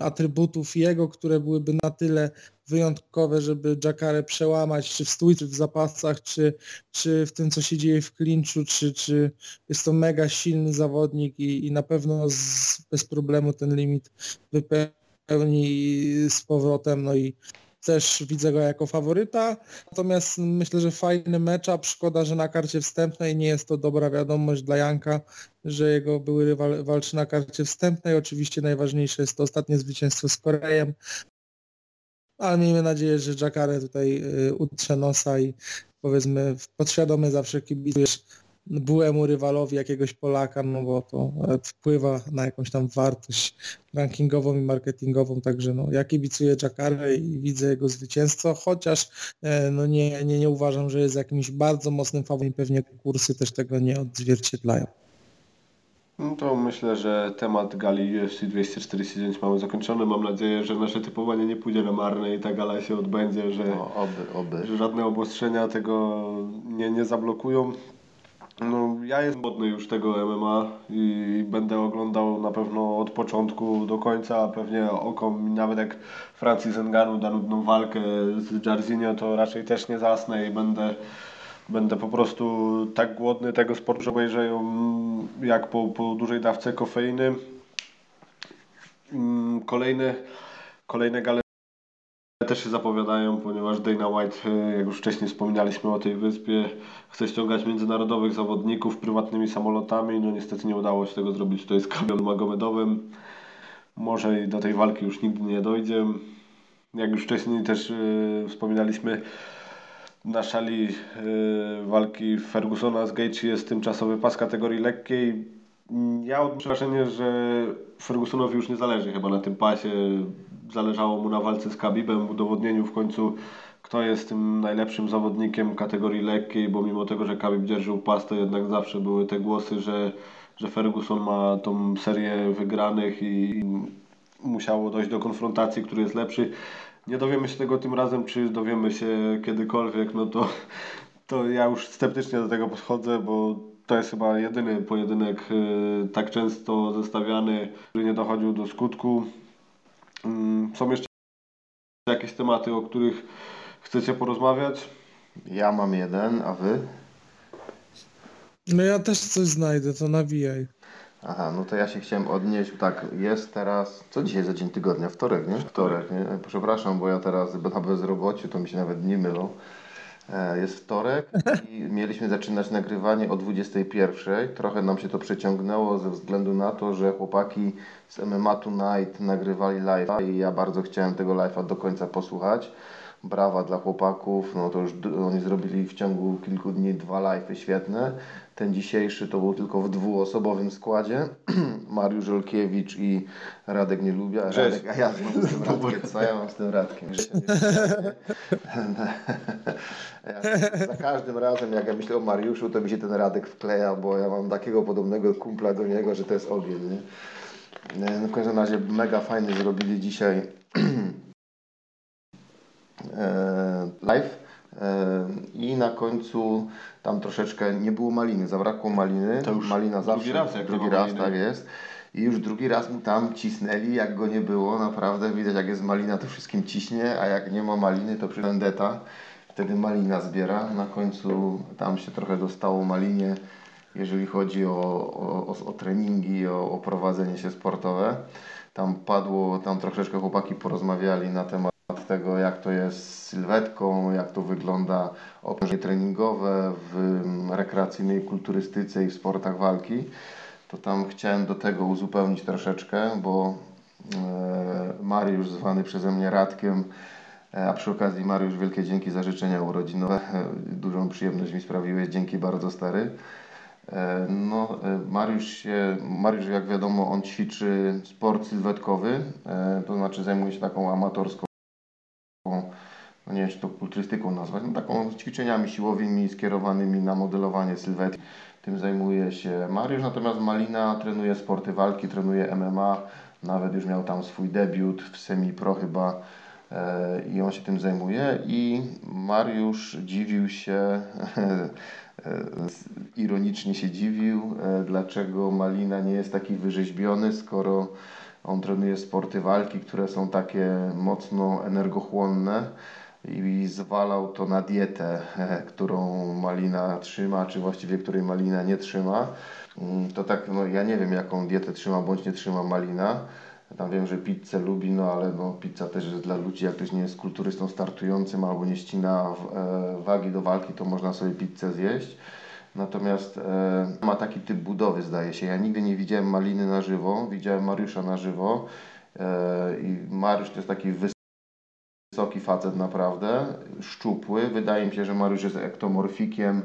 atrybutów jego, które byłyby na tyle wyjątkowe, żeby Jakarę przełamać, czy w stójce, w zapasach, czy, czy w tym, co się dzieje w klinczu, czy, czy jest to mega silny zawodnik i, i na pewno z, bez problemu ten limit wypełni z powrotem, no i też widzę go jako faworyta, natomiast myślę, że fajny matchup, szkoda, że na karcie wstępnej nie jest to dobra wiadomość dla Janka, że jego były rywal walczy na karcie wstępnej. Oczywiście najważniejsze jest to ostatnie zwycięstwo z Korejem, ale miejmy nadzieję, że Jakare tutaj y, utrze nosa i powiedzmy podświadomie zawsze kibicujesz byłemu rywalowi jakiegoś Polaka, no bo to e, wpływa na jakąś tam wartość rankingową i marketingową, także no ja kibicuję Jakarę i widzę jego zwycięstwo, chociaż e, no nie, nie, nie uważam, że jest jakimś bardzo mocnym faworytem, pewnie kursy też tego nie odzwierciedlają. No to myślę, że temat gali UFC 249 mamy zakończony. Mam nadzieję, że nasze typowanie nie pójdzie na marne i ta gala się odbędzie, że, No, oby, oby. że żadne obostrzenia tego nie, nie zablokują. No, ja jestem modny już tego MMA i będę oglądał na pewno od początku do końca, a pewnie oko mi nawet jak Francis Ngannou da nudną walkę z Jarzinho, to raczej też nie zasnę i będę, będę po prostu tak głodny tego sportu, że obejrzę ją jak po, po dużej dawce kofeiny. Mm, Kolejne, kolejne gale też się zapowiadają, ponieważ Dana White, e, jak już wcześniej wspominaliśmy o tej wyspie, chce ściągać międzynarodowych zawodników prywatnymi samolotami. No niestety nie udało się tego zrobić tutaj z Kamilem Magomedowym. Może i do tej walki już nigdy nie dojdzie. Jak już wcześniej też e, wspominaliśmy, na szali e, walki Fergusona z Gaethje jest tymczasowy pas kategorii lekkiej. Ja odnoszę wrażenie, że Fergusonowi już nie zależy chyba na tym pasie. Zależało mu na walce z Khabibem, w udowodnieniu w końcu kto jest tym najlepszym zawodnikiem kategorii lekkiej, bo mimo tego, że Khabib dzierżył pas, to jednak zawsze były te głosy, że, że Ferguson ma tą serię wygranych i musiało dojść do konfrontacji, który jest lepszy. Nie dowiemy się tego tym razem, czy dowiemy się kiedykolwiek, no to, to ja już sceptycznie do tego podchodzę, bo to jest chyba jedyny pojedynek y, tak często zestawiany, który nie dochodził do skutku. Mm, Są jeszcze jakieś tematy, o których chcecie porozmawiać? Ja mam jeden, a wy? No ja też coś znajdę, to nawijaj. Aha, no to ja się chciałem odnieść, tak, jest teraz, co dzisiaj za dzień tygodnia? Wtorek, nie? Wtorek, nie? Przepraszam, bo ja teraz na bezrobociu, to mi się nawet dni mylą. E, Jest wtorek i mieliśmy zaczynać nagrywanie o 21. Trochę nam się to przeciągnęło ze względu na to, że chłopaki z MMA Tonight nagrywali live'a i ja bardzo chciałem tego live'a do końca posłuchać. Brawa dla chłopaków, no to już oni zrobili w ciągu kilku dni dwa live'y świetne. Ten dzisiejszy to był tylko w dwuosobowym składzie. Mariusz Olkiewicz i Radek nie lubię. Radek, a ja mam z tym Radkiem. Co ja mam z tym Radkiem? Ja, za każdym razem, jak ja myślę o Mariuszu, to mi się ten Radek wkleja, bo ja mam takiego podobnego kumpla do niego, że to jest ogień. Nie? No w każdym razie mega fajnie zrobili dzisiaj e, live. E, I na końcu tam troszeczkę nie było maliny, zabrakło maliny. To już Malina drugi zawsze, raz, jak drugi raz, tak jest. I już drugi raz mu tam cisnęli, jak go nie było, naprawdę widać jak jest malina to wszystkim ciśnie, a jak nie ma maliny to przy vendetta, wtedy malina zbiera. Na końcu tam się trochę dostało malinie, jeżeli chodzi o, o, o, o treningi, o, o prowadzenie się sportowe. Tam padło, tam troszeczkę chłopaki porozmawiali na temat tego, jak to jest z sylwetką, jak to wygląda obciążenie treningowe w mm, rekreacyjnej kulturystyce i w sportach walki. To tam chciałem do tego uzupełnić troszeczkę, bo e, Mariusz, zwany przeze mnie Radkiem, e, a przy okazji Mariusz, wielkie dzięki za życzenia urodzinowe. E, Dużą przyjemność mi sprawiłeś, dzięki bardzo stary. No, Mariusz, się, Mariusz, jak wiadomo, on ćwiczy sport sylwetkowy, to znaczy zajmuje się taką amatorską, no nie wiem, czy to kulturystyką nazwać, no taką ćwiczeniami siłowymi skierowanymi na modelowanie sylwetki. Tym zajmuje się Mariusz, natomiast Malina trenuje sporty walki, trenuje MMA, nawet już miał tam swój debiut w semi-pro chyba e, i on się tym zajmuje i Mariusz dziwił się, e, ironicznie się dziwił, e, dlaczego Malina nie jest taki wyrzeźbiony, skoro On trenuje sporty walki, które są takie mocno energochłonne i zwalał to na dietę, którą Malina trzyma, czy właściwie której Malina nie trzyma. Mm, to tak, no ja nie wiem jaką dietę trzyma bądź nie trzyma Malina. Tam wiem, że pizzę lubi, no ale no, pizza też jest dla ludzi, jak ktoś nie jest kulturystą startującym albo nie ścina e, wagi do walki, to można sobie pizzę zjeść. Natomiast e, ma taki typ budowy, zdaje się. Ja nigdy nie widziałem Maliny na żywo, widziałem Mariusza na żywo. E, I Mariusz to jest taki wysoki facet naprawdę, szczupły. Wydaje mi się, że Mariusz jest ektomorfikiem.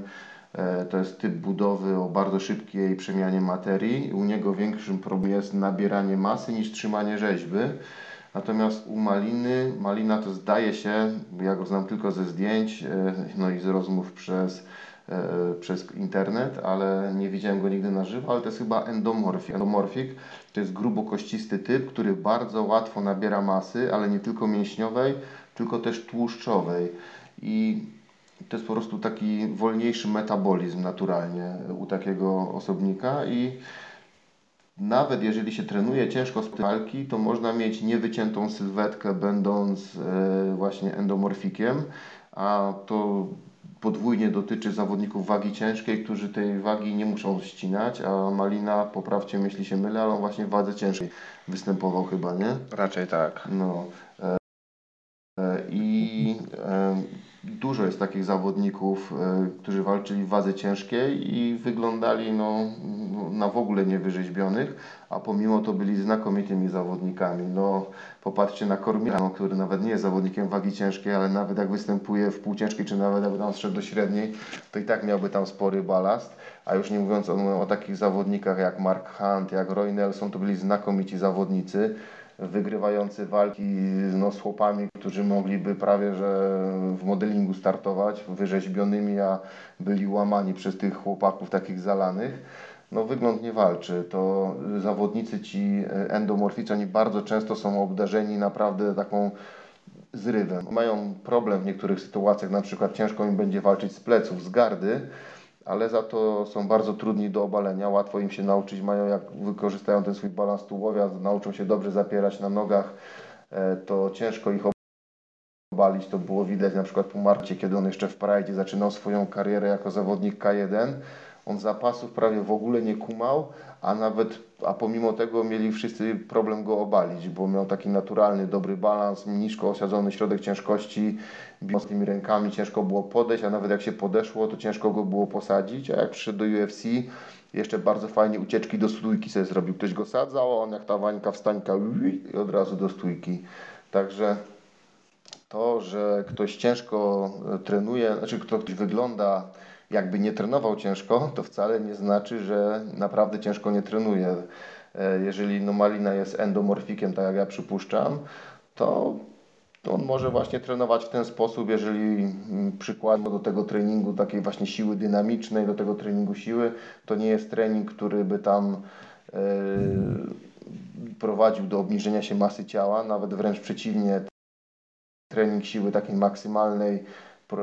E, to jest typ budowy o bardzo szybkiej przemianie materii. U niego większym problemem jest nabieranie masy niż trzymanie rzeźby. Natomiast u Maliny, Malina to zdaje się, ja go znam tylko ze zdjęć, e, no i z rozmów przez, przez internet, ale nie widziałem go nigdy na żywo, ale to jest chyba endomorfik. Endomorfik to jest grubokościsty typ, który bardzo łatwo nabiera masy, ale nie tylko mięśniowej, tylko też tłuszczowej. I to jest po prostu taki wolniejszy metabolizm naturalnie u takiego osobnika i nawet jeżeli się trenuje ciężko z walki, to można mieć niewyciętą sylwetkę będąc e, właśnie endomorfikiem, a to podwójnie dotyczy zawodników wagi ciężkiej, którzy tej wagi nie muszą ścinać, a Malina, poprawcie, jeśli się mylę, ale on właśnie w wadze ciężkiej występował chyba, nie? Raczej tak. No. E, e, I dużo jest takich zawodników, e, którzy walczyli w wadze ciężkiej i wyglądali no, na w ogóle niewyrzeźbionych, a pomimo to byli znakomitymi zawodnikami. No, popatrzcie na Kormila, który nawet nie jest zawodnikiem wagi ciężkiej, ale nawet jak występuje w półciężkiej, czy nawet jakby tam zszedł do średniej, to i tak miałby tam spory balast. A już nie mówiąc o, o takich zawodnikach jak Mark Hunt, jak Roy Nelson, to byli znakomici zawodnicy wygrywający walki no, z chłopami, którzy mogliby prawie że w modelingu startować, wyrzeźbionymi, a byli łamani przez tych chłopaków takich zalanych. No wygląd nie walczy. To zawodnicy ci endomorficy, oni bardzo często są obdarzeni naprawdę taką zrywem. Mają problem w niektórych sytuacjach, na przykład ciężko im będzie walczyć z pleców, z gardy, ale za to są bardzo trudni do obalenia, łatwo im się nauczyć, mają jak wykorzystają ten swój balans tułowia, nauczą się dobrze zapierać na nogach, e, to ciężko ich obalić, to było widać na przykład po Marcie, kiedy on jeszcze w Pride zaczynał swoją karierę jako zawodnik K1, on zapasów prawie w ogóle nie kumał, a nawet, a pomimo tego mieli wszyscy problem go obalić, bo miał taki naturalny, dobry balans, nisko osadzony środek ciężkości, z tymi rękami, ciężko było podejść, a nawet jak się podeszło, to ciężko go było posadzić, a jak przyszedł do UFC, jeszcze bardzo fajnie ucieczki do stójki sobie zrobił. Ktoś go sadzał, a on jak ta wańka wstańka i od razu do stójki. Także to, że ktoś ciężko e, trenuje, znaczy ktoś wygląda jakby nie trenował ciężko, to wcale nie znaczy, że naprawdę ciężko nie trenuje. E, jeżeli no Malina jest endomorfikiem, tak jak ja przypuszczam, to to on może właśnie trenować w ten sposób, jeżeli mm, przykładnie do tego treningu takiej właśnie siły dynamicznej, do tego treningu siły, to nie jest trening, który by tam e, prowadził do obniżenia się masy ciała, nawet wręcz przeciwnie, trening siły takiej maksymalnej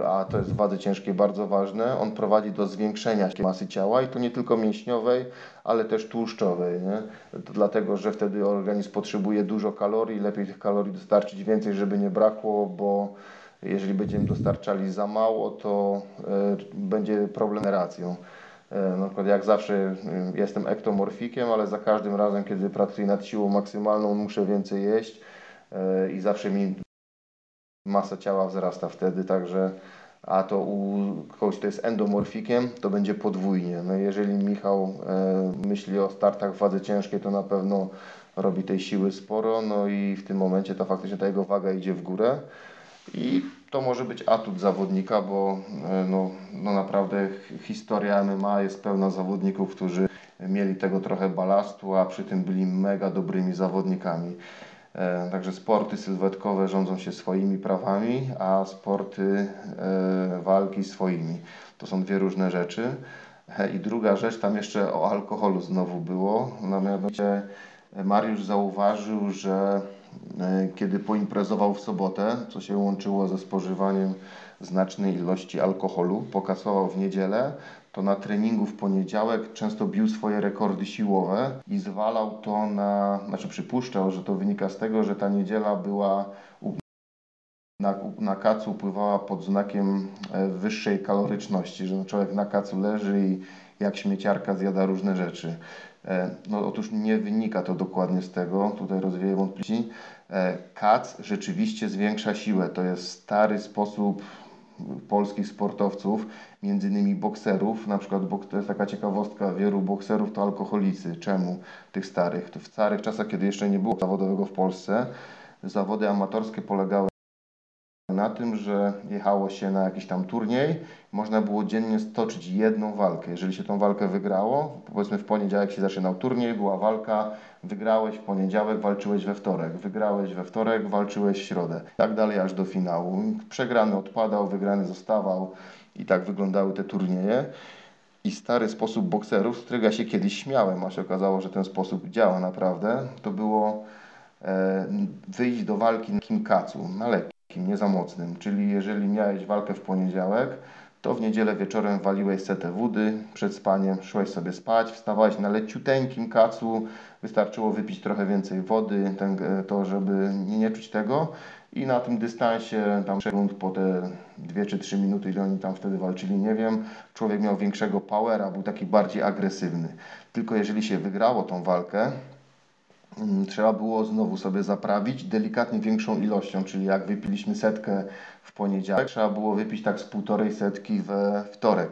a to jest w wadze ciężkiej bardzo ważne, on prowadzi do zwiększenia masy ciała i to nie tylko mięśniowej, ale też tłuszczowej. Nie? Dlatego, że wtedy organizm potrzebuje dużo kalorii, lepiej tych kalorii dostarczyć więcej, żeby nie brakło, bo jeżeli będziemy dostarczali za mało, to y, będzie problem z. E, na przykład jak zawsze y, jestem ektomorfikiem, ale za każdym razem, kiedy pracuję nad siłą maksymalną, muszę więcej jeść y, i zawsze mi masa ciała wzrasta wtedy, także a to u kogoś, kto jest endomorfikiem, to będzie podwójnie. No jeżeli Michał e, myśli o startach w wadze ciężkiej, to na pewno robi tej siły sporo, no i w tym momencie ta faktycznie ta jego waga idzie w górę i to może być atut zawodnika, bo e, no, no naprawdę historia MMA jest pełna zawodników, którzy mieli tego trochę balastu, a przy tym byli mega dobrymi zawodnikami. E, także sporty sylwetkowe rządzą się swoimi prawami, a sporty e, walki swoimi. To są dwie różne rzeczy. E, I druga rzecz, tam jeszcze o alkoholu znowu było. No, mianowicie Mariusz zauważył, że kiedy poimprezował w sobotę, co się łączyło ze spożywaniem znacznej ilości alkoholu, pokasował w niedzielę, to na treningu w poniedziałek często bił swoje rekordy siłowe i zwalał to na, znaczy przypuszczał, że to wynika z tego, że ta niedziela była na, na kacu pływała pod znakiem e, wyższej kaloryczności, że człowiek na kacu leży i jak śmieciarka zjada różne rzeczy. E, no otóż nie wynika to dokładnie z tego, tutaj rozwieję wątpliwości. E, kac rzeczywiście zwiększa siłę, to jest stary sposób polskich sportowców, między innymi bokserów, na przykład to jest taka ciekawostka, wielu bokserów to alkoholicy. Czemu tych starych? To w starych czasach, kiedy jeszcze nie było zawodowego w Polsce, zawody amatorskie polegały na tym, że jechało się na jakiś tam turniej, można było dziennie stoczyć jedną walkę. Jeżeli się tą walkę wygrało, powiedzmy w poniedziałek się zaczynał turniej, była walka, wygrałeś w poniedziałek, walczyłeś we wtorek, wygrałeś we wtorek, walczyłeś w środę. Tak dalej aż do finału. Przegrany odpadał, wygrany zostawał i tak wyglądały te turnieje. I stary sposób bokserów, z którego ja się kiedyś śmiałem, a się okazało, że ten sposób działa naprawdę, to było e, wyjść do walki na kim kacu, na lekki nie za mocnym. Czyli jeżeli miałeś walkę w poniedziałek, to w niedzielę wieczorem waliłeś setę wody przed spaniem, szłeś sobie spać, wstawałeś na leciuteńkim kacu, wystarczyło wypić trochę więcej wody, ten, to żeby nie, nie czuć tego i na tym dystansie, tam sekund po te 2 czy 3 minuty, ile oni tam wtedy walczyli, nie wiem, człowiek miał większego powera, był taki bardziej agresywny. Tylko jeżeli się wygrało tą walkę, trzeba było znowu sobie zaprawić delikatnie większą ilością, czyli jak wypiliśmy setkę w poniedziałek, trzeba było wypić tak z półtorej setki we wtorek.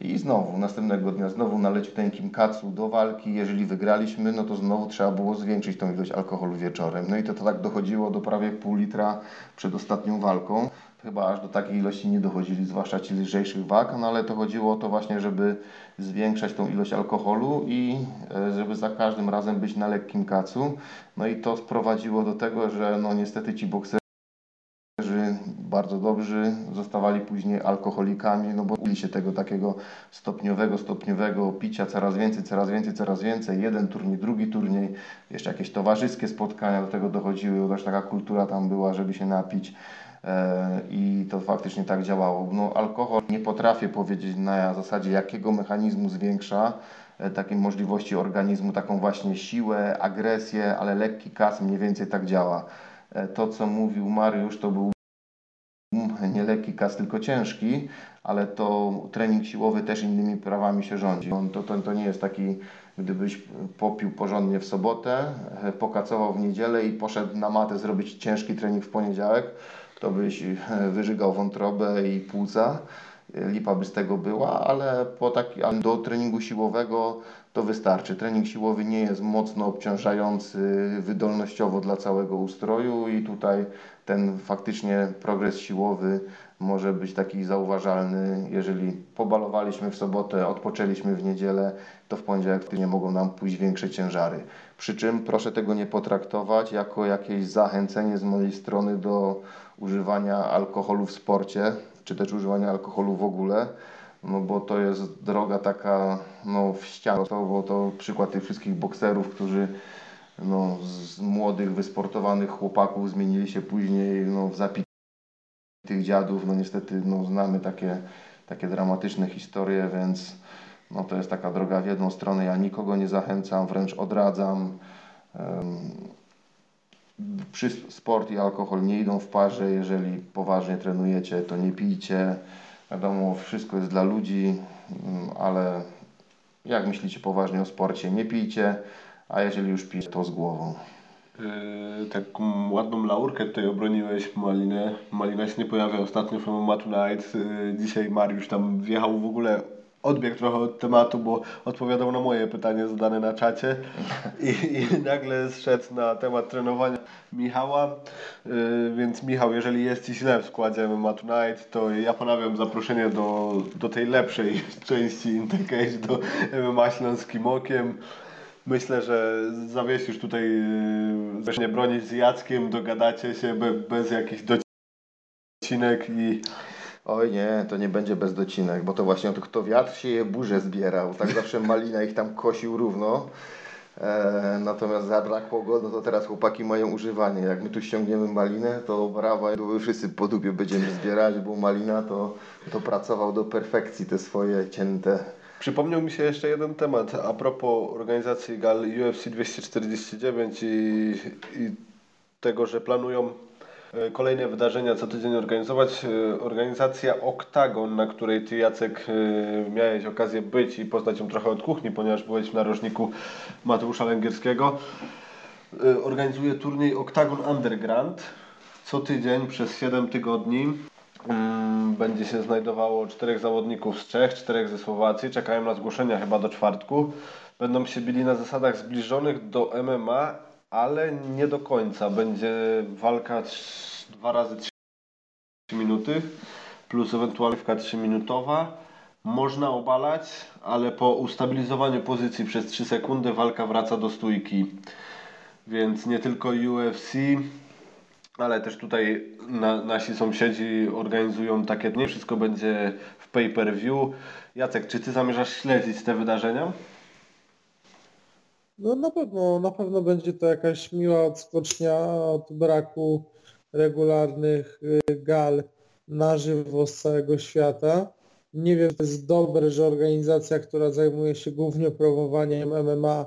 I znowu, następnego dnia, znowu na leciuteńkim kacu do walki. Jeżeli wygraliśmy, no to znowu trzeba było zwiększyć tą ilość alkoholu wieczorem. No i to, to tak dochodziło do prawie pół litra przed ostatnią walką chyba aż do takiej ilości nie dochodzili, zwłaszcza ci lżejszych wag, no ale to chodziło o to właśnie, żeby zwiększać tą ilość alkoholu i e, żeby za każdym razem być na lekkim kacu. No i to sprowadziło do tego, że no niestety ci bokserzy bardzo dobrzy zostawali później alkoholikami, no bo uli się tego takiego stopniowego, stopniowego picia coraz więcej, coraz więcej, coraz więcej. Jeden turniej, drugi turniej, jeszcze jakieś towarzyskie spotkania do tego dochodziły, bo też taka kultura tam była, żeby się napić. E, i to faktycznie tak działało. No, alkohol nie potrafię powiedzieć na zasadzie jakiego mechanizmu zwiększa e, takiej możliwości organizmu, taką właśnie siłę, agresję, ale lekki kas mniej więcej tak działa. E, to, co mówił Mariusz, to był nie lekki kas, tylko ciężki, ale to trening siłowy też innymi prawami się rządzi. To, to, to nie jest taki, gdybyś popił porządnie w sobotę, pokacował w niedzielę i poszedł na matę zrobić ciężki trening w poniedziałek, to byś e, wyżygał wątrobę i płuca, lipa by z tego była, ale po taki, do treningu siłowego to wystarczy. Trening siłowy nie jest mocno obciążający wydolnościowo dla całego ustroju i tutaj ten faktycznie progres siłowy może być taki zauważalny. Jeżeli pobalowaliśmy w sobotę, odpoczęliśmy w niedzielę, to w poniedziałek nie mogą nam pójść większe ciężary. Przy czym proszę tego nie potraktować jako jakieś zachęcenie z mojej strony do używania alkoholu w sporcie, czy też używania alkoholu w ogóle, no bo to jest droga taka no, w ścianę, bo to przykład tych wszystkich bokserów, którzy no, z młodych, wysportowanych chłopaków zmienili się później no, w zapitych dziadów. No niestety no, znamy takie, takie dramatyczne historie, więc no, to jest taka droga w jedną stronę. Ja nikogo nie zachęcam, wręcz odradzam. Um, przy sport i alkohol nie idą w parze. Jeżeli poważnie trenujecie, to nie pijcie. Wiadomo, wszystko jest dla ludzi, mm, ale jak myślicie poważnie o sporcie, nie pijcie, a jeżeli już pijecie, to z głową. Yy, taką ładną laurkę tutaj obroniłeś Malinę. Malina się nie pojawia ostatnio w MMA Tonight. Yy, dzisiaj Mariusz tam wjechał w ogóle odbiegł trochę od tematu, bo odpowiadał na moje pytanie zadane na czacie i, i nagle zszedł na temat trenowania Michała, yy, więc Michał, jeżeli jest Ci źle w składzie MMA Tonight, to ja ponawiam zaproszenie do, do tej lepszej części Intercage, do MMA Śląskim Okiem. Myślę, że zawiesisz tutaj, yy, zacznie bronić z Jackiem, dogadacie się be, bez jakichś docinek i Oj nie, to nie będzie bez docinek, bo to właśnie to kto wiatr się je burzę zbierał. Tak zawsze Malina ich tam kosił równo. E, natomiast za brak pogody, no to teraz chłopaki mają używanie. Jak my tu ściągniemy malinę, to brawa, wszyscy po dupie będziemy zbierać, bo malina to, to pracował do perfekcji te swoje cięte. Przypomniał mi się jeszcze jeden temat a propos organizacji gal UFC 249 i, i tego, że planują kolejne wydarzenia co tydzień organizować. E, Organizacja Oktagon, na której Ty Jacek e, miałeś okazję być i poznać ją trochę od kuchni, ponieważ byłeś w narożniku Mateusza Lęgierskiego, e, organizuje turniej Oktagon Underground. Co tydzień przez 7 tygodni będzie się znajdowało czterech zawodników z Czech, czterech ze Słowacji. Czekają na zgłoszenia chyba do czwartku. Będą się bili na zasadach zbliżonych do MMA, ale nie do końca. Będzie walka 2 razy 3 minuty plus ewentualnie 3 minutowa. Można obalać, ale po ustabilizowaniu pozycji przez 3 sekundy walka wraca do stójki. Więc nie tylko UFC, ale też tutaj na, nasi sąsiedzi organizują takie dni. Wszystko będzie w pay-per-view. Jacek, czy ty zamierzasz śledzić te wydarzenia? No na pewno, na pewno będzie to jakaś miła odskocznia od braku regularnych y, gal na żywo z całego świata. Nie wiem, to jest dobre, że organizacja, która zajmuje się głównie promowaniem MMA,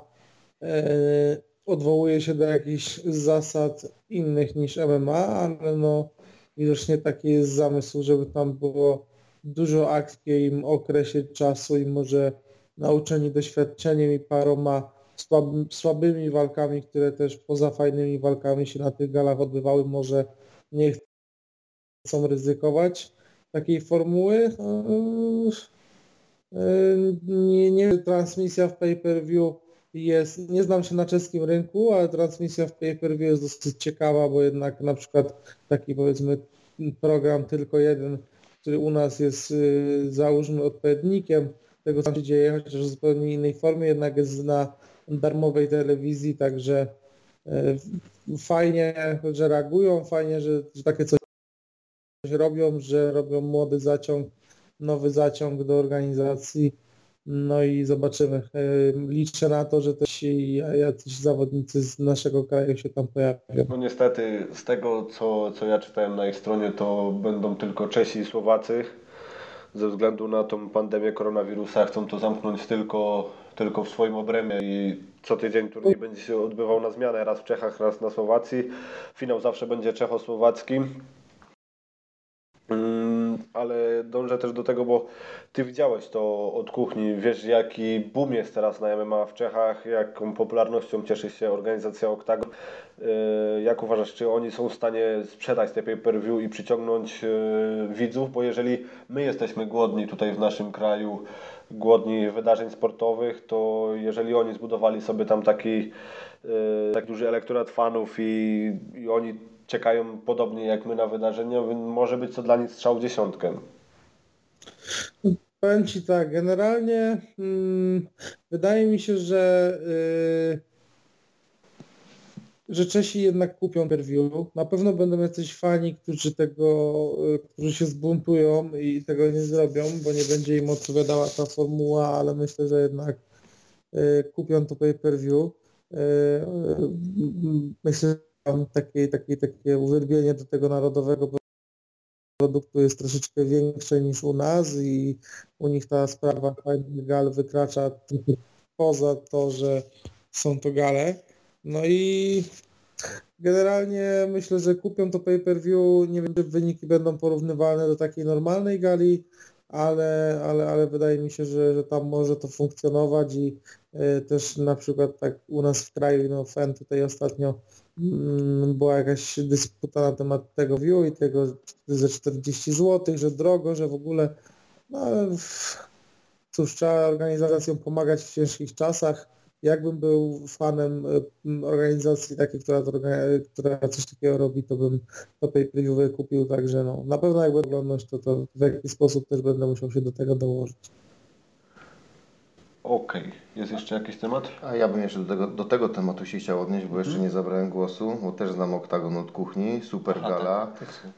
e, odwołuje się do jakichś zasad innych niż MMA, ale no widocznie taki jest zamysł, żeby tam było dużo akcji w okresie czasu i może nauczeni doświadczeniem i paroma słaby, słabymi walkami, które też poza fajnymi walkami się na tych galach odbywały, może nie chcą ryzykować takiej formuły. Eee, eee, Nie, nie, transmisja w pay-per-view jest, nie znam się na czeskim rynku, ale transmisja w pay-per-view jest dosyć ciekawa, bo jednak na przykład taki powiedzmy program tylko jeden, który u nas jest y, załóżmy odpowiednikiem tego, co się dzieje, chociaż w zupełnie innej formie, jednak jest na darmowej telewizji, także e, fajnie, że reagują, fajnie, że, że takie coś robią, że robią młody zaciąg, nowy zaciąg do organizacji. No i zobaczymy. E, Liczę na to, że też jacyś zawodnicy z naszego kraju się tam pojawią. No niestety z tego co, co ja czytałem na ich stronie to będą tylko Czesi i Słowacy. Ze względu na tą pandemię koronawirusa chcą to zamknąć tylko, tylko w swoim obrębie i co tydzień turniej będzie się odbywał na zmianę, raz w Czechach, raz na Słowacji. Finał zawsze będzie czechosłowacki. Mm, ale dążę też do tego, bo ty widziałeś to od kuchni, wiesz jaki boom jest teraz na MMA w Czechach, jaką popularnością cieszy się organizacja Octagon. Yy, Jak uważasz, czy oni są w stanie sprzedać te pay-per-view i przyciągnąć yy, widzów? Bo jeżeli my jesteśmy głodni tutaj w naszym kraju, głodni wydarzeń sportowych, to jeżeli oni zbudowali sobie tam taki, yy, tak duży elektorat fanów i, i oni czekają podobnie jak my na wydarzenia, może być to dla nich strzał w dziesiątkę. Powiem Ci tak, generalnie mm, wydaje mi się, że y, że Czesi jednak kupią per-view. Na pewno będą jacyś fani, którzy tego, y, którzy się zbuntują i tego nie zrobią, bo nie będzie im odpowiadała ta formuła, ale myślę, że jednak y, kupią to pay-per-view. Y, Myślę, że takie, takie, takie uwielbienie do tego narodowego produktu jest troszeczkę większe niż u nas i u nich ta sprawa fajnych gal wykracza poza to, że są to gale. No i generalnie myślę, że kupią to pay-per-view, nie wiem, czy wyniki będą porównywalne do takiej normalnej gali, ale, ale, ale wydaje mi się, że, że tam może to funkcjonować i y, też na przykład tak u nas w kraju, no fan tutaj ostatnio mm, była jakaś dysputa na temat tego view i tego ze 40 zł, że drogo, że w ogóle no ale cóż, trzeba organizacjom pomagać w ciężkich czasach. Jakbym był fanem m, organizacji takiej, która, która coś takiego robi, to bym to pay-per-view wykupił, także no, na pewno jak będę oglądać, to, to w jakiś sposób też będę musiał się do tego dołożyć. Okej, jest jeszcze jakiś temat? A ja bym jeszcze do tego, do tego tematu się chciał odnieść, bo jeszcze nie zabrałem głosu, bo też znam Oktagon od kuchni, super Aha, gala. tak, faktycznie.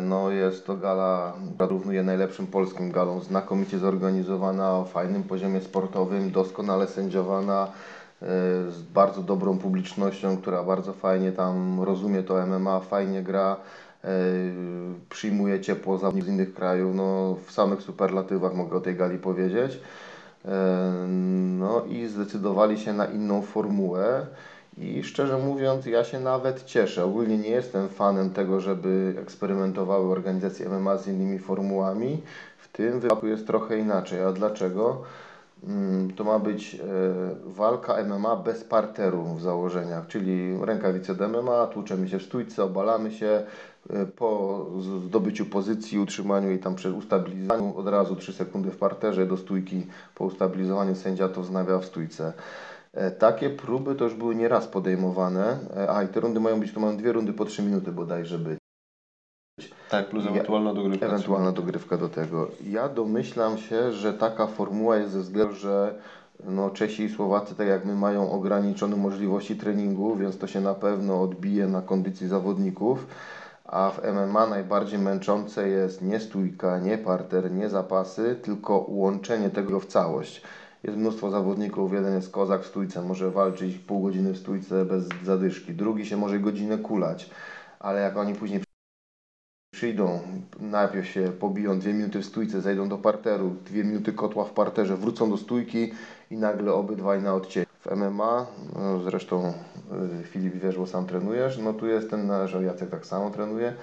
No jest to gala, która równuje najlepszym polskim galom, znakomicie zorganizowana, o fajnym poziomie sportowym, doskonale sędziowana, e, z bardzo dobrą publicznością, która bardzo fajnie tam rozumie to MMA, fajnie gra, e, przyjmuje ciepło z innych krajów, no w samych superlatywach mogę o tej gali powiedzieć. E, no i zdecydowali się na inną formułę. I szczerze mówiąc, ja się nawet cieszę. Ogólnie nie jestem fanem tego, żeby eksperymentowały organizacje MMA z innymi formułami. W tym wypadku jest trochę inaczej. A dlaczego? Mm, to ma być e, walka MMA bez parteru w założeniach, czyli rękawice do MMA, tłuczemy się w stójce, obalamy się, e, po zdobyciu pozycji, utrzymaniu i tam przed ustabilizowaniu od razu 3 sekundy w parterze do stójki, po ustabilizowaniu sędzia to wznawia w stójce. E, takie próby to już były nieraz podejmowane. E, a i te rundy mają być, to mają dwie rundy po 3 minuty bodajże być. Tak, plus ewentualna dogrywka. Ewentualna dogrywka do tego. Ja domyślam się, że taka formuła jest ze względu, że no, Czesi i Słowacy, tak jak my, mają ograniczone możliwości treningu, więc to się na pewno odbije na kondycji zawodników. A w MMA najbardziej męczące jest nie stójka, nie parter, nie zapasy, tylko łączenie tego w całość. Jest mnóstwo zawodników, jeden jest kozak w stójce, może walczyć pół godziny w stójce bez zadyszki, drugi się może godzinę kulać, ale jak oni później przyjdą, najpierw się pobiją dwie minuty w stójce, zejdą do parteru, dwie minuty kotła w parterze, wrócą do stójki i nagle obydwaj na odcień. W MMA, no zresztą y, Filip wiesz, bo sam trenujesz, no tu jest ten, że Jacek tak samo trenuje,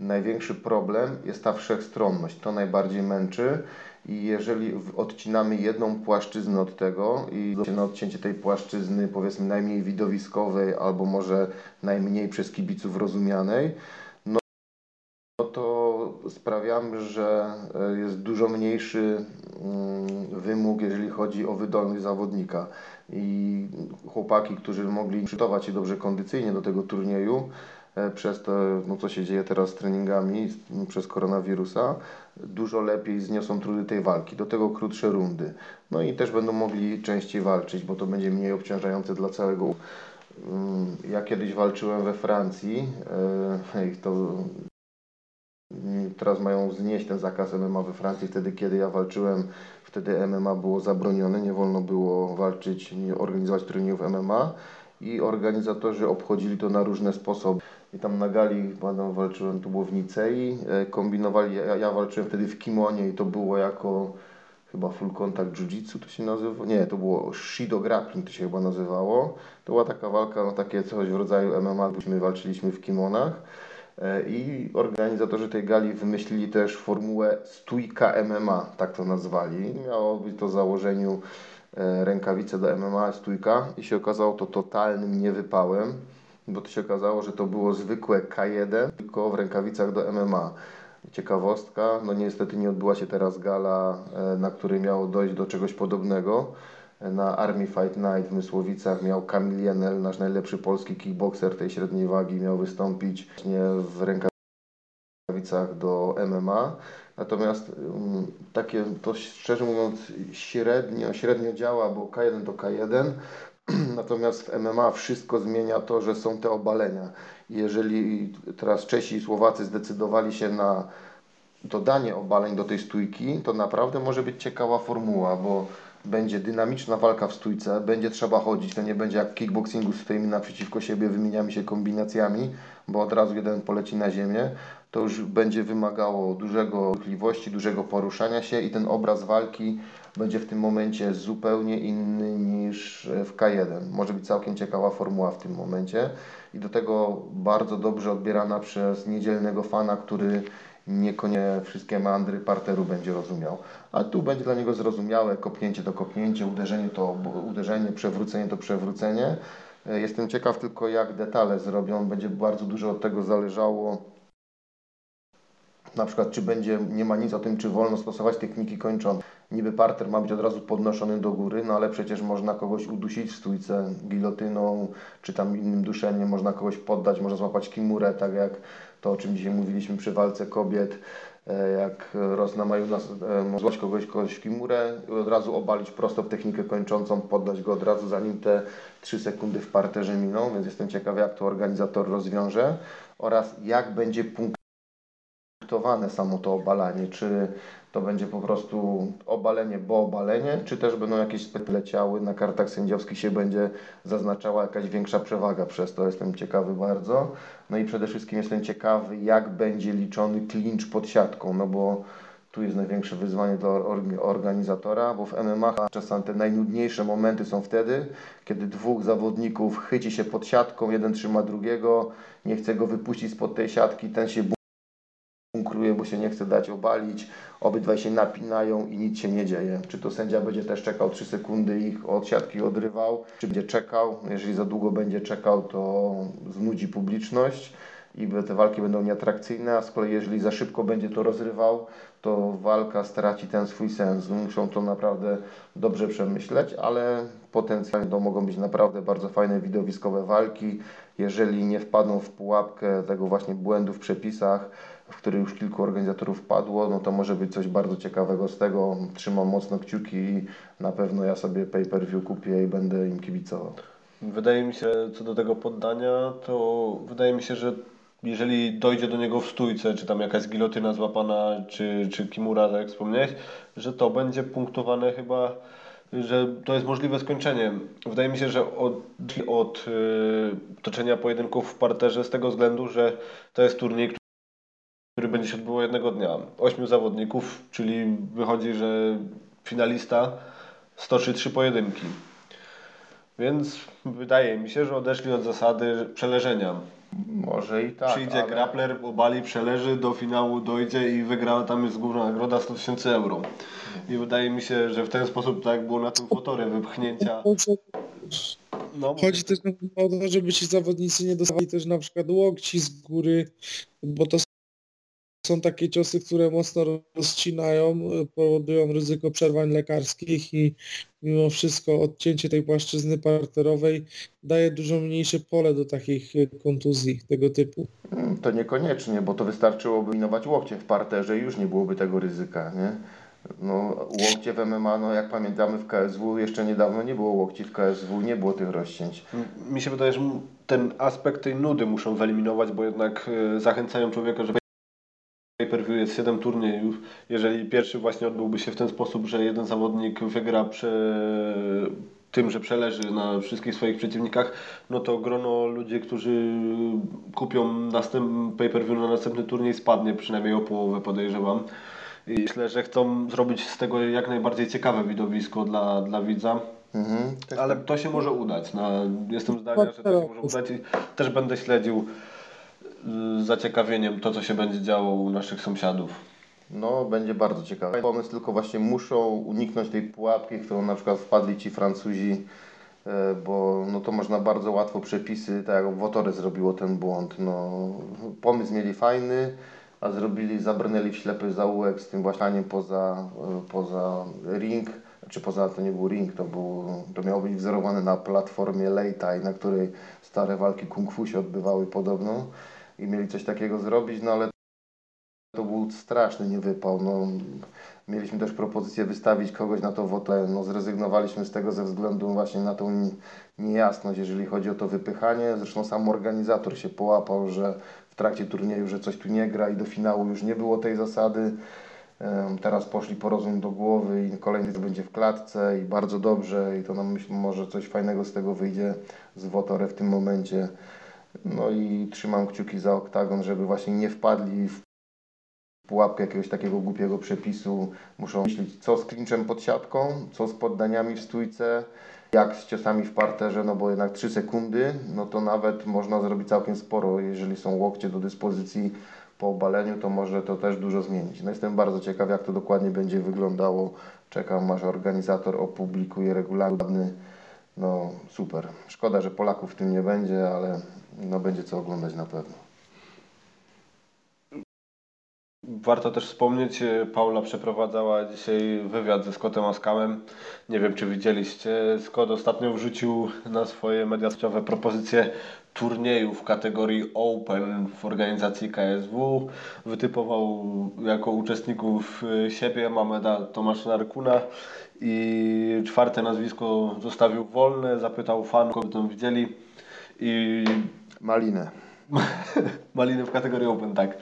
największy problem jest ta wszechstronność, to najbardziej męczy i jeżeli odcinamy jedną płaszczyznę od tego i na odcięcie tej płaszczyzny powiedzmy najmniej widowiskowej albo może najmniej przez kibiców rozumianej, no, to sprawiamy, że e, jest dużo mniejszy mm, wymóg, jeżeli chodzi o wydolność zawodnika. I chłopaki, którzy mogli przygotować się dobrze kondycyjnie do tego turnieju, przez to, no, co się dzieje teraz z treningami przez koronawirusa, dużo lepiej zniosą trudy tej walki. Do tego krótsze rundy. No i też będą mogli częściej walczyć, bo to będzie mniej obciążające dla całego. Mm, ja kiedyś walczyłem we Francji, e, to teraz mają znieść ten zakaz MMA we Francji, wtedy kiedy ja walczyłem, wtedy MMA było zabronione, nie wolno było walczyć, nie organizować turniejów MMA i organizatorzy obchodzili to na różne sposoby. I tam na gali pamiętam, walczyłem, to było w Nicei, e, kombinowali, ja, ja walczyłem wtedy w kimonie i to było jako chyba full contact jiu-jitsu to się nazywa, nie, to było shido grappling to się chyba nazywało. To była taka walka, no takie coś w rodzaju MMA, my walczyliśmy w kimonach. E, I organizatorzy tej gali wymyślili też formułę stójka MMA, tak to nazwali. Miało być to założeniu e, rękawice do MMA, stójka i się okazało to totalnym niewypałem bo to się okazało, że to było zwykłe K1, tylko w rękawicach do MMA. Ciekawostka, no niestety nie odbyła się teraz gala, e, na której miało dojść do czegoś podobnego. Na Army Fight Night w Mysłowicach miał Kamil Jenel, nasz najlepszy polski kickboxer tej średniej wagi, miał wystąpić w rękawicach do MMA. Natomiast um, takie to szczerze mówiąc średnio, średnio działa, bo K1 to K1, Natomiast w MMA wszystko zmienia to, że są te obalenia. Jeżeli teraz Czesi i Słowacy zdecydowali się na dodanie obaleń do tej stójki, to naprawdę może być ciekawa formuła, bo będzie dynamiczna walka w stójce, będzie trzeba chodzić, to nie będzie jak w kickboxingu, stoimy naprzeciwko siebie, wymieniamy się kombinacjami, bo od razu jeden poleci na ziemię, to już będzie wymagało dużego ruchliwości, dużego poruszania się i ten obraz walki będzie w tym momencie zupełnie inny niż w K1. Może być całkiem ciekawa formuła w tym momencie i do tego bardzo dobrze odbierana przez niedzielnego fana, który niekoniecznie wszystkie mandry parteru będzie rozumiał. A tu będzie dla niego zrozumiałe kopnięcie to kopnięcie, uderzenie to uderzenie, przewrócenie to przewrócenie. Jestem ciekaw tylko jak detale zrobią. Będzie bardzo dużo od tego zależało na przykład czy będzie, nie ma nic o tym, czy wolno stosować techniki kończące. Niby parter ma być od razu podnoszony do góry, no ale przecież można kogoś udusić w stójce gilotyną, czy tam innym duszeniem, można kogoś poddać, można złapać kimurę, tak jak to, o czym dzisiaj mówiliśmy przy walce kobiet, e, jak Rosna Majunas e, złapać kogoś, kogoś w kimurę od razu obalić prosto w technikę kończącą, poddać go od razu, zanim te 3 sekundy w parterze miną, więc jestem ciekawy, jak to organizator rozwiąże oraz jak będzie punkt punktowane samo to obalanie, czy to będzie po prostu obalenie, bo obalenie, czy też będą jakieś leciały, na kartach sędziowskich się będzie zaznaczała jakaś większa przewaga przez to. Jestem ciekawy bardzo. No i przede wszystkim jestem ciekawy, jak będzie liczony klincz pod siatką, no bo tu jest największe wyzwanie dla organizatora, bo w MMA czasami te najnudniejsze momenty są wtedy, kiedy dwóch zawodników chyci się pod siatką, jeden trzyma drugiego, nie chce go wypuścić spod tej siatki, ten się bunkruje, bo się nie chce dać obalić, obydwaj się napinają i nic się nie dzieje. Czy to sędzia będzie też czekał 3 sekundy ich od siatki odrywał, czy będzie czekał, jeżeli za długo będzie czekał, to znudzi publiczność i te walki będą nieatrakcyjne, a z kolei jeżeli za szybko będzie to rozrywał, to walka straci ten swój sens. Muszą to naprawdę dobrze przemyśleć, ale potencjalnie to mogą być naprawdę bardzo fajne widowiskowe walki, jeżeli nie wpadną w pułapkę tego właśnie błędu w przepisach, w który już kilku organizatorów padło, no to może być coś bardzo ciekawego z tego. Trzymam mocno kciuki i na pewno ja sobie pay-per-view kupię i będę im kibicował. Wydaje mi się, co do tego poddania, to wydaje mi się, że jeżeli dojdzie do niego w stójce, czy tam jakaś gilotyna złapana, czy, czy kimura, tak jak wspomniałeś, że to będzie punktowane chyba, że to jest możliwe skończenie. Wydaje mi się, że od, od yy, toczenia pojedynków w parterze z tego względu, że to jest turniej, który będzie się odbywał jednego dnia. Ośmiu zawodników, czyli wychodzi, że finalista stoczy trzy pojedynki. Więc wydaje mi się, że odeszli od zasady przeleżenia. Może i tak. Przyjdzie ale... grappler, obali, przeleży, do finału dojdzie i wygra, tam jest główna nagroda 100 tysięcy euro. I wydaje mi się, że w ten sposób, tak jak było na tym fotorze, wypchnięcia... No. Chodzi też o to, żeby ci zawodnicy nie dostali też na przykład łokci z góry, bo to są takie ciosy, które mocno rozcinają, powodują ryzyko przerwań lekarskich i mimo wszystko odcięcie tej płaszczyzny parterowej daje dużo mniejsze pole do takich kontuzji tego typu. Mm, to niekoniecznie, bo to wystarczyłoby minować łokcie w parterze i już nie byłoby tego ryzyka, nie? No, łokcie w MMA, no jak pamiętamy w KSW jeszcze niedawno nie było łokci w KSW, nie było tych rozcięć. Mi się wydaje, że ten aspekt tej nudy muszą wyeliminować, bo jednak e, zachęcają człowieka, żeby pay-per-view jest 7 turniejów. Jeżeli pierwszy właśnie odbyłby się w ten sposób, że jeden zawodnik wygra prze... tym, że przeleży na wszystkich swoich przeciwnikach, no to grono ludzi, którzy kupią następ... pay-per-view na następny turniej spadnie przynajmniej o połowę podejrzewam. I myślę, że chcą zrobić z tego jak najbardziej ciekawe widowisko dla, dla widza. Mhm, tak Ale tak. to się może udać. No, jestem zdania, że to się może udać i też będę śledził zaciekawieniem to, co się będzie działo u naszych sąsiadów. No, będzie bardzo ciekawe. Pomysł tylko właśnie muszą uniknąć tej pułapki, którą na przykład wpadli ci Francuzi, e, bo no to można bardzo łatwo przepisy, tak jak Wotory zrobiło ten błąd. No, pomysł mieli fajny, a zrobili, zabrnęli w ślepy zaułek z tym właśnie poza, e, poza ring, czy poza to nie był ring, to, był, to miało być wzorowane na platformie Leitai, na której stare walki kung fu się odbywały podobno i mieli coś takiego zrobić, no ale to był straszny niewypał. No, mieliśmy też propozycję wystawić kogoś na to wotle, no zrezygnowaliśmy z tego ze względu właśnie na tą niejasność, jeżeli chodzi o to wypychanie. Zresztą sam organizator się połapał, że w trakcie turnieju, że coś tu nie gra i do finału już nie było tej zasady. Teraz poszli po rozum do głowy i kolejny będzie w klatce i bardzo dobrze i to nam myślę, może coś fajnego z tego wyjdzie z Wotore w tym momencie. No i trzymam kciuki za oktagon, żeby właśnie nie wpadli w pułapkę jakiegoś takiego głupiego przepisu. Muszą myśleć, co z klinczem pod siatką, co z poddaniami w stójce, jak z ciosami w parterze, no bo jednak 3 sekundy, no to nawet można zrobić całkiem sporo. Jeżeli są łokcie do dyspozycji po obaleniu, to może to też dużo zmienić. No jestem bardzo ciekaw, jak to dokładnie będzie wyglądało. Czekam, aż organizator opublikuje regularny. No super. Szkoda, że Polaków w tym nie będzie, ale no będzie co oglądać na pewno. Warto też wspomnieć, e, Paula przeprowadzała dzisiaj wywiad ze Scottem Askamem. Nie wiem, czy widzieliście. Scott ostatnio wrzucił na swoje media społecznościowe propozycję turnieju w kategorii Open w organizacji KSW. Wytypował jako uczestników e, siebie, Mameda Tomasza Narkuna i czwarte nazwisko zostawił wolne. Zapytał fanów, kogo to widzieli i Malinę. Malinę w kategorii Open, tak.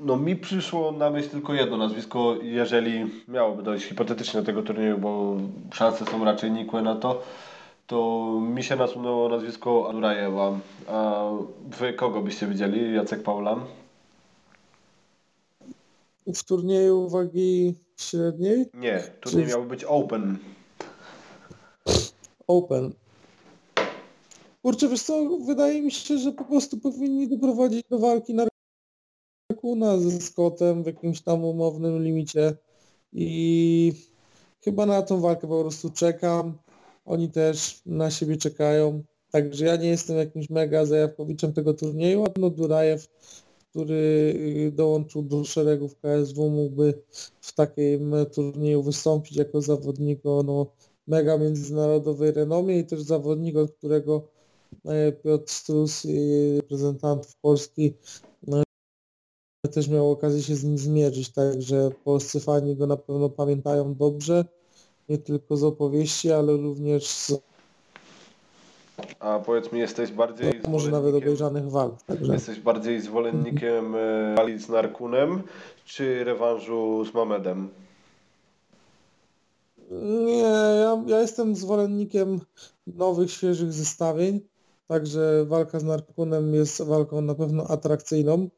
No mi przyszło na myśl tylko jedno nazwisko, jeżeli miałoby dojść hipotetycznie do tego turnieju, bo szanse są raczej nikłe na to, to mi się nasunęło nazwisko Adurajewa. A wy kogo byście widzieli? Jacek Paula? W turnieju wagi średniej? Nie, turniej Czy- miał być open. Open. Kurczę, wiesz co, wydaje mi się, że po prostu powinni doprowadzić do walki na Rakuna ze Scottem w jakimś tam umownym limicie i chyba na tą walkę po prostu czekam. Oni też na siebie czekają. Także ja nie jestem jakimś mega zajawkowiczem tego turnieju, a no Durajew, który y, dołączył do szeregów KSW, mógłby w takim turnieju wystąpić jako zawodnik o no, mega międzynarodowej renomie i też zawodnik, od którego Piotr Strus, i reprezentantów Polski, no, też miał okazję się z nim zmierzyć, także polscy fani go na pewno pamiętają dobrze, nie tylko z opowieści, ale również z A powiedz mi, jesteś bardziej może nawet obejrzanych walk. Także Jesteś bardziej zwolennikiem e, walki z Narkunem, czy rewanżu z Mamedem? nie, ja, ja jestem zwolennikiem nowych, świeżych zestawień, także walka z Narkunem jest walką na pewno atrakcyjną.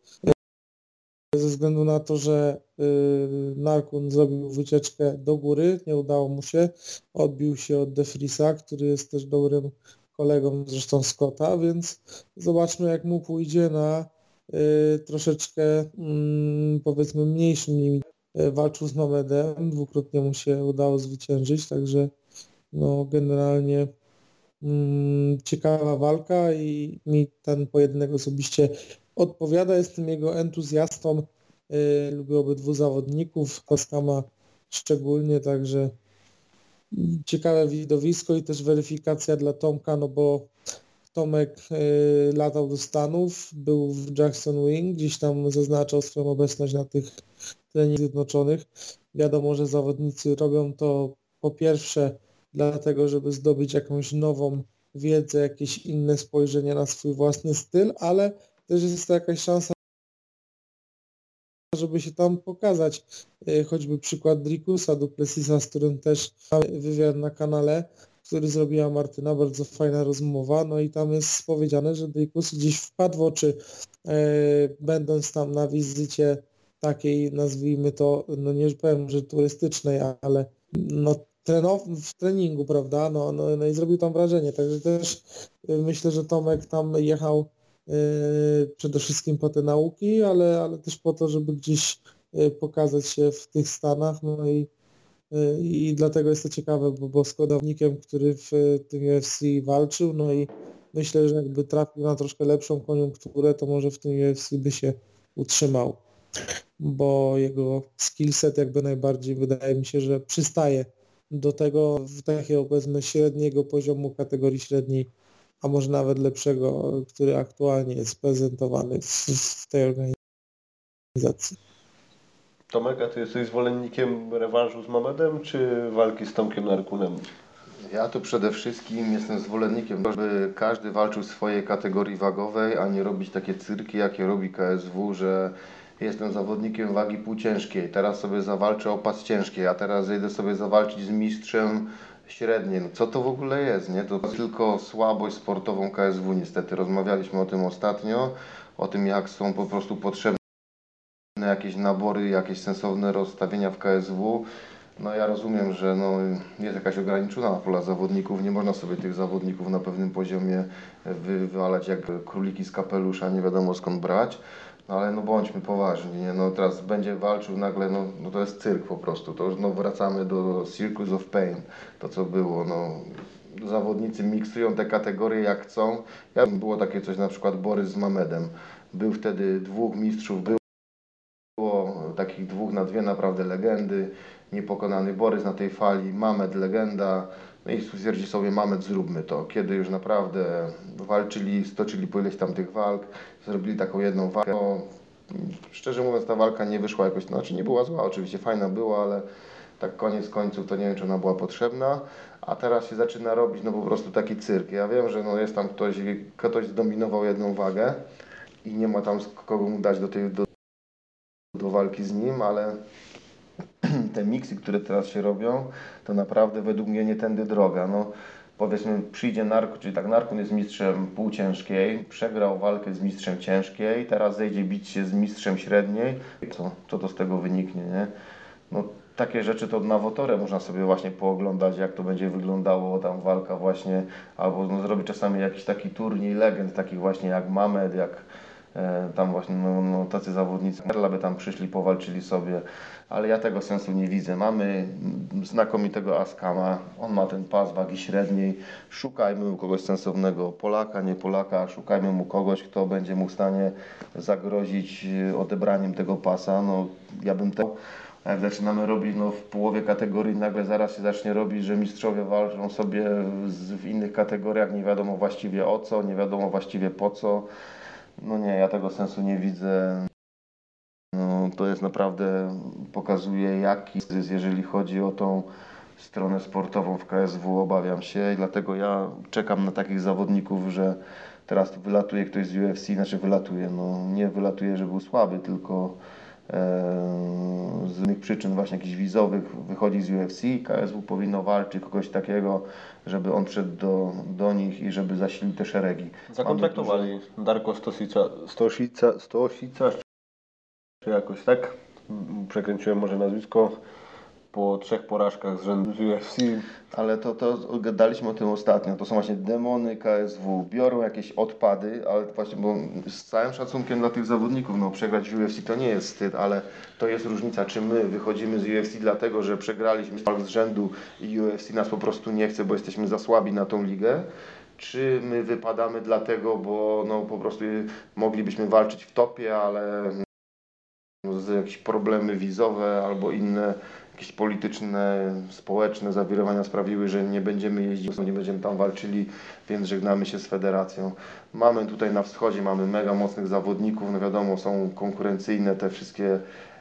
Ze względu na to, że y, Narkun zrobił wycieczkę do góry, nie udało mu się, odbił się od Defrisa, który jest też dobrym kolegą zresztą Scotta, więc zobaczmy jak mu pójdzie na y, troszeczkę mm, powiedzmy mniejszym limicie. Y, Walczył z Mamedem, dwukrotnie mu się udało zwyciężyć, także no generalnie ciekawa walka i mi ten pojedynek osobiście odpowiada, jestem jego entuzjastą, yy, lubię obydwu zawodników, Koskama szczególnie, także mm, ciekawe widowisko i też weryfikacja dla Tomka, no bo Tomek yy, latał do Stanów, był w Jackson Wing, gdzieś tam zaznaczał swoją obecność na tych treningach zjednoczonych. Wiadomo, że zawodnicy robią to po pierwsze dlatego, żeby zdobyć jakąś nową wiedzę, jakieś inne spojrzenie na swój własny styl, ale też jest to jakaś szansa, żeby się tam pokazać. E, Choćby przykład Drikusa Duplessisa, z którym też wywiad na kanale, który zrobiła Martyna, bardzo fajna rozmowa, no i tam jest powiedziane, że Drikus gdzieś wpadł w oczy, e, będąc tam na wizycie takiej, nazwijmy to, no nie powiem, że turystycznej, ale no trenow- w treningu, prawda, no, no, no i zrobił tam wrażenie, także też y, myślę, że Tomek tam jechał y, przede wszystkim po te nauki, ale, ale też po to, żeby gdzieś y, pokazać się w tych Stanach, no i, y, i dlatego jest to ciekawe, bo, bo z kodownikiem, który w tym UFC walczył, no i myślę, że jakby trafił na troszkę lepszą koniunkturę, to może w tym UFC by się utrzymał, bo jego skillset jakby najbardziej wydaje mi się, że przystaje do tego w takiego powiedzmy średniego poziomu kategorii średniej, a może nawet lepszego, który aktualnie jest prezentowany w, w tej organizacji. Tomek, a ty jesteś zwolennikiem rewanżu z Mamedem, czy walki z Tomkiem Narkunem? Ja tu przede wszystkim jestem zwolennikiem, żeby każdy walczył w swojej kategorii wagowej, a nie robić takie cyrki, jakie robi KSW, że jestem zawodnikiem wagi półciężkiej, teraz sobie zawalczę o pas ciężkiej, a teraz idę sobie zawalczyć z mistrzem średniej. No co to w ogóle jest, nie? To tylko słabość sportową KSW niestety. Rozmawialiśmy o tym ostatnio, o tym jak są po prostu potrzebne jakieś nabory, jakieś sensowne rozstawienia w KSW. No ja rozumiem, że no, jest jakaś ograniczona pula zawodników, nie można sobie tych zawodników na pewnym poziomie wy, wywalać jak króliki z kapelusza, nie wiadomo skąd brać. No ale no bądźmy poważni, nie? no teraz będzie walczył nagle, no, no to jest cyrk po prostu, to już no wracamy do Circus of Pain, to co było, no zawodnicy miksują te kategorie jak chcą. Ja było takie coś na przykład Borys z Mamedem, był wtedy dwóch mistrzów, był było takich dwóch na dwie naprawdę legendy. Niepokonany Borys na tej fali, Mamed legenda. No i stwierdzi sobie Mamed zróbmy to. Kiedy już naprawdę walczyli, stoczyli po ileś tam tych walk, zrobili taką jedną walkę. No, szczerze mówiąc ta walka nie wyszła jakoś, znaczy nie była zła, oczywiście fajna była, ale tak koniec końców to nie wiem czy ona była potrzebna. A teraz się zaczyna robić no po prostu taki cyrk. Ja wiem, że no jest tam ktoś, ktoś zdominował jedną wagę i nie ma tam kogo mu dać do tej, do, do walki z nim, ale te miksy, które teraz się robią, to naprawdę według mnie nie tędy droga. No, powiedzmy przyjdzie Narko, czyli tak Narkun jest mistrzem półciężkiej, przegrał walkę z mistrzem ciężkiej, teraz zejdzie bić się z mistrzem średniej. Co, co to z tego wyniknie, nie? No, takie rzeczy to na Wotorę można sobie właśnie pooglądać, jak to będzie wyglądało tam walka właśnie, albo no, zrobić czasami jakiś taki turniej legend, takich właśnie jak Mamed, jak tam właśnie no, no, tacy zawodnicy, by tam przyszli, powalczyli sobie, ale ja tego sensu nie widzę. Mamy znakomitego Askama, on ma ten pas wagi średniej, szukajmy mu kogoś sensownego, Polaka, nie Polaka, szukajmy mu kogoś, kto będzie mu w stanie zagrozić e, odebraniem tego pasa, no ja bym tego jak zaczynamy robić no, w połowie kategorii, nagle zaraz się zacznie robić, że mistrzowie walczą sobie w innych kategoriach, nie wiadomo właściwie o co, nie wiadomo właściwie po co. No nie, ja tego sensu nie widzę. No, to jest naprawdę, pokazuje jaki jest, jeżeli chodzi o tą stronę sportową w KSW, obawiam się i dlatego ja czekam na takich zawodników, że teraz wylatuje ktoś z UFC, znaczy wylatuje, no nie wylatuje, że był słaby, tylko z innych przyczyn właśnie jakichś wizowych wychodzi z UFC, KSW powinno walczyć kogoś takiego, żeby on wszedł do, do nich i żeby zasilił te szeregi. Zakontraktowali Darko Stosica, Stosica, Stosica, czy jakoś tak? Przekręciłem może nazwisko po trzech porażkach z rzędu z UFC. Ale to, to gadaliśmy o tym ostatnio. To są właśnie demony KSW. Biorą jakieś odpady, ale właśnie, bo z całym szacunkiem dla tych zawodników, no przegrać w UFC to nie jest wstyd, ale to jest różnica, czy my wychodzimy z UFC dlatego, że przegraliśmy z rzędu i UFC nas po prostu nie chce, bo jesteśmy za słabi na tą ligę, czy my wypadamy dlatego, bo no po prostu moglibyśmy walczyć w topie, ale z jakieś problemy wizowe albo inne jakieś polityczne, społeczne zawirowania sprawiły, że nie będziemy jeździć, nie będziemy tam walczyli, więc żegnamy się z federacją. Mamy tutaj na wschodzie, mamy mega mocnych zawodników, no wiadomo, są konkurencyjne te wszystkie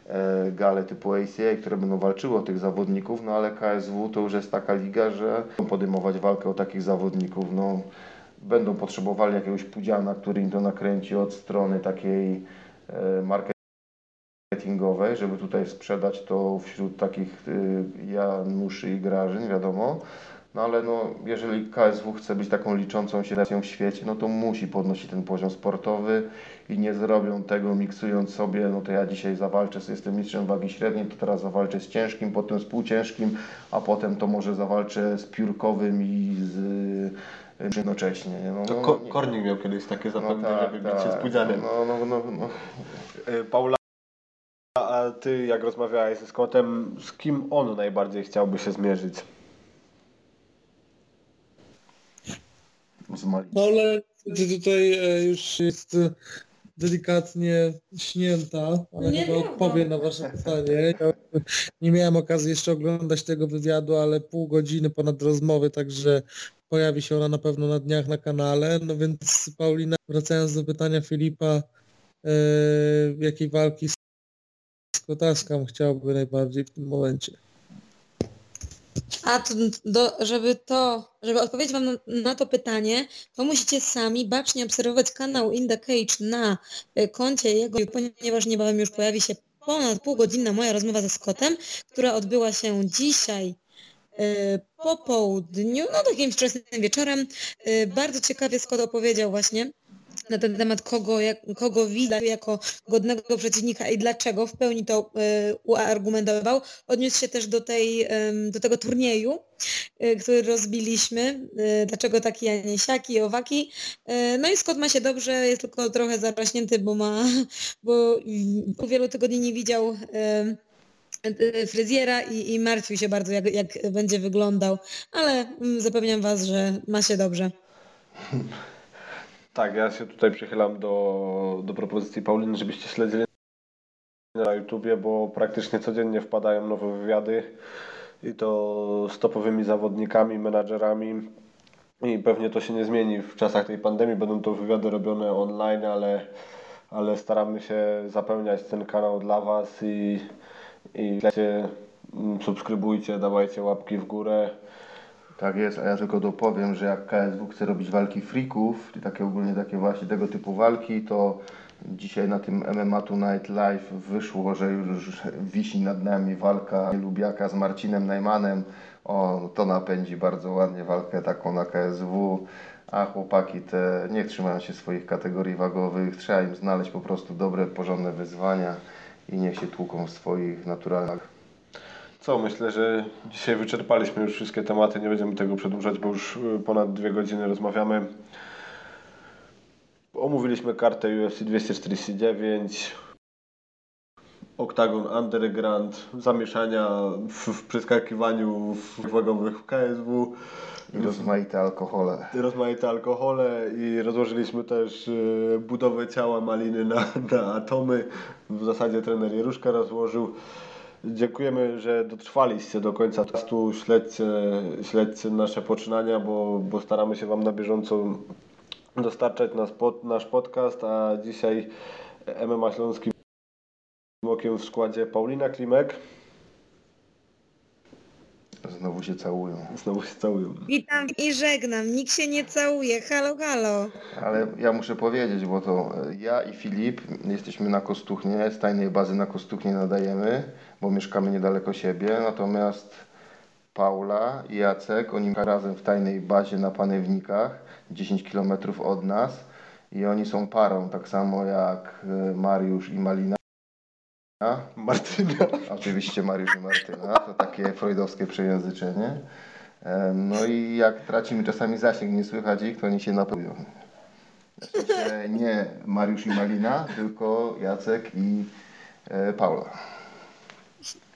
e, gale typu ACA, które będą walczyły o tych zawodników, no ale KSW to już jest taka liga, że podejmować walkę o takich zawodników, no będą potrzebowali jakiegoś pudziana, który im to nakręci od strony takiej e, marketingowej marketingowej, żeby tutaj sprzedać to wśród takich y, Januszy i Grażyn, wiadomo. No ale no, jeżeli KSW chce być taką liczącą się nacją w świecie, no to musi podnosić ten poziom sportowy i nie zrobią tego miksując sobie, no to ja dzisiaj zawalczę, jestem mistrzem wagi średniej, to teraz zawalczę z ciężkim, potem z półciężkim, a potem to może zawalczę z piórkowym i z y, jednocześnie. No, to no, Kornik miał kiedyś takie zapewnienie, no, tak, żeby tak, z. Pudzianem. No, no, no, no. Y, Paula a ty jak rozmawiałeś ze Scottem, z kim on najbardziej chciałby się zmierzyć? Z No ale tutaj e, już jest e, delikatnie śnięta, ale nie chyba odpowie na wasze pytanie. Ja nie miałem okazji jeszcze oglądać tego wywiadu, ale pół godziny ponad rozmowy, także pojawi się ona na pewno na dniach na kanale. No więc Paulina, wracając do pytania Filipa, e, jakiej walki Kotaskam chciałby najbardziej w tym momencie. A to, do, żeby to, żeby odpowiedzieć Wam na, na, to pytanie, to musicie sami bacznie obserwować kanał In The Cage na e, koncie jego, ponieważ niebawem już pojawi się ponad półgodzinna moja rozmowa ze Scottem, która odbyła się dzisiaj e, po południu, no takim wczesnym wieczorem. E, bardzo ciekawie Scott opowiedział właśnie na ten temat, kogo, jak, kogo widzę jako godnego przeciwnika i dlaczego w pełni to y, uargumentował. Odniósł się też do, tej, y, do tego turnieju, y, który rozbiliśmy, dlaczego taki, a nie siaki, owaki. no i Scott ma się dobrze, jest tylko trochę zarośnięty, bo ma, bo po wielu tygodni nie widział fryzjera i, i martwił się bardzo, jak, jak będzie wyglądał, ale mm, zapewniam Was, że ma się dobrze. Tak, ja się tutaj przychylam do, do propozycji Pauliny, żebyście śledzili na YouTubie, bo praktycznie codziennie wpadają nowe wywiady i to z topowymi zawodnikami, menadżerami i pewnie to się nie zmieni w czasach tej pandemii, będą to wywiady robione online, ale, ale staramy się zapełniać ten kanał dla Was i, i subskrybujcie, dawajcie łapki w górę. Tak jest, a ja tylko dopowiem, że jak KSW chce robić walki freaków, takie ogólnie takie właśnie tego typu walki, to Dzisiaj na tym MMA Tonight Live wyszło, że już wisi nad nami walka Lubiaka z Marcinem Najmanem. O, to napędzi bardzo ładnie walkę taką na KSW. A chłopaki te nie trzymają się swoich kategorii wagowych. Trzeba im znaleźć po prostu dobre, porządne wyzwania i niech się tłuką w swoich naturalnych. Co, myślę, że dzisiaj wyczerpaliśmy już wszystkie tematy, nie będziemy tego przedłużać, bo już y, ponad dwie godziny rozmawiamy. Omówiliśmy kartę UFC 249, Octagon Underground, zamieszania w, w przeskakiwaniu w wagowych w KSW, rozmaite alkohole. rozmaite alkohole i rozłożyliśmy też y, budowę ciała Maliny na, na atomy. W zasadzie trener Jeruszka rozłożył. Dziękujemy, że dotrwaliście do końca testu. Śledźcie, śledźcie nasze poczynania, bo, bo staramy się Wam na bieżąco dostarczać nasz, pod, nasz podcast, a dzisiaj MMA Śląskim okiem w składzie Paulina Klimek. Znowu się całują. Znowu się całują. Witam i żegnam. Nikt się nie całuje. Halo, halo. Ale ja muszę powiedzieć, bo to e, ja i Filip jesteśmy na Kostuchnie, z tajnej bazy na Kostuchnie nadajemy, bo mieszkamy niedaleko siebie, natomiast Paula i Jacek, oni razem w tajnej bazie na Panewnikach, 10 km od nas i oni są parą, tak samo jak e, Mariusz i Malina. Martyna. Oczywiście Mariusz i Martyna, to takie freudowskie przejęzyczenie. Em, No i jak tracimy czasami zasięg, nie słychać ich, to oni się. W sensie nie Mariusz i Malina, tylko Jacek i e, Paula.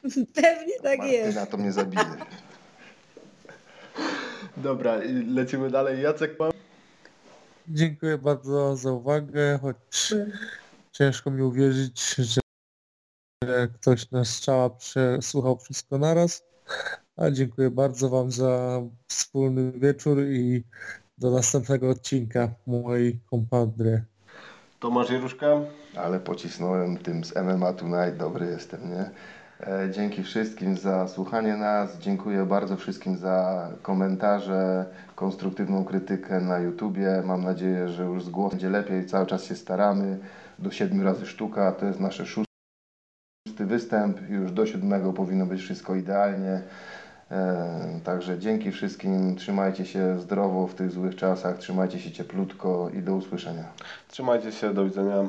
Pewnie tak jest. Martyna to mnie zabije. Dobra, lecimy dalej. Jacek, pan? Dziękuję bardzo za uwagę, choć ciężko mi uwierzyć, że ktoś nas strzała przesłuchał wszystko naraz. A dziękuję bardzo Wam za wspólny wieczór i do następnego odcinka mojej kompadry. Tomasz Jeruszka. Ale pocisnąłem tym z MMA Tonight, dobry jestem, nie? E, Dzięki wszystkim za słuchanie nas, dziękuję bardzo wszystkim za komentarze, konstruktywną krytykę na YouTubie. Mam nadzieję, że już z głosem będzie lepiej, cały czas się staramy. Do siedmiu razy sztuka, to jest nasze szósty występ, już do siódmego powinno być wszystko idealnie. E, Także dzięki wszystkim, trzymajcie się zdrowo w tych złych czasach, trzymajcie się cieplutko i do usłyszenia. Trzymajcie się, do widzenia.